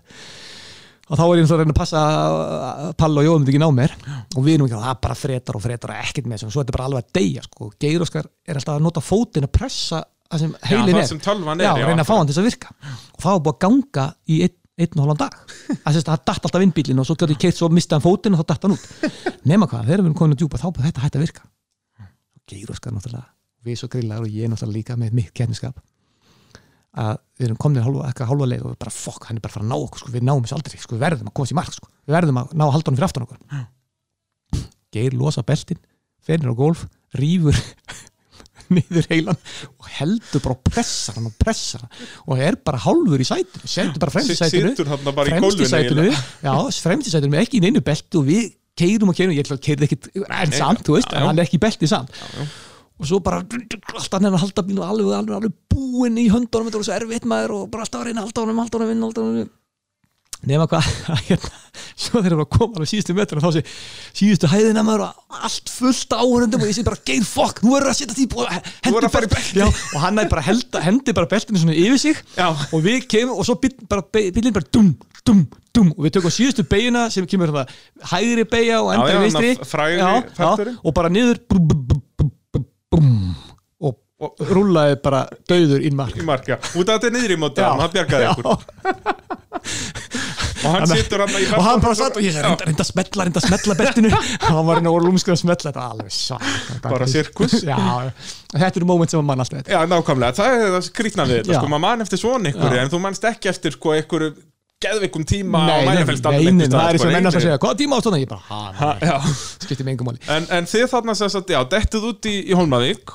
Og þá er ég að reyna að passa að Palla og Jóðum ekki ná mér. Og við erum ekki, það er bara fretar og fretar ekkert með þessu. Og svo er þetta bara alveg að deyja sko. Geir Óskar er alltaf að nota fótinn að pressa það sem heilin er. sem tölvan já, er reyna að fá hann til þess að virka. Og það var búið að ganga í einn, einn og hálfan dag. Það datt alltaf inn bílinn og svo gæti keitt svo mista hann fótinn og þá datt hann út. Nema hvað, þegar við erum komin að djúpa þá bara þetta hætti að virka. Og Geir Óskar náttúrulega við svo grillar og ég náttúrulega líka með mitt keppniskap að við erum komin hálfa, eitthvað hálfa leið og bara fokk, hann er bara að fara að ná okkur sko, við náum þessu aldrei, sko, við verðum að komast í mark sko. við verðum að ná að halda honum fyrir aftan okkur. Geir losa beltin fennir á golf, rýfur niður heilan og heldur bara og pressar hann og pressar hann og er bara hálfur í sætinu sendur bara fremst í sætinu. situr hann bara í fremst í sætinu, já, fremst í sætinu ekki í neinu belti og við keirum og keirum, ég keira ekkit en samt, þú veist, já, já. en hann er ekki í belti samt. Og svo bara alltaf hann að halda bínu alveg, alveg, alveg búinn í höndunum þetta var svo erfitt maður og bara alltaf að reyna halda honum, halda honum, halda honum nema hvað, hérna, svo þeir eru að koma alveg síðustu metrum þá sé síðustu hæðina maður og allt fullt áhörundum og ég sé bara geir fokk, nú er að setja að fara í belti. já, og hann er bara held, hendi bara beltinu svona yfir sig Já. og við kemum og svo bíl, bara, bílinn bara dum, dum, dum og við tökum síðustu beiguna sem kemur það hægri beigja og endar í já, og bara niður brum, brum, brum, brum, og Og- rúlaði bara döður inn mark í mark, já, út af þetta niður í móti Já. hann bjargaði Já. og hann situr hann og hann bara satt og ég reynda, að smetla reynda að smetla beltinu. Og hann var reynda að lúmskur að smetla þetta var alveg svak Bara sirkus. þetta eru moment sem að mann alltaf þetta Já, nákvæmlega, það er það skrýtna við þetta, sko, maður mann eftir svona ykkur en þú mannst ekki eftir, sko, ykkur geðveikum tíma nei, á nei, það er eins og menn að segja hvaða tíma ástóðan, ég bara, ha, Já, skipti mig engum máli. En, en þið þarna sem sagt, já, dettuð út í, í Holmavík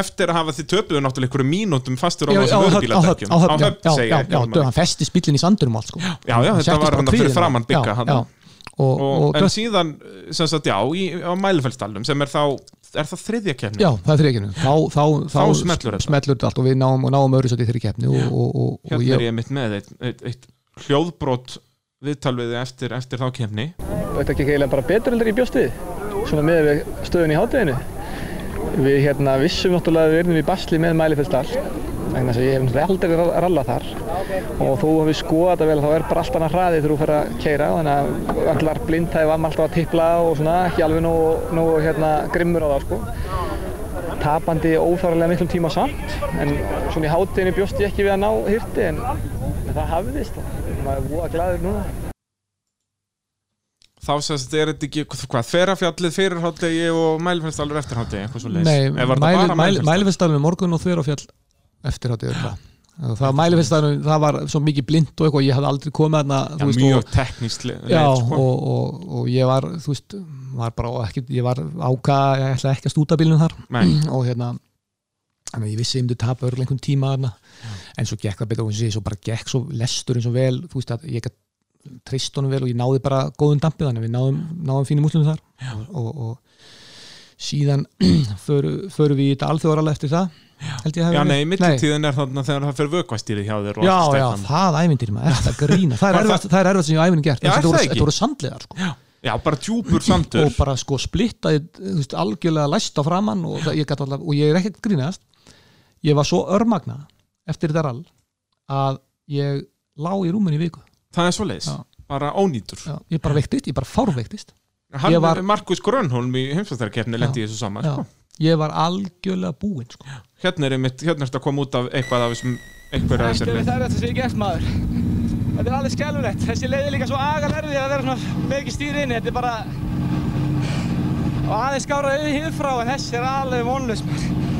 eftir að hafa þið töpuðu náttúrulega ykkur mínútum fastur á þessum höfn, á höfn, segja Hólmavík. hann festist bílinn í sandurum allt sko. Já, já, þetta var hann fyrir framann bygga Já, þarna. já. og, og, og, en síðan, sem sagt, já, í, á Mælifellsdalum sem er þá, er það þriðja kefni? já, það er þrjekinu þá, þá, þá, Þá smellur þetta. smellur þetta allt og við náum, og náum öðru svo í þrjir keppni og, og, og, og Hérna er ég, ég mitt með eitt, eitt, eitt hljóðbrot viðtalviði eftir, eftir þá kefni Þetta ekki eiginlega bara betur heldur í bjóstið, svona með við stöðun í hátteginu. Við hérna vissum náttúrulega að við erum í basli með Mælifellsdal, þess að ég hef náttúrulega aldrei ra- rallað þar og þó að við skoða þetta vel þá er bara allt annað hraði þegar þú fer að keira þannig að allar blindhæði var alltaf að tippla og svona ekki alveg nógu, nógu hérna, grimmur á það sko. Tapandi óþáralega miklum tíma samt en svona í hátteginu bjóst ég ekki við að ná hirti en, en það hafðist og maður er búið að glæður núna. Þá sérst er þetta ekki, hvað, þverafjallið fyrir hátegi og mælfellsdalur eftir hátegi, eitthvað svo leys Nei, mælifestafnum morgun og þverjafjall eftir hátíð það það var svo mikið blind og eitthvað, ég hafði aldrei komið þarna Já, veist, mjög og, teknískt leið, já, sko. og, og, og ég var, veist var ekki, ég var áka ég ætla ekki að stúta bílunum þar. Nei. og hérna þannig að ég vissi að ég myndi tapa örgulega einhvern tíma þarna. En svo gekk það betur og eins og ég svo bara gekk svo lesturinn svo vel, þú veist að ég gætt treyst honum vel og ég náði bara góðum dampið þannig. Að við náðum, náðum fínum útlunum þar. Og, og, og síðan förum föru við í þetta alþjóðarall eftir það Já, nei, mittiltíðin er þarna þegar það fyrir vökvastýrið hjá þér Já, já, það ævindir maður, er þetta grína. Það er það- það er erfitt sem ég á ævinni gert. Er þetta það voru- sandlegar sko. Já, bara djúpur sandur. Og bara sko splittaði þú veist, algjörlega læst á framann og, það, ég alltaf, og ég er ekkert grínast. Ég var svo örmagna eftir þetta rall að ég lá í rúminu í viku Það er svo leis, Já. bara ónýtur Já, ég bara veiktist, ég bara fárveiktist Hann, Ég var- Markus Grönholm í heimsvæstarkeppni lendi þessu saman Já, sko. ég var algjörlega búinn sko. Hérna er einmitt, hérna er þetta að koma út af eitthvað af þessum einhverja af leið það er þetta sem ég gert maður. Þetta er alveg skjálfilegt. Þessi leið er líka svo agalerfið að vera svona með ekki stýri inni. Þetta er bara... Og aðeins skára auðvitað hýðfrá en þessi er alveg vonlaus maður.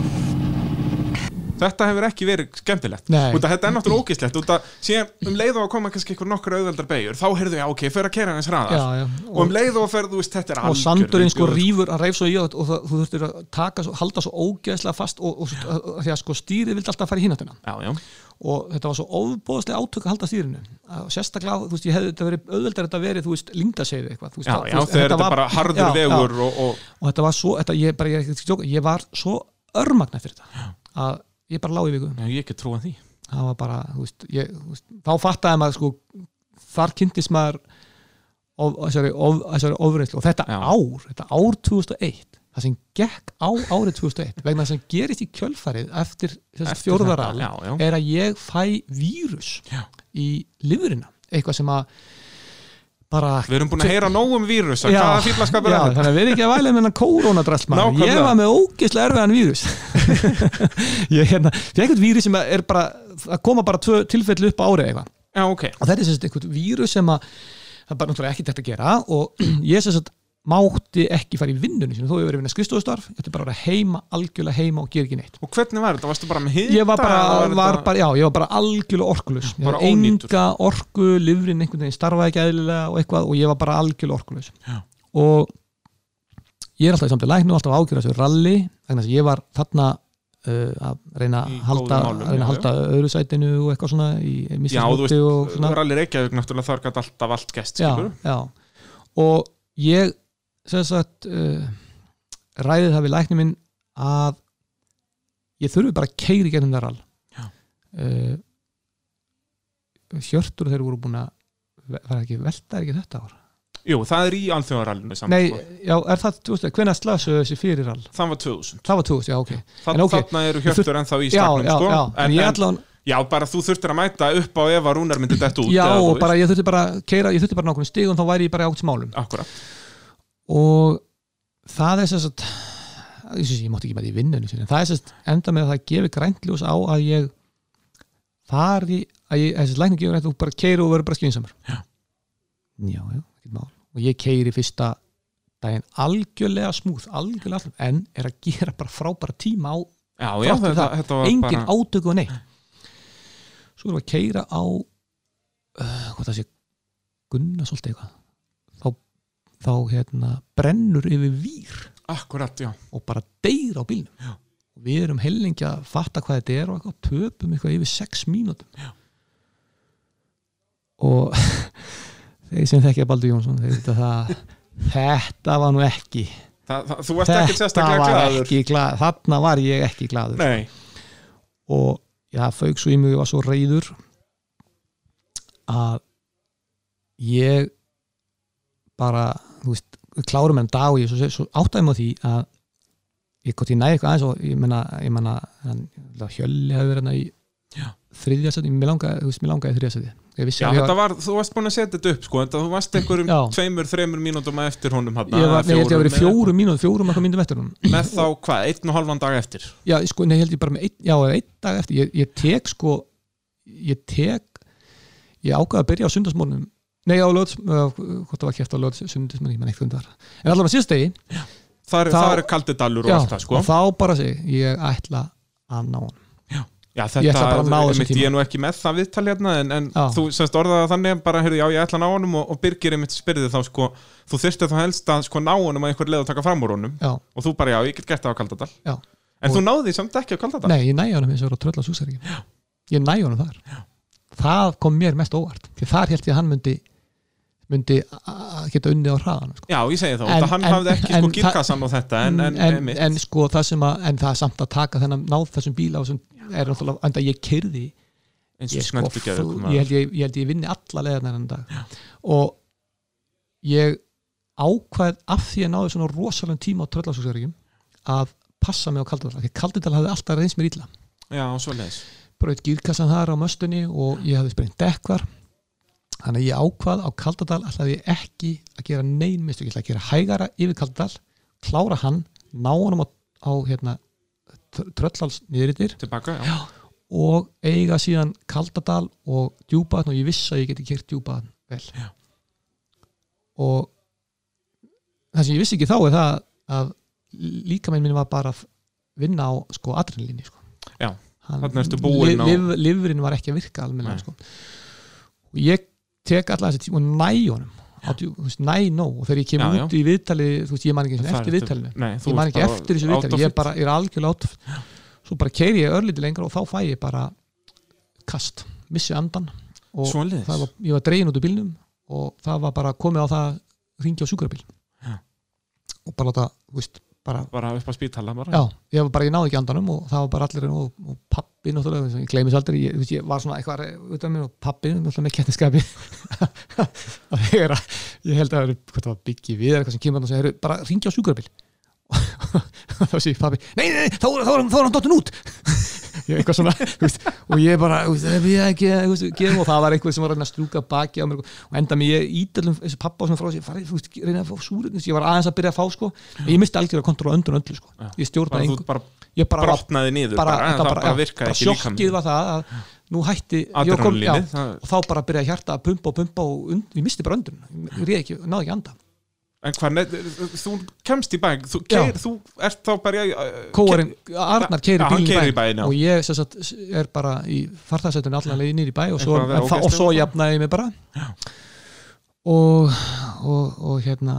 Þetta hefur ekki verið skemmtilegt. Að þetta er náttúrulega ógislegt út að síðan um leið og að koma kannski einhver nokkur auðveldar beigur þá heyrðu já ok, fyrir að kera hans hraðar. Já, já. og um leið og fyrir, þú veist, þetta er og algjör sandurinn sko rýfur hann reif svo í og, og þú þurftir að taka halda svo ógeðslega fast og, og, og því að sko stýrið vildi alltaf fara í já, og þetta var svo ofbóðslega átök að halda stýrinu. Og sérstaklega, þú veist, ég hefði þetta verið auðveldar þetta verið, þú veist, lindaseiði eitthvað já, já þegar þetta var- bara harður vegur og, og og þetta var svo, þetta, ég, ég, að ég var svo örmagna fyrir þetta að ég bara lá í viku. Já, ég ekki trúa því. Það var bara, þú veist, ég, þú veist þá fattaði maður sko þar kynntist maður of, þessari, of, þessari ofreynslu og þetta Já. ár, þetta ár 2001 það sem gekk á árið 2001 vegna þess að sem gerist í kjölfarið eftir þessi fjórðaral er að ég fæ vírus Já. í lifurina, eitthvað sem að bara Við erum búin að heyra nóg um vírus Já, já, er þannig að við erum ekki að væla með maður. Nákvæmlega. ég var með ógeðslega erfiðan vírus. Ég hérna, fyrir einhvern vírus sem er bara að koma bara tvö tilfelli upp á eitthvað. Já, ok. Og þetta er einhvern vírus sem að það er bara náttúrulega ekki þetta að gera og ég sem sagt mátti ekki fara í vinnunni sinni, þó ég verið að vinna skrifstofustarf ég ætti bara að vera heima, algjörlega heima og gera ekki neitt. Og hvernig var þetta? Varstu bara með hýta? ég var bara, var bara, já, ég var bara algjörlega orkulus ég bara var enga orku, livrin einhvern veginn starfaði ekki eðlilega og eitthvað og ég var bara algjörlega orkulus Já. og ég er alltaf í samtið læknu alltaf ágjörða þessu ralli þess að ég var þarna uh, að reyna Í halda, málum, að reyna að halda öðru sætinu og eitthvað svona í Já, þú veist, og er og ég sagt uh, ræði það við lækni minn að ég þurfi bara að keiri gennum þar all Já. uh, hjörtur þeir voru búin að var ekki velta ekki þetta ár? Jú, það er í alþjóðarallinu samt nei, sko. já, er það, þú veist, hvenær slasuðu þessi fyrir all Það var 2000 það var 2000, já, ok. Þann, En ok, Þarna eru hjörtur ennþá í já, staknum já, sko. já, en, ég en, allan já, bara þú þurftir að mæta upp á ef að rúnar myndi dett út já, og bara ég þurfti bara að keira, ég þurfti bara nákvæmlega stigum þá væri ég bara átt smálum Akkurat og það er sérst ég, ég mátti ekki með því vinnunni það er sérst enda með að það gefi græntljós á að ég fari að ég, þessi lækning gefur þetta þú bara keiri og verður bara skynsamur. Já. já, já, ekkert mál. Og ég keiri fyrsta daginn algjörlega smúð, algjörlega allum en er að gera bara frábæra tíma á Já, já, þetta, það, þetta engin bara átöku og neitt. Svo erum við að keira á uh, hvað það sé gunna svolítið eitthvað þá hérna brennur yfir vír Akkurat, og bara deyr á bílnum. Já. við erum heilengi að fatta hvað þetta er og eitthvað, töpum eitthvað yfir sex mínútum. Já. og þeir sem þekkja Baldur Jónsson það þetta var nú ekki. Það, það, Þú varst ekki sérstaklega ekki glað þarna var ég ekki glaður. Nei, og já, fauk svo í mig og var svo reyður að ég bara, þú veist, klárum en dag og ég svo, svo áttaði á því að ég gott ég næði eitthvað aðeins og ég menna, ég menna hjölli hefur verið hérna í Já. þriðja seti, mér langaði, þú veist, mér langaði í þriðja seti ég vissi já, var, var, þú varst búin að setja þetta upp sko, þú varst einhverjum Já. tveimur, þreimur mínútum eftir honum hann, ég held ég að verið fjórum mínúð, fjórum eitthvað mínútum eftir hún með þá, hvað, einn og halvan dag eftir? Já, sko, nei, held ég bara með einn, já, einn dag eftir, ég, ég tek sko ég tek ég ákvaði að byrja á sundarsmórnum nei á löð, hvort það var kæft á löð sundis, menn ég menn eitthvað undar en allavega síðast degi Það er, Þá- það er kaldidalur og já, allt það sko. þá bara seg ég ætla að ná hann Já, Ég þetta, einmitt, tíma. ég er nú ekki með það viðtal hérna en, en Já. þú semst orðaði þannig bara, heyrðu, já, ég ætla að ná honum og, og Birgir einmitt spyrði þá, sko, þú þyrfti þá helst að sko ná honum að einhver leið að taka fram úr honum. Já, og þú bara, já, ég get gert það á Kaldadal. Já. En þú náði samt ekki á Kaldadal. Nei, ég næ honum þar. Já. það kom mér mest óvart því þar held ég að hann myndi myndi að geta unnið á hraðan sko. Já, ég segi þá, En- hann en- hafði ekki sko gírkassan og þetta en, en, en, sko það sem að en það er samt að taka þennan náð þessum bíl á þessum er náttúrulega, enda ég kyrði eins ég, og sko, ég, held ég, ég ég vinni alla leiðarnar en dag. Og ég ákvað af því að náði svona rosalegum tíma á tröllasúsverjum að passa mig á Kaldidal því Kaldidal hafði alltaf reyns mér illa. Já, svo leiðis braut gírkassan þar á möstunni og ég hafði sprengt dekkvar þannig að ég ákvað á Kaldadal ætlaði ég ekki að gera neyn mistök, ég ætlaði að gera hægara yfir Kaldadal klára hann, ná honum á, á hérna, Tilbaka, já, og eiga síðan Kaldadal og djúpaðan og ég vissi að ég geti kert djúpaðan vel Já. og það sem ég vissi ekki þá er það að líka minn var bara að vinna á sko adrenalinni sko. Já, Hann- þarna ertu búinn á- liv, livrin var ekki að virka almennilega Nei. sko. og ég tek alla þessi tíma og næ honum. Næ nóg. Og þegar ég kem Já, já. út í viðtali þú veist, ég man ekki eftir viðtalinu. ég man ekki eftir þessu viðtali. ég it. bara er algjörlega átt svo bara keiri ég örlítið lengra og þá fæ ég bara kast, missi andan og var, ég var dregin út úr bílnum og það var bara komið á það ringi á sjúkrabíl. Já. og bara láta, þú veist, bara bara upp á spítala bara. Já, ég bara, ég náði ekki andanum og það var bara allir og, og pappi náttúrulega, ég gleymis aldrei ég, ég var svona eitthvað út af mér og pappi náttúrulega með kettinskapi ég held að það var byggi við eða eitthvað sem kemur og segir, bara ringi á sjúkrabíl. Og þá sé pappi nei, nei, nei, þá er hann dottin út ég, svona, veist, og ég bara og það var eitthvað sem var að að strúka baki á mér og enda mig ég ídalum þessu pappa sem frá sér farið, þú veist, reyna að fá súrið, ég var aðeins að byrja að fá sko, ég misti algjör að kontrolla öndun öllu sko, ég stjórnaði bara ég bara brotnaði niður bara, sjokkið var það að nú hætti og þá bara byrjaði hjarta að pumpa og pumpa og ég misti bara öndun ég náði ekki að anda En hvað, þú kemst í bæn þú, keir, þú ert þá bara uh, kóarinn, Arnar keiri keyrir í bæinn. og ég sem sagt, er bara í farþarsættunni allan leiði nýr í bæ og svo, og svo jafnaði ég mig bara. Og, og, og hérna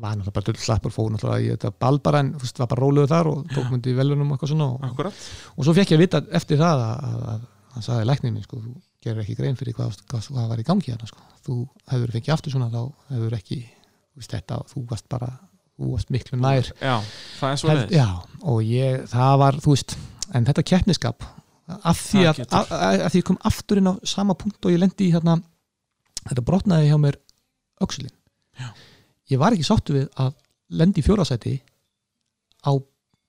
var náttúrulega bara dull slappur fór náttúrulega í þetta ball bara en þú veist, var bara róluðu þar og tók myndi í velunum og eitthvað svona og, Akkurat. Og svo fekk ég að vita eftir það að, að, að hann sagði læknir minn sko, þú gerir ekki grein fyrir hvað, hvað, hvað var í gangi hérna sko. þú hefur fengið aftur svona þá hefur ekki, veist þetta þú varst bara, þú varst miklu nær. Já, það er já, og ég, það var, veist en þetta keppniskap af því að, að, að, að því ég kom aftur inn á sama punkt og ég lendi í hérna þetta brotnaði hjá mér Já. ég var ekki sáttu við að lendi í fjórasæti á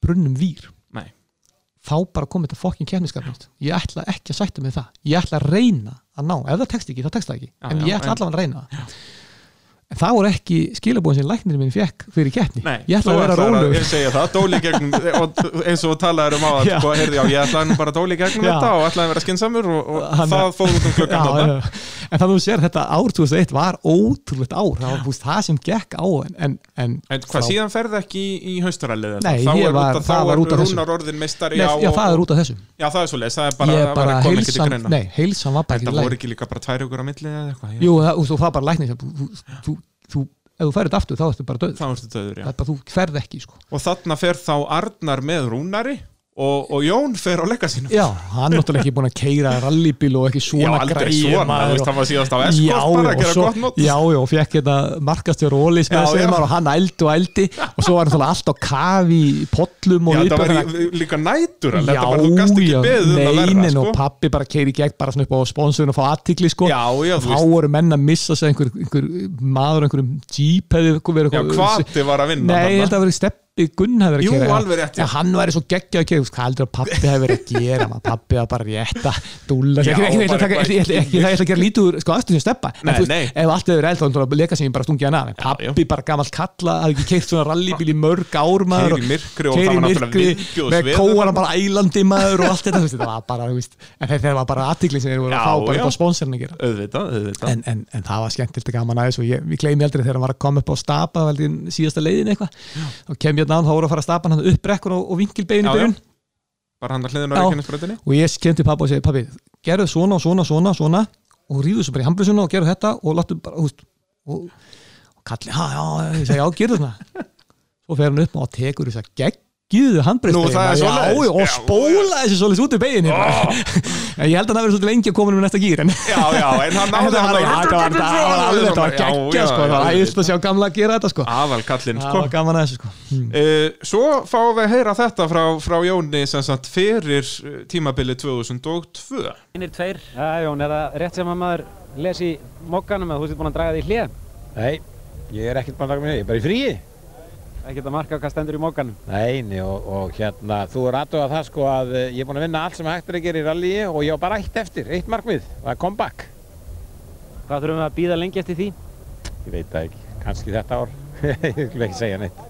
brunnum vír. Nei. þá bara kom þetta fokkin keppniskap ég ætla ekki að sætta með það. Ég ætla að reyna að ná, ef það tekst ekki, þá tekst það ekki. Já, en ég ætla allavega að reyna. Það en það voru ekki skilabúin sem læknir minn fekk fyrir keppni. Ég ætla að vera ætlaðir rólegur. Ég segja það, dóli gegnum og eins og talaður um á að sko, heyrði, já, ég ætlaði nú bara dóli gegnum Já. þetta og ætlaði að vera skinsamur og, og Hann- það fóð út um klukkan en það þú sér þetta ár 2001 var ótrúlegt ár. Það var búst, það sem gekk á en, en, en En hvað, síðan ferði ekki í, í haustarallið Nei, þá er, að- þá. Rúnar orðin meistari já, það er út af þessu. Já, það er svo leis, það er bara, ekki Þetta í voru ekki líka bara tvær ykkur á milli og það var bara læknir þú, ef þú þetta aftur þá ertu bara döð Þá ertu döður, já. Það er bara, þú ferð ekki sko. Og þarna fer þá Arnar með Rúnari og, og Jón fer á leika sínum. Já, hann er náttúrulega ekki búin að keira rallybíl og ekki Já, svona aldrei svona, maður, þú veist, og- það var síðast Já, Eskort bara já, að gera og svo- gott mót já, já, og fekk þetta markastjór Ólís með Já, sig já. maður og hann ældi og ældi og svo var hann allt á kafi í pollum og Já, það var líka nætur Já, já, um neinin sko. og pappi bara keiri gegn bara svona upp á sponsorinn og fá aðtikli sko. Já, já, og þú þá veist. voru menn að missa sig einhver, einhver maður einhverjum jeep hefði verið Já, eitthvað- hvati var að vinna Ég að pappi Gunn hefur verið að gera alveg rétt, já. já, hann væri svo geggja að gera, hvað heldur að pappi hefur verið að gera? Maður, pappi var bara rétta dúlla, Já, ekki, ekki, ekki, að gera lítið sko aftur sem steppa, en þú veist, ef allt hefur eld þá leka sem ég bara stungið hann af, en pappi bara gamall kalla, hafði ekki keirt svona rallybíl í mörg ár maður, Keyrir í myrkri og með þarna. bara ælandi maður og allt þetta, þetta var bara, en þeir var bara aðtikli sem þeir voru að fá bara upp á sponsorinn að gera. En, en, en það var skemmtilegt og gaman aðeins og ég, gleymi aldrei þegar hann var að koma upp á stapa síðasta leiðin eitthvað? Þá kem ég náðan, þá voru að fara að stapa hann upp brekkur og, og vingilbegin í byrjun. Bara hann að hliðin á Já. reikinnesbröðinni og ég kem til pappa og segi pappi, gerðu svona og svona og svona, svona. Og ríðu svo bara í hamblusuna og gerðu þetta og láttu bara, húst og, og kalli, já, já, ég segi, já, gerðu svona svo fer hann upp og tekur þess að geggjuðu það er svoleiðis. og spóla þessu svolítið út í begin ég held að hann hafi verið svolítið lengi að koma með næsta gýr en já, já, en hann náði þetta var hann þetta var- þetta var alveg þetta var geggja það var æðist að sjá gamla að gera þetta sko aðal kallinn það sko. var gaman að þessu sko Hmm. Uh, svo fáum við að heyra þetta frá, frá Jóni sem sagt fyrir uh, tímabili 2002 Einir tveir. Já, Jón, er það rétt sem að maður les í mokkanum að þú ert búin að draga því hlið? Nei, ég er ekkert bara að taka mig, ég er bara í fríi. Ekkert að marka hvað stendur í mokkanum. Nei, nei, og, og hérna, þú er aðtöða það sko að eh, ég er búin að vinna allt sem hægt er að gera í rallyi og ég á bara eitt eftir, eitt markmið, það er comeback. Hvað þurfum við að býða lengi eftir því? Ég veit það ekki, kannski þetta ár, ég vil ekki segja neitt.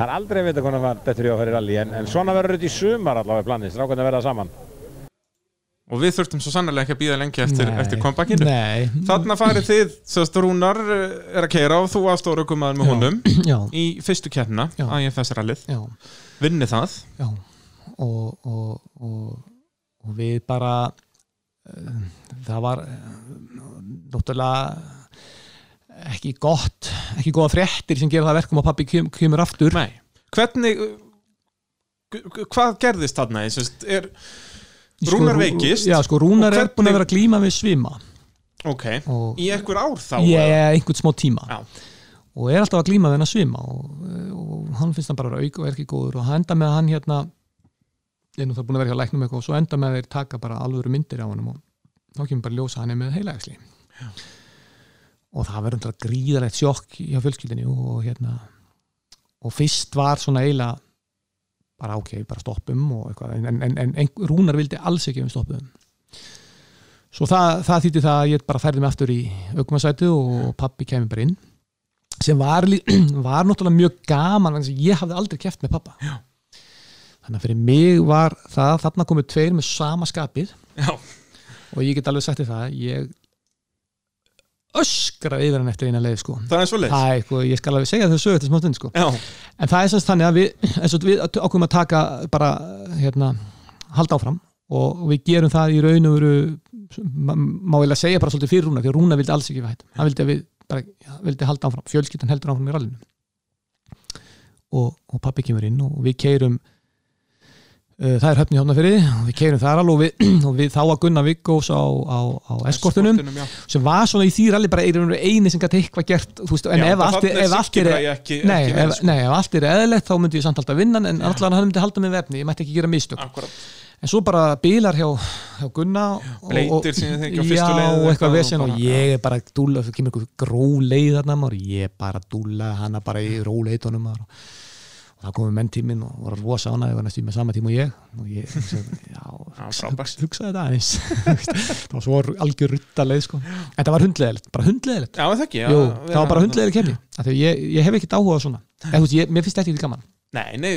Það er aldrei að vita hvernig maður dettur í að í rallyi, en, en svona verður þetta í sumar allavega planið, strákarnir verða saman. Og við þurftum svo sannlega ekki að býða lengi eftir, eftir kompakinu nei, þarna farið þið, sérst Rúnar uh, er að keira og þú aðstóra okkur maður með honum já, í fyrstu kérna, Já. IFS-rallið já, vinni það. Já. Og, og, og, og við bara uh, það var uh, náttúrulega ekki gott ekki góða fréttir sem gera það að verkum að pappi kem, kemur aftur. Nei. hvernig hvað gerðist þarna? Sérst, er, Rúnar Rú- veikist. Já, sko, Rúnar er búin að vera glíma við svima. Ok, og í einhver ár þá er einhvern smá tíma. Já. og er alltaf að glíma við hann að svima og, og hann finnst hann bara að vera auk og er ekki góður og hann enda með að hann hérna er nú það búin að vera hjá læknum eitthvað og svo enda með að þeir taka bara alvöru myndir á hann og þá kemur bara að ljósa hann er með heilagsli og það verður þetta gríðalegt sjokk hjá fjölskyldinni og hérna og fyrst var svona eiginlega bara ok, bara stoppum en, en, en, en Rúnar vildi alls ekki um stoppum svo það, það þýtti það að ég bara færði mig aftur í aukumarsætu og pappi kemur bara inn sem var, var náttúrulega mjög gaman ég hafði aldrei keft með pappa Já. þannig að fyrir mig var það þarna komu tveir með sama skapið Já. og ég get alveg sagt þér það ég öskra yfir hann eftir eina leið sko. Það er svo leið er eitthvað, ég skal alveg segja þau sögur til smá stund sko. en það er semst þannig að við, við ákveðum að taka bara hérna, halda áfram og við gerum það í raun og veru má ég að segja bara svolítið fyrir Rúna því að Rúna vildi alls ekki við hætt hann vildi að við bara, já, vildi halda áfram. Fjölskyldan heldur áfram í rallinu. Og, og pappi kemur inn og við keirum það er höfni hjóna fyrir og við keirum þar alveg og við, og við þá að gunna Viggós á, á, á eskortunum já. sem var svona í því rally bara eini sem gæti eitthvað gert veist, en Já, ef allt, er- ef allt er er eðlilegt þá myndi ég samt alltaf vinna en allan hann myndi halda með vefni, ég mætti ekki gera mistök. Akkurat. en svo bara bílar hjá, hjá Gunna og, Bleytir sem ég þekki á já, fyrstu leið og eitthvað vesen og ég er bara dúlla, það kemur eitthvað gró leið þarna og ég bara dúlla hana bara í róleitunum maður og það komið menn tíminn og voru rosa ánæði var næstu með sama tíma og ég. Og ég hugsaði, hugsa, þetta aðeins. Það var svo algjör rutta leið sko. en það var hundleðilegt, bara hundleðilegt já, það ekki já, Jú, við- það var bara hundleðileg kemni ég, ég hef ekkert áhuga á svona. Þú veist, ég, mér finnst þetta ekki gaman. Nei, nei,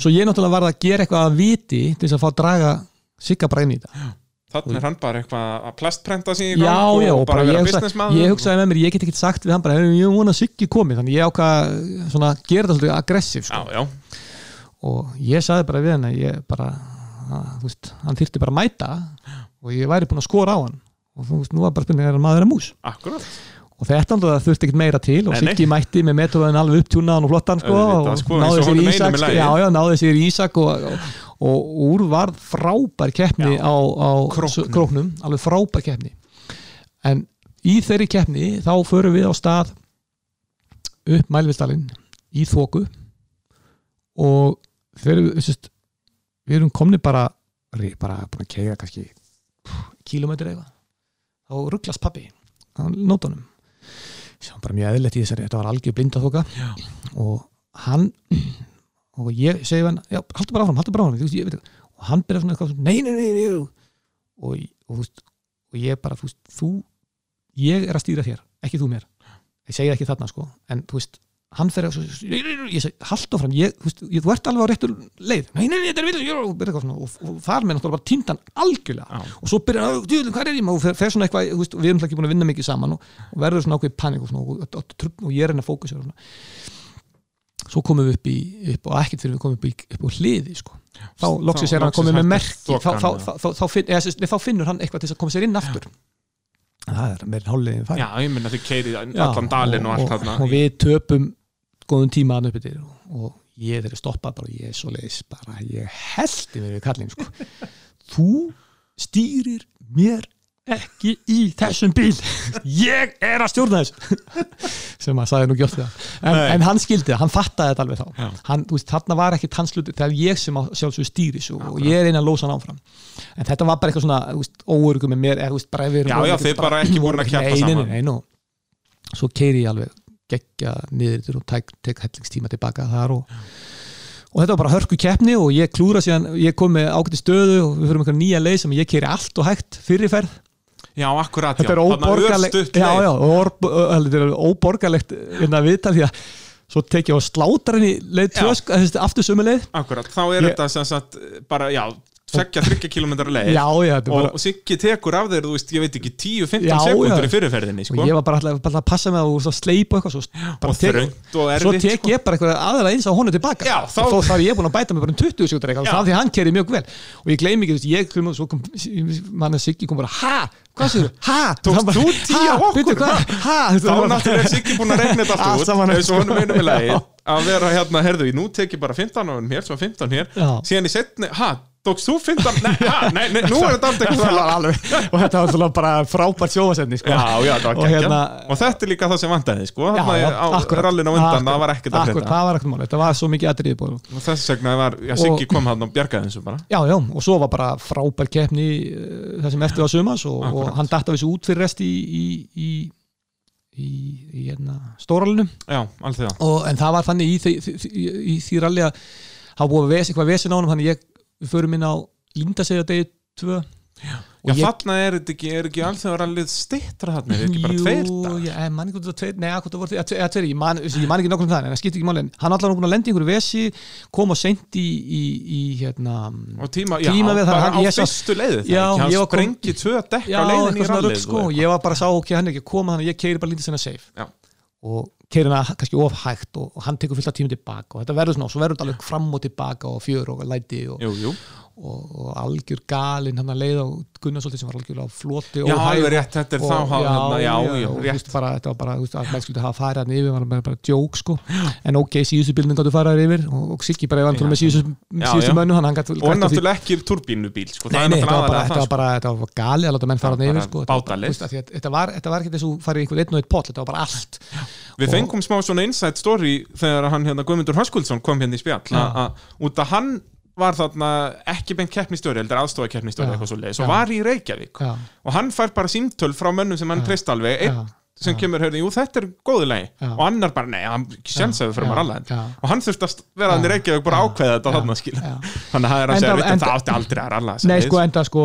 svo ég náttúrulega var að gera eitthvað að viti til þess að fá að draga sigga inn í þetta þannig er hann bara eitthvað að plastprenta sig já, gang já, og og bara vera businessmaður ég hugsaði með mér, ég get ekki sagt við hann bara, "Heyrðu, ég vona að Siggi komi þannig ég ákvað svona að gera þetta svolítið aggressív sko. og ég sagði bara við hann að ég bara að, þú veist, hann þyrfti bara að mæta og ég væri búinn að skora á hann. Og þú veist, nú var bara spurning er hann maður að mús? Akkurat. Og þetta náttúrulega þurfti ekkert meira til og. Siggi mætti með metóðin alveg upptjúnaðan og flottan sko, og sko, náði og sér í Ísak og, úr var frábær keppni Já. á, á Króknum. króknum, alveg frábær keppni. En í þeirri keppni þá förum við á stað upp Mælvistalinn í þóku og þegar við, sérst, við erum komni bara bara búin að keiga kannski kílómetri eitthvað? Þá rugglast pappi á nótunum. Sem var bara mjög eðlilegt í þessari þetta var algjör blindaþoka. Og hann og ég segi við hann, já, haldur bara áfram, haldur bara áfram þú veist, ég veit og hann byrjar svona eitthvað nei, nei, nei, nei. Og, og, veist, og ég bara, þú veist, þú ég er að stýra þér, ekki þú mér. Ég segi það ekki þarna, sko, en þú veist hann fer að, ég segi, haldu áfram ég, þú veist, ég, þú ert alveg á réttur leið. Nei, nei, nei, þetta er vitlega, og, byrjar eitthvað svona, og, og þar með náttúrulega bara týndan algjörlega. Og svo byrjar hann, djúðum, hvað er ég, og fer, svona eitthvað, þú veist, við erum ekki búin að vinna mikið saman og, verður svona ákveð panik og, svona, og, og, og, ég er henni að fókusa og svona svo komum við upp í upp, og ekkert fyrir við komum upp, í, upp á hliði sko. þá loksins er hann loksins komið með merki. Þá, þá, þá, þá, finn, eða, finnur hann eitthvað til að koma sér inn aftur. Það er meira hálflegin færi Já, ég minna þið keirið allan dalinn og allt þarna. og við töpum góðum tíma hann upp yfir og, og ég þeirri stoppað bara og ég er svo leiðis bara ég heldi mér við kallin sko. þú stýrir mér ekki í þessum bíl. Ég er að stjórna þessu. Sem að sagði nú gjótt það en, Nei. en hann skildi það, hann fattaði þetta alveg þá. Hann, veist, þarna var ekki hans hluti það er ég sem á sjálfsög stýri svo og ég er eina að lósa hann áfram. En þetta var bara eitthvað svona, óörugum með mér eða, þú veist, bara við erum Já, já, þið bara ekki búin að nei, nei, saman. nei, nei, nú. svo keiri ég alveg geggja niður og tek, hellingstíma tilbaka þar og, og þetta var bara hörku keppni og ég klúra síðan, ég kom með ágæti stöðu og við fyrir einhver nýja leið sem ég keiri allt og hægt fyrirferð Já, akkurat, þetta já, er óborgarlegt já, já, þetta er óborgarlegt hérna viðtal því að svo tek ég á slátar henni leið tvö, aftur sömu leið. Akkurat, þá er Ég- þetta sem sagt bara, já, tvekja, þryggja kilometrar leið. Já, já, og, bara- og Siggi tekur af þeir, þú veist, ég veit ekki 10-15 Já, sekundur í fyrirferðinni, sko. og ég var bara alltaf að passa með að sleipa eitthvað svo, Og þröngt og svo erfitt, tek sko. ég bara eitthvað aðra eins á honum tilbaka. Já, þá, og þá, er ég búin að bæta mig bara um 20 sekundar eitthvað Já. þá því hann kerði mjög vel. Og ég gleymi ekki, þú ég kom, svo kom mann að Siggi kom bara, ha, hvað sér ha, Tókst Hann þú tíu "Ha, af okkur?" bíddu, hvað? ha, Þá náttúrulega er Siggi búin að regna þetta allt út saman. eins og honum einum í lagi Já. að vera hérna, herðu, nú tek ég bara 15 á hann hér, svo 15 hér. Síðan í setni, ha, tókst þú 15 nei, nei, nei, nú er þetta allt Það eitthvað og þetta var alltaf bara frábært sjófasetni sko. Já, já, það og, hérna, og þetta er líka það sem vandaði, sko. Já, á undan, það var ekkert að frétta. það var ekkert mál, þetta var svo mikið aðrið og þess vegna var, já, Siggi kom hann og bjargaði þessu bara. Já, já, og svo var bara frábær keppni uh, það sem eftir var sumas og, og hann datt af þessu út fyrir rest í í, í, í, í hérna, stóralinu það. En það var þannig í, því, ralli að hafa búið að ves, eitthvað vesen á honum þannig ég, við förum inn á Lindasegja degi 2 Já, Og ég- þarna er þetta ekki, er ekki alls þegar allir stittra þarna, er ekki bara Jú, tveir dagar? ég man ekki hvort það var tveir, nei, hvort það voru eða tveir, ég man, ég man ekki nokkuð um það en það skiptir ekki máli, en hann allar búin að lenda í einhverju vesi kom og seint í, í, í hérna, og tíma, já, tíma við það, bara á fyrstu leiði það Já, ekki, hann var sprengi tvö dekk já, á leiðin í rallið rugg, sko, ég var bara að sá, ok, hann er ekki að koma þannig að ég keiri bara lítið sinna safe. Já. og keiri hana kannski of hægt og, og hann tekur fullt af tíma tilbaka og þetta verður svona, og svo verður þetta alveg fram og tilbaka og fjör og læti og, jú, jú. Og, og algjör galinn hann að leiða og Gunnarsólti sem var algjör á floti Já, óhæg alveg rétt, þetta er þá hafa- hérna, já, já, og, rétt. veist, bara, þetta var bara, þú veist, að menn skulle hafa farið hann yfir var bara, bara djók sko en ok, síðustu bílinn gáttu farið yfir og, og Siggi bara Já. með síðustu, Já, síðustu já. mönnu hann, hann gat, og náttúrulega ekki turbínubíl sko, Nei, það er nei, þetta var bara, þetta það var bara, þetta var galið að láta menn fara Já, hann yfir sko, þetta var að þetta var, ekki þess að þú farið í einhver einn og eitt pott, þetta var bara allt Við fengum smá svona inside story þegar hann hérna Guðmundur Höskuldsson kom hérna í spjall Já. út að hann var þarna ekki beint keppnistjóri, heldur aðstofa keppnistjóri eitthvað svo leiðis og var í Reykjavík. Já. og hann fær bara símtöl frá mönnum sem hann treyst alveg. Einn sem kemur, heyrði, jú þetta er góðu Já. og annar bara, nei, hann sjensaði fyrir maður Já. og hann þurfti að vera hann í. Reykjavík bara ákveða þetta Já. þarna skil Já. þannig að það er að segja, það átti aldrei að ralla þessa Nei, sko, enda sko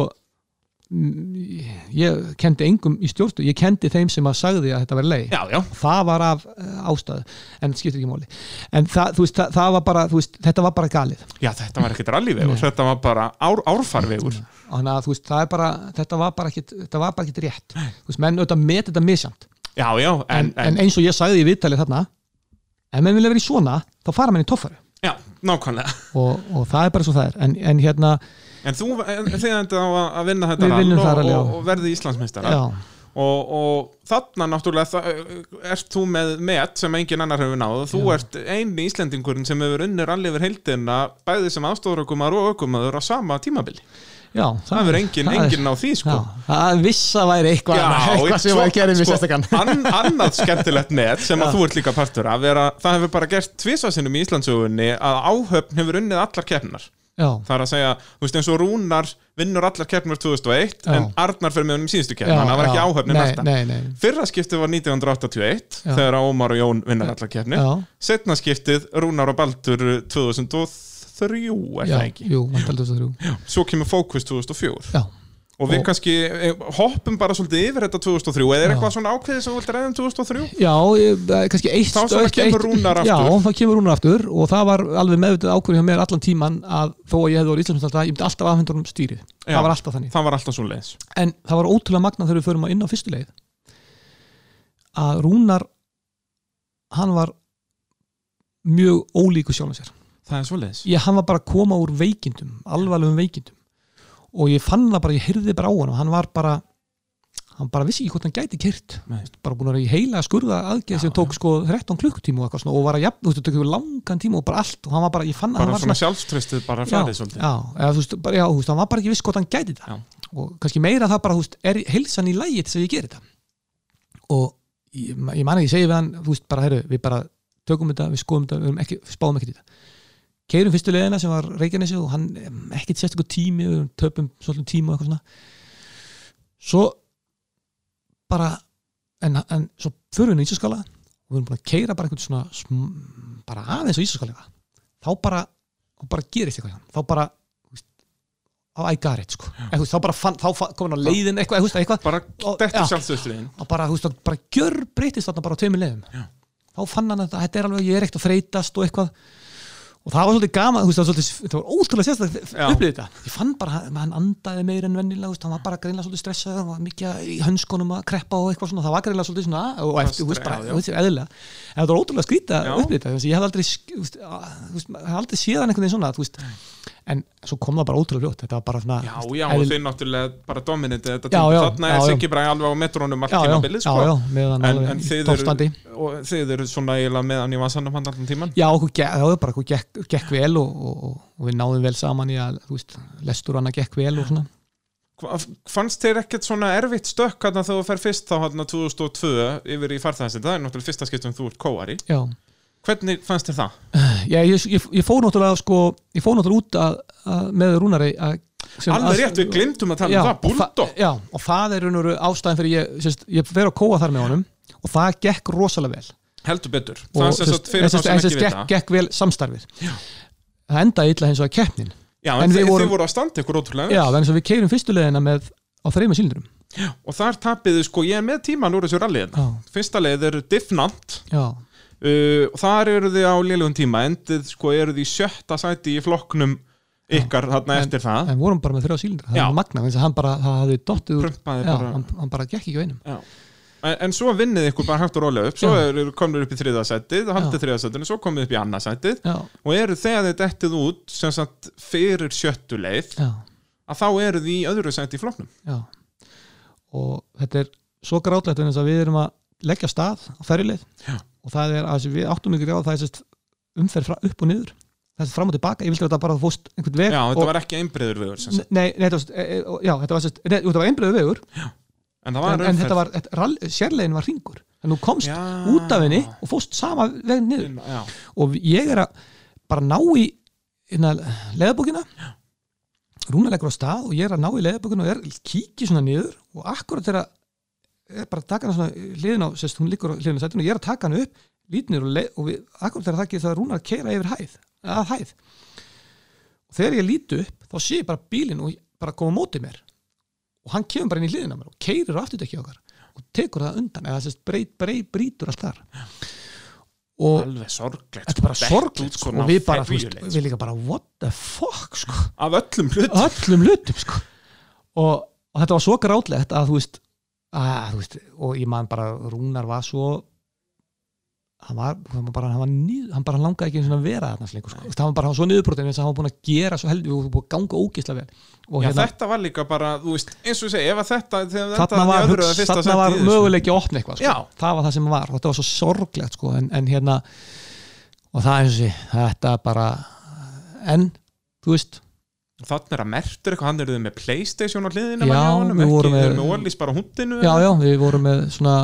ég kendi engum í stjórstu, ég kendi þeim sem að sagði að þetta verði leið. Já, já, það var af uh, ástæðu en það skiptir ekki máli. En það, veist, það, það var bara, veist, þetta var bara galið. Já, þetta var ekkert rallyvegur Nei. þetta var bara ár, árfarvegur. Þannig að veist, bara, þetta var bara var ekkit rétt, menn auðvitað met þetta já, en, en, en, eins og ég sagði í viðtalið þarna ef menn vilja vera í svona, þá fara menn í toffari já, nákvæmlega. Og, og það er bara svo það er. En, en hérna, En þú, þið endur á að- að vinna þetta Við það og, og, og verði Íslandsmeistara já, og, og þarna náttúrulega það, ert þú með met sem engin annar hefur náð. Og þú Já. ert eini Íslendingurinn sem hefur unnur allir yfir heildina bæði sem aðstofurökumar og ökumaður á sama tímabili. Já það það er- engin á því sko. Já, það vissa væri eitthvað, Já, eitthvað sem að gera mér sko, sérstakann an, annað skemmtilegt net sem að þú ert líka partur af er að það hefur bara gert tvisasinnum í Íslandsögunni að áhöfn hefur unnið allar keppnar Já. það er að segja, þú veist eins og Rúnar vinnur allar keppnur 2001 Já. en Arnar fyrir með honum í síðustu Já, keppnum hann var ekki áhöfnin alltaf fyrra skiptið var 1981 Já. þegar Ómar og Jón vinnar allar keppnir Já. setna skiptið Rúnar og Baldur 2003 er það ekki jú, mann taldi þess að þrjú svo kemur Focus 2004 Já. Og við Og- kannski eh, hoppum bara svolítið yfir þetta 2003 eða er eitthvað svona ákveðið sem þú vilt ræða um 2003? Já, kannski eitt Þá svona kemur Rúnar aftur. Já, þá kemur Rúnar aftur og það var alveg meðvitað ákvörðin hjá mér allan tíman að þó að ég hefði voru íslensmjöld ég myndi alltaf afhendur um stýrið. Já. það var alltaf þannig. það var alltaf svo leiðis en það var ótrúlega magnað þegar við förum inn á fyrstu leið að Rúnar hann var mjög ólíku sjálfum sér. Það er svo leiðis ég, hann var bara að koma úr veikindum alvarlegum veikindum og ég fann það bara, ég heyrði bara á hann og hann var bara hann bara vissi ekki hvort hann gæti kyrt bara búin að vera í heila skurða aðgeð sem tók sko 13 klukkutíma og og var að jafn, þú veist, það yfir langan tíma og bara allt. Og hann var bara, ég fann að hann bara var svona sjálfströstið bara já, farið svolítið. já, eða, þú veist, bara, já, þú veist, hann var bara ekki viss hvort hann gæti þetta og kannski meira það bara, þú veist, er heilsan í lægi til þess að ég geri þetta og ég, ég man ekki, ég segi við hann þú veist, bara, herru, við bara tökum þetta við skoðum þetta, við, ekki, við spáðum ekki þetta keirum fyrstu leiðina sem var Reykjanesi og hann, ekkert sérstaklega tími við töpum svolítið tíma og eitthvað svona. Svo bara en, en svo förum við í Ísaskala og við erum búin að keira bara einhvern svona sm, bara aðeins á Ísaskala þá bara, þá bara gerist eitthvað þá bara á I got it sko. Veist, þá bara fann, þá kom hann á leiðin eitthvað, veist, eitthvað. Bara Og- dettur já. sjálfströstiðin og bara, þú veist, bara gjör breytist þarna bara á tveimur leiðum. Já. þá fann hann að þetta er alveg, ég er ekkert að þreytast og eitthvað og það var svolítið gaman, þú veist, það var, svolítið, það var ótrúlega sérstaklega upplýðið þetta. Ég fann bara, hann andaði meir en vennilega veist, hann var bara greinlega svolítið stressaður hann var mikið í hönskunum að kreppa og eitthvað svona. Það var greinlega svolítið svona, og eftir, þú veist, bara, eðlilega. En það var ótrúlega skrýta Já. upplýðið þetta, ég hef aldrei þú veist, aldrei séð hann einhvern veginn svona, þú veist en svo kom það bara ótrúlega fljótt, þetta var bara svona já, já, og þið náttúrulega bara dominitið þetta tíma. þarna er. Siggi Bræði alveg á metrónum allt Já, já, tímabilið já, sko. já, meðan en, alveg eru og þið eru svona eiginlega meðan í vasanum hann allan tíman Já, það var bara okkur gekk, gekk vel og, og, og, og við náðum vel saman í að, lestur hann að gekk vel og svona. Fannst þér ekkert svona erfitt stökk þegar þú fer fyrst þá hann 2002 yfir í farþæðasin, það er náttúrulega fyrsta skiptum þú ert kóari Já. hvernig fannst þér það? Já, ég, ég, ég fór náttúrulega, sko, ég fór náttúrulega út að, að með Rúnari að Alveg rétt, við glimtum að tala um það, Bulldog Já, og það er raun og veru ástæðin fyrir ég, sérst, ég fer að kóa þar með honum og það gekk rosalega vel. heldur betur, það er sérst, fyrir en þá sérst, sem en ekki sérst, gekk, vita gekk vel samstarfið. Já. Það endaði illa hins og að keppnin. Já, en, vorum... þið voru að standa ykkur ótrúlega vel. Já, þannig að við keirum fyrstu leðina með á þreima sílindurum. og þar tapiðu sko, ég er með tíman úr þessu rallið Já. fyrsta leið eru Diffnant Já. Uh, og þar eru þið á lélugum tíma endið sko eru þið í sjötta sæti í flokknum ykkar þarna eftir það En vorum bara með þrjá sílindur, það Já. var magna, þannig að hann bara, það hafði dottið úr, já, hann, hann bara gekk ekki á einum. Já. En, en svo vinnið ykkur bara hægt og rólega upp svo Já. eru komnir upp í þriða sætið haldið þriða sætinu, svo komið upp í annað sætið Já. og eru þegar þið dettið út sem sagt fyrir sjöttu leið Já. að þá eru þið í öðru sæti í flokknum Já. Og þetta er svo grátlegt vegna þess að við erum að leggja stað á ferjuleið Já. Og það er að við áttum ykkur á það er umferð fra, upp og niður. Það er fram og tilbaka, ég vildi að þetta bara fóst einhvern veg Já, þetta var ekki sem sagt. Nei, nei, þetta var, e, e, þetta var einbreiður vegur. En en, en þetta var, sérlegin var ringur en þú komst Já. út af henni og fóst sama veginn niður. Já. og ég er að bara ná í leðabókina rúnaleggur á stað og ég er að ná í leðabókina og er kíkja svona niður. Og akkurat þegar er bara að taka hana svona hliðin á, sérst, hún liggur hliðin á sætinu og ég er að taka hana upp lít niður og, leið, og við, akkurat þegar það ekki það rúnar að keira yfir hæð að hæð. Og þegar ég líti upp þá sé ég bara bílinn og bara koma á móti mér. Og hann kemur bara inn í hliðina á mér og keirir á afturdekki okkar og tekur það undan eða sérst breyt, breyt, brýtur allt þar. Og alveg sorglegt þetta er bara Dett sorglegt sko, og við bara, veist, við líka bara what the fuck sko. Af öllum hlutum. Öllum hlutum sko. Og, og þetta var svo grátlegt að þú veist, að, veist og ég man bara, Rúnar var svo hann var, hann bara hann, var nýð, hann bara langaði ekki að vera þarna lengur, sko. hann var bara svo niðurbrotin eins og hann var búin að gera svo heldur og búin að ganga ógislega vel og Já, hérna, þetta var líka bara, þú veist, eins og ég segi, ef þetta, þegar þetta var, í öðru eða fyrsta þarna var í möguleiki að opna eitthvað sko. Það var það sem var og þetta var svo sorglegt sko. en, en hérna og það eins og sé, þetta bara en, þú veist Þannig er að mertur eitthvað, hann eruð með Playstation á hliðinu Já, við vorum með, með- Ólís bara hundinu já, já, við vorum með svona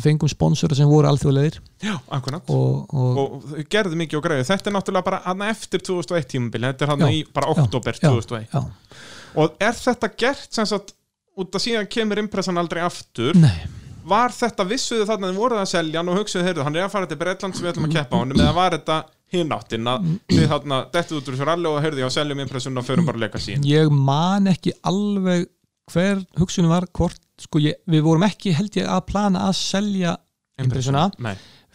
fengum sponsora sem voru alþjóðlegir. Já, akkurat. Og, og, og gerðu mikið og greiðu. Þetta er náttúrulega bara hann eftir 2001 tímabili þetta er hann Já, í bara oktober já, 2001 já. og er þetta gert sem sagt út að síðan kemur impressan aldrei aftur? Nei. Var þetta vissuðu þarna þið voruð að selja hann og hugsuðu heyrðu hann er að fara til Breitland sem við ætlum að keppa á hann eða var þetta hinn áttin að þið þarna dettið út úr þessu ralli og heyrðu já seljum impressun og förum bara að leika sín ég man ekki alveg hver hugsunum var hvort, sko ég, við vorum ekki held ég að plana að selja impressuna.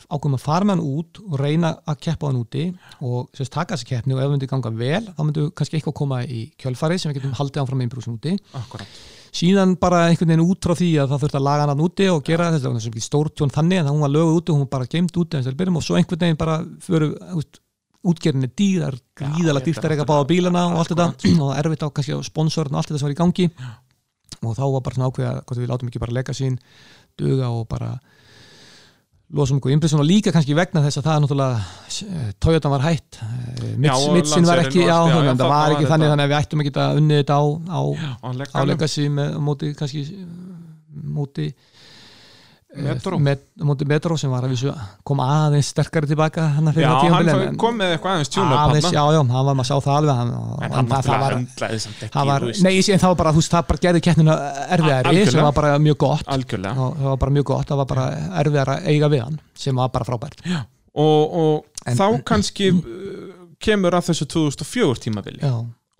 ákveðum að fara með hann út og reyna að keppa hann úti og sérst taka þessi keppni og ef það myndi ganga vel þá myndi kannski eitthvað koma í kjölfari sem við getum haldið áfram með impressun úti. Akkurat. Síðan bara einhvern veginn út frá því að það þurfti að laga hann úti og gera þetta, það var stórtjón þannig en hún var löguð úti og hún var bara geimt úti eins og byrjum og svo einhvern veginn bara fyrir útgerðinni dýrar, gríðalega dýrt að reyka báða bílana og allt þetta. og er erfitt á kannski sponsorn og allt þetta sem var í gangi. Og þá var bara svona ákveða hvort við látum ekki bara leika sín duga og bara losum okkur impression og líka kannski vegna þess að það er náttúrulega eh, Toyota var hætt eh, Mitsin var ekki, já, já, já, að það var ekki þannig þannig að við ættum ekki að unnið þetta á, á, á legacy. Með móti kannski móti Metro. met, Metro sem var að vísu kom aðeins sterkari tilbaka hann Já, hann kom með eitthvað aðeins tjúna aðeins, já, já, hann var maður að sá það alveg hann, En hann það var, það var nei, en það var bara, þú veist, það bara gerði keppnina erfiðari sem var bara mjög gott Algjörlega. það var bara mjög gott, það var bara erfiðar að eiga við hann sem var bara frábært já. og, og En- þá kannski uh, kemur að þessu 2004 tímabili Já.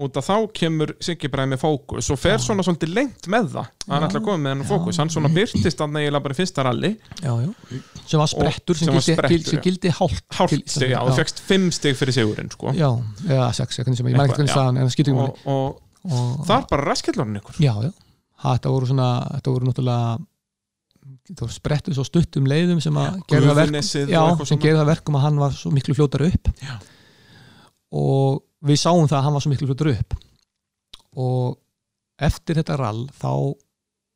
Út að þá kemur Siggi Bræði með fókus og fer svona svolítið lengt með það að hann Já. ætla að koma með hann fókus hann svona byrtist hann eiginlega bara í fyrsta ralli já, já. sem var sprettur, sem, sem var gildi, sem já. gildi hálft hálft til- stig, já, og fegst fimm stig fyrir sigurinn sko. já, eða sex, ég man ekki hvernig já. en það skiptir ekki og, máli. og, Og- það er bara raskellurinn ykkur já, já, þetta voru svona þetta voru náttúrulega það voru sprettur svo stuttum leiðum sem að gera það verkum, já, og það að hann var svo miklu fljótar upp Já. og við sáum það að hann var svo miklu fljótar upp. Og eftir þetta rall þá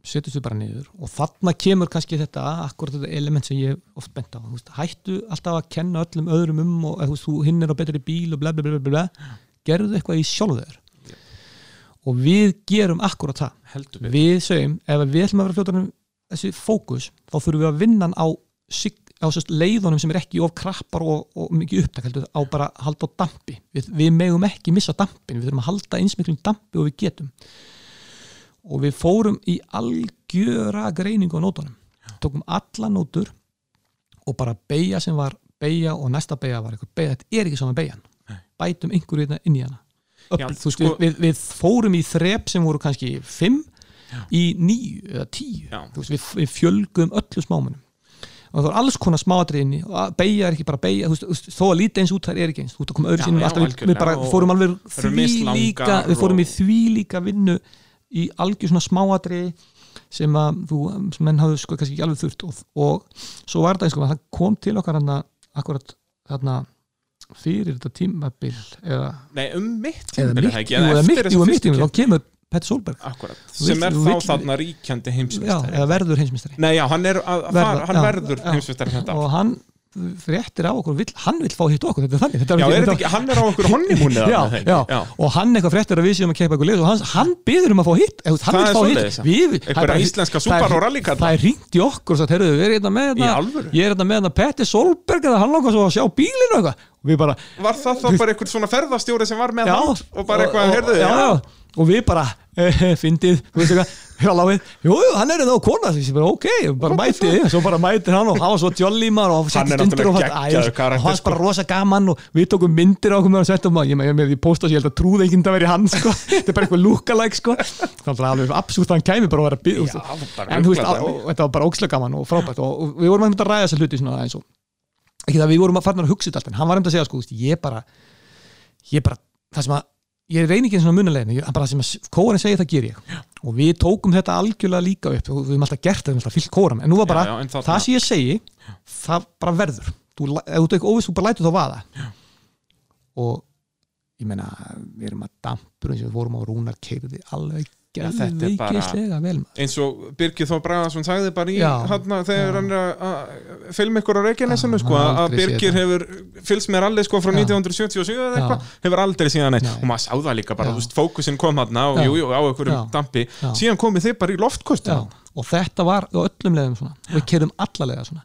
setjumst við bara niður og þarna kemur kannski þetta akkurat þetta element sem ég oft bent á. Veist, hættu alltaf að kenna öllum öðrum um og veist, þú hinn er á betri bíl og bla bla bla, bla, bla. gerðu eitthvað í sjálfur og við gerum akkurat það. Við segjum, ef við ætlum að vera fljótar um þessi fókus, þá þurfum við að vinna á, sig- á sérst, leiðunum sem er ekki of krappar og, og mikið upptak heldur, á bara að halda á dampi. Við, við megum ekki missa dampin við þurfum að halda eins miklum dampi og við getum. Og við fórum í algjöra greiningu á nótunum. Tókum alla nótur og bara beigja sem var beigja og næsta beigja var eitthvað beigja, þetta er ekki saman beigjan bætum einhverju hérna inn í hana. Já, Öfl, þú veist, sko- við, við, við fórum í þrep sem voru kannski fimm í níu eða tíu. Já. Þú veist, við, við fjölgum öllu smámunum og það var alls konar smáatriðinni og beigja er ekki bara beigja þó að líti eins út þær er ekki eins þú veist að koma öðru alltaf, við, við bara fórum alveg því líka við fórum í því líka vinnu í algjör svona smáatriði sem að þú, sem menn hafðu sko kannski ekki alveg þurft og, og svo var það eins og það kom til okkar hann akkurat þarna fyrir þetta tímabil eða Nei, um mitt eða tímabil, mitt, er það ekki? jú, Eða mitt, þessa jú, mitt fyrstu tímabil, keppni? þá kemur Petter Solberg. Akkurat, Vill- sem er þú þá vill- þarna ríkjandi já, heimsmeistari eða verður heimsmyndstari Nei, já, hann er að, að fara, hann verður heimsmeistari þetta ár. og hann fréttir af okkur, vill, hann vill fá hitt okkur þetta er þannig þetta Já, er þetta- þetta ekki, hann er á já, já, já. og hann eitthvað fréttir að við séum að keipa eitthvað lið og hann, hann byður um að fá hitt Það vill er já. Er bara- íslenska er- Subaru rallykalla. það er ringt í okkur og sagt, heyrðu, við erum hérna með hérna, er hérna hérna Petter Solberg eða hann langar svo að sjá bílinu og eitthvað. Og bara, Var það þá bara einhver svona ferðastjóri sem var með Já, hann og bara eitthvað, heyrðu, já, já, og við bara eh, fyndið, þú veist eitthvað hjá láfið, jú, jú, hann er þá kona þessi bara ok, bara mætið, svo bara mætið hann og hann var svo jolly maður og Hann er og náttúrulega hann- geggjaður karakter, og hann var bara sko. rosa gaman og við tókum myndir á okkur með að setja um að ég með því posta ég held að trúða ekki að vera hann sko, þetta er bara eitthvað lookalike sko. Þannig að alveg absúrt að hann kæmi bara að vera bara en þú veist, á- og þetta var bara ókslega gaman og frábært. Og, og við vorum að ræða þessa hluti og ekki það við vorum að fara að hugsa þetta allt en hann var einmitt að segja sko, ég bara ég bara, það sem að ég reyni ekki svona munulegin, bara það sem að kóran segir það ger ég. Og við tókum þetta algjörlega líka upp og við höfum alltaf gert það, við höfum alltaf fyllt kóran en nú var bara, Já, já, það sem ég segi það bara verður. Þú, ef þú ekki óvist, þú bara lætur þá vaða. Já. og ég meina við erum að dampur eins og við vorum á rúnar keirði alveg Já, þetta er bara- eins og Birgir Þó Bragaðsson sagði bara í hann þegar hann er að- að film ykkur á Reykjanesinu sko, að Birgir hefur fylgst með ralli sko frá Já. 1977 eða eitthvað, hefur aldrei síðan neitt. Nei. og maður sá það líka bara, fókusin kom hann á, Já. jú, jú, á einhverjum Já. dampi. Já. síðan komið þið bara í loftkostu og þetta var á öllum leiðum svona. Við kerðum allalega svona.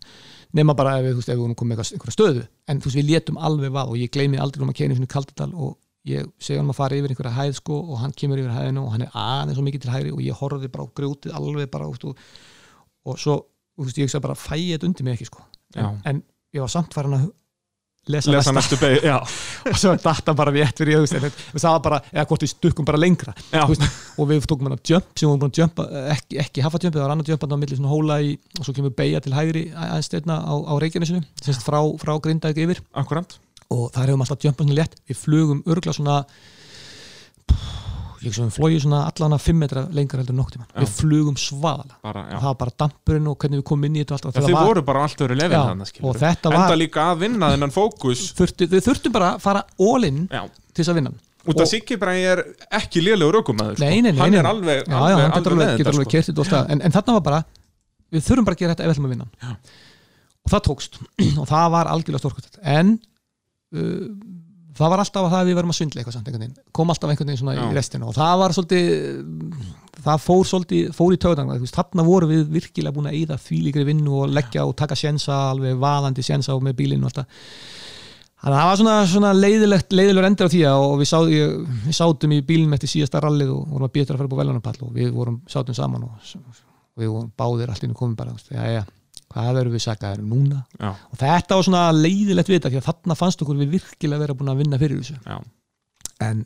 Nema bara ef við, þú veist, ef við komið með einhverja stöðu. En þú veist, við létum alveg vað og ég gleymi aldrei um að kera í svona kaldadal og ég segja hann að fara yfir einhverja hæð sko og hann kemur yfir hæðinu og hann er aðeins svo mikið til hægri og ég horfði bara á grjótið alveg bara út og, og svo, þú veist, ég sagði bara fæ ég þetta undir mig ekki sko? En, en ég var samt farin að lesa, lesa næstu beig, og svo datta bara við ég, þú veist, en það var bara, eða hvort við stukkum bara lengra. Veist, og við tókum hann að jump sem við vorum búin að jumpa, ekki, ekki hafa jump það var annar jump þarna á milli svona hóla í og svo kemur beigja til hægri aðeins steina á, á Reykjanesinu semst frá, frá Grindavík yfir. Akkurant og þar hefum alltaf jumpað svona létt. Við flugum örgla svona ég sem við flóið svona allan að 5 metra lengra heldur nokk tíma Já. við flugum svaðalega. Bara, og það var bara dampurinn og hvernig við komum inn í þetta og allt og Já, það þið var- voru bara á allt öðru lefið Já, þannig skilur og þetta enda var- líka að vinna þennan fókus. Þurfti, við þurftum bara að fara all in já, til þess að vinna hann. út Og- af Siggi bara er ekki lélegur ökumæður sko. hann er alveg, hann sko. alltaf en, en þarna var bara, við þurfum bara að gera þetta ef við ætlum að vinna hann. og það tókst. Og það var algjörlega stórkvæmt en uh, það var alltaf að það að við verðum að svindla eitthvað samt kom alltaf einhvern veginn svona Já. í restinu og það var svolítið það fór svolítið, fór í töðan þarna voru við virkilega búin að eyða þvílíkri vinnu og leggja og taka sjensa alveg vaðandi sjensa og með bílinn og alltaf Þannig að það var svona, svona leiðilegt, leiðilegur endur á því og við, sá, við sátum í bílnum eftir síðasta rallið og vorum að býta að fara upp á velunarpall og við vorum, sátum saman og, við vorum báðir og komum bara, já, já, hvað verðum við sakaðir núna? Já. Og þetta var svona leiðilegt við þetta, því að þarna fannst okkur við virkilega vera búin að vinna fyrir þessu. Já. En,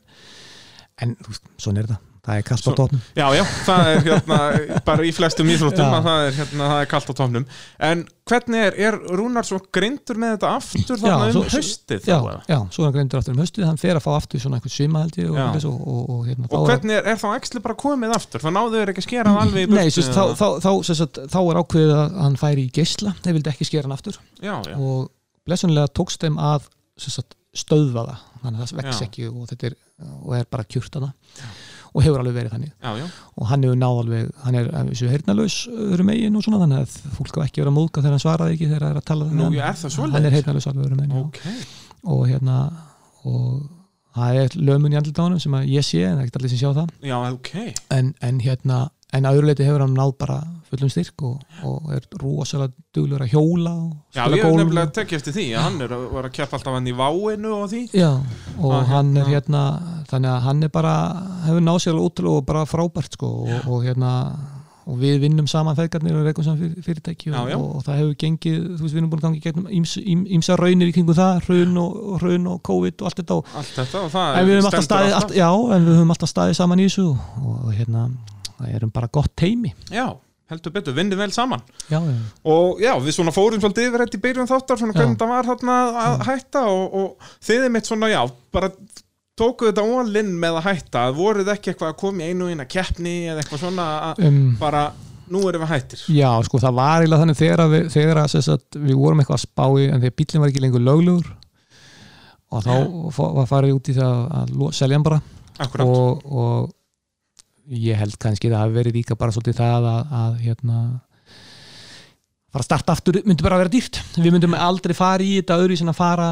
en, þú veist, svona er þetta. Það er kast á tóknum. Já, já, það er hérna bara í flestum íþróttum Já. að það er, hérna, það er kalt á tómnum en hvernig er, er Rúnar svo greindur með þetta aftur þarna um svo- haustið þá já, já, svo er hann greindur aftur um haustið, hann fer að fá aftur svona einhvern svima held ég og, Já. og, og, og, hérna, Og er- hvernig er, er þá ekki bara komið aftur? Það náðu þeir ekki að skera hann alveg í burtu? Nei, sérst, þá, þá, þá, sérst, þá er ákveðið að hann færi í geisla þeir vildi ekki skera hann aftur Já, já, og blessunlega tókst þeim að stöðva það þannig að það vex Já. ekki og þetta er, og er bara kjurt að það og hefur alveg verið þannig. Já, já, og hann hefur náð alveg, hann er heyrnalaus öðrum megin og svona þannig að fólk á ekki verið að móðka þegar hann svaraði ekki þegar það er að tala Nú, hann, er hann er heyrnalaus alveg öðrum megin já. ok. Og hérna og það er lömun í honum sem ég sé en það er ekki allir sem sjá það. Já, ok. En, en hérna en að öðru leiti hefur hann náð bara fullum styrk og, og er rosalega duglur að hjóla og Já, ég hef nefnilega og- tekið eftir því að hann er að, að keppa alltaf hann í váinu og því. Já, og Að hann er hérna- hérna þannig að hann er bara, hefur náð sér ótrúlega og bara frábært sko og, og hérna og við vinnum saman feðgarnir og reikum saman fyr- fyrirtæki og, Já, já. og það hefur gengið, þú veist við erum búin að gangi gegnum íms- ím- ímsa raunir í kringu það, hrun og, og hrun og COVID og allt þetta og Allt þetta og það en við höfum alltaf stendur staðið, allt, já, en við höfum alltaf staðið saman í þessu og, og hérna, það erum bara gott teimi Já, heldur betur, vinnið vel saman. Já, já, og já, við svona fórum svolítið yfir þetta í byrjun þáttar, svona hvernig það var þarna að hætta og, og þið er mitt svona, já, bara tókuðu þetta ólinn með að hætta, voruð ekki eitthvað að koma í einu og eina keppni eða eitthvað svona að um, bara, nú erum við hættir? Já, sko, það var eiginlega þannig þegar, að við, þegar að, sagt, við vorum eitthvað að spá í en þegar bílinn var ekki lengur löglugur og þá var farið út í það að selja hann bara. Akkurat, og, og ég held kannski það hafi verið líka bara svolítið það að, að hérna fara að starta aftur myndi bara að vera dýrt við myndum aldrei fara í þetta öðru sem að fara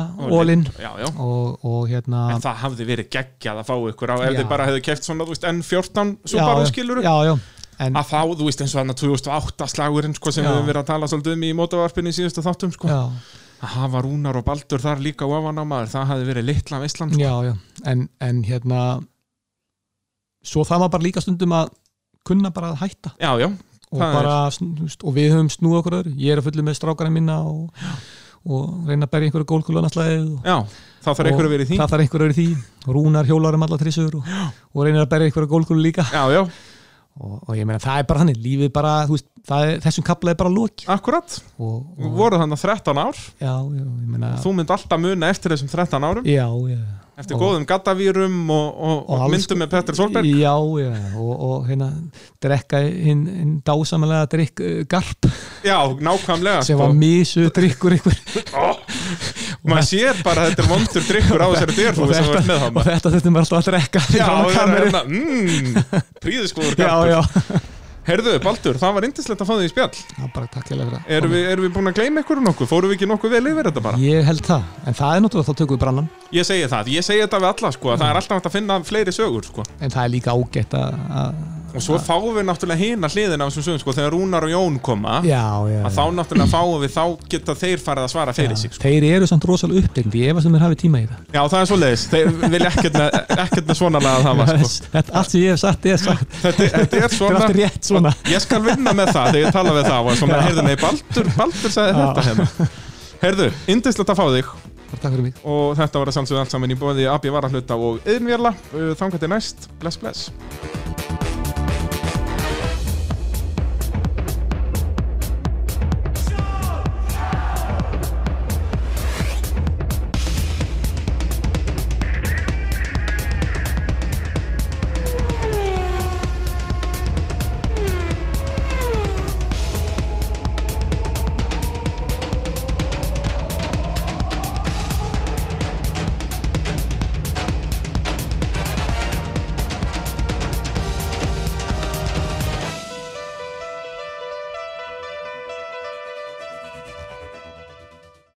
já og, og hérna En það hafði verið geggjað að fá ykkur á ef Já. þið bara hefðu keft svona, þú veist, N14 já, Subaru skiluru en, að þá, þú veist, eins og þarna 2008 slagurinn sko, sem Já. við höfum verið að tala svolítið um í mótavarpinni í síðustu þáttum sko. að hafa Rúnar og Baldur þar líka ofan á maður, það hafði verið litla veistland sko. já, já en, en hérna svo það var bara líka stundum að kunna bara að hætta. Já, já, og, bara, og við höfum snúið okkur öðru. Ég er að fullu með strákarna mína og, og reyna að berja einhverju já þá þarf einhver að vera í því. Það þarf einhverju öðru í því. Rúnar hjólar um alla trissur og, og reynir að berja einhverju gólkulu líka. Já, já, og, og ég meina það er bara þannig, lífið bara veist, er, þessum kapla er bara loki akkurat. Voru þannig 13 ár. Já, já, ég meina þú mynd alltaf muna eftir þessum 13 árum. Já, já eftir Og- góðum gattavýrum og, og, myndum með Petri Solberg. Já, já, og, og hérna drekka hinn hin dásamlega drikk uh, garp. Já, nákvæmlega sem sko. var misu drikkur ykkur maður sér bara að þetta er vondur drikkur á þessari með og það þetta þurftum við alltaf að drekka já, það er hérna, mmm príðiskoður já, já, Herðu, Baldur, það var indislegt að fá þig í spjall Já, bara takk ég fyrir það Erum við, búin að gleyma ykkur nokkuð? Fórum við ekki nokkuð vel yfir þetta bara? Ég held það, en það er náttúrulega þá tökum við brannan Ég segi það, ég segi þetta við alla sko, að það er alltaf hægt að finna fleiri sögur sko. en það er líka ágætt að- Og svo fáum við náttúrulega hina hliðina á þessum sögum sko, þegar Rúnar og Jón koma Já, já, að þá náttúrulega fáum við, þá geta þeir farið að svara fyrir sig sko. Þeir eru samt rosalega uppbyggndi, ég efast um þeir hafi tíma í það. Já, það er svo leiðis, þeir vilja ekkert með, svona það var sko. Þetta, allt sem ég hef sagt er sagt. Þetta, þetta er svona allt rétt svona. Ég skal vinna með það þegar ég tala við það og svona, heyrðu, nei, Baldur, Baldur sagði þetta hérna. Heyrðu, indislegt að fá þig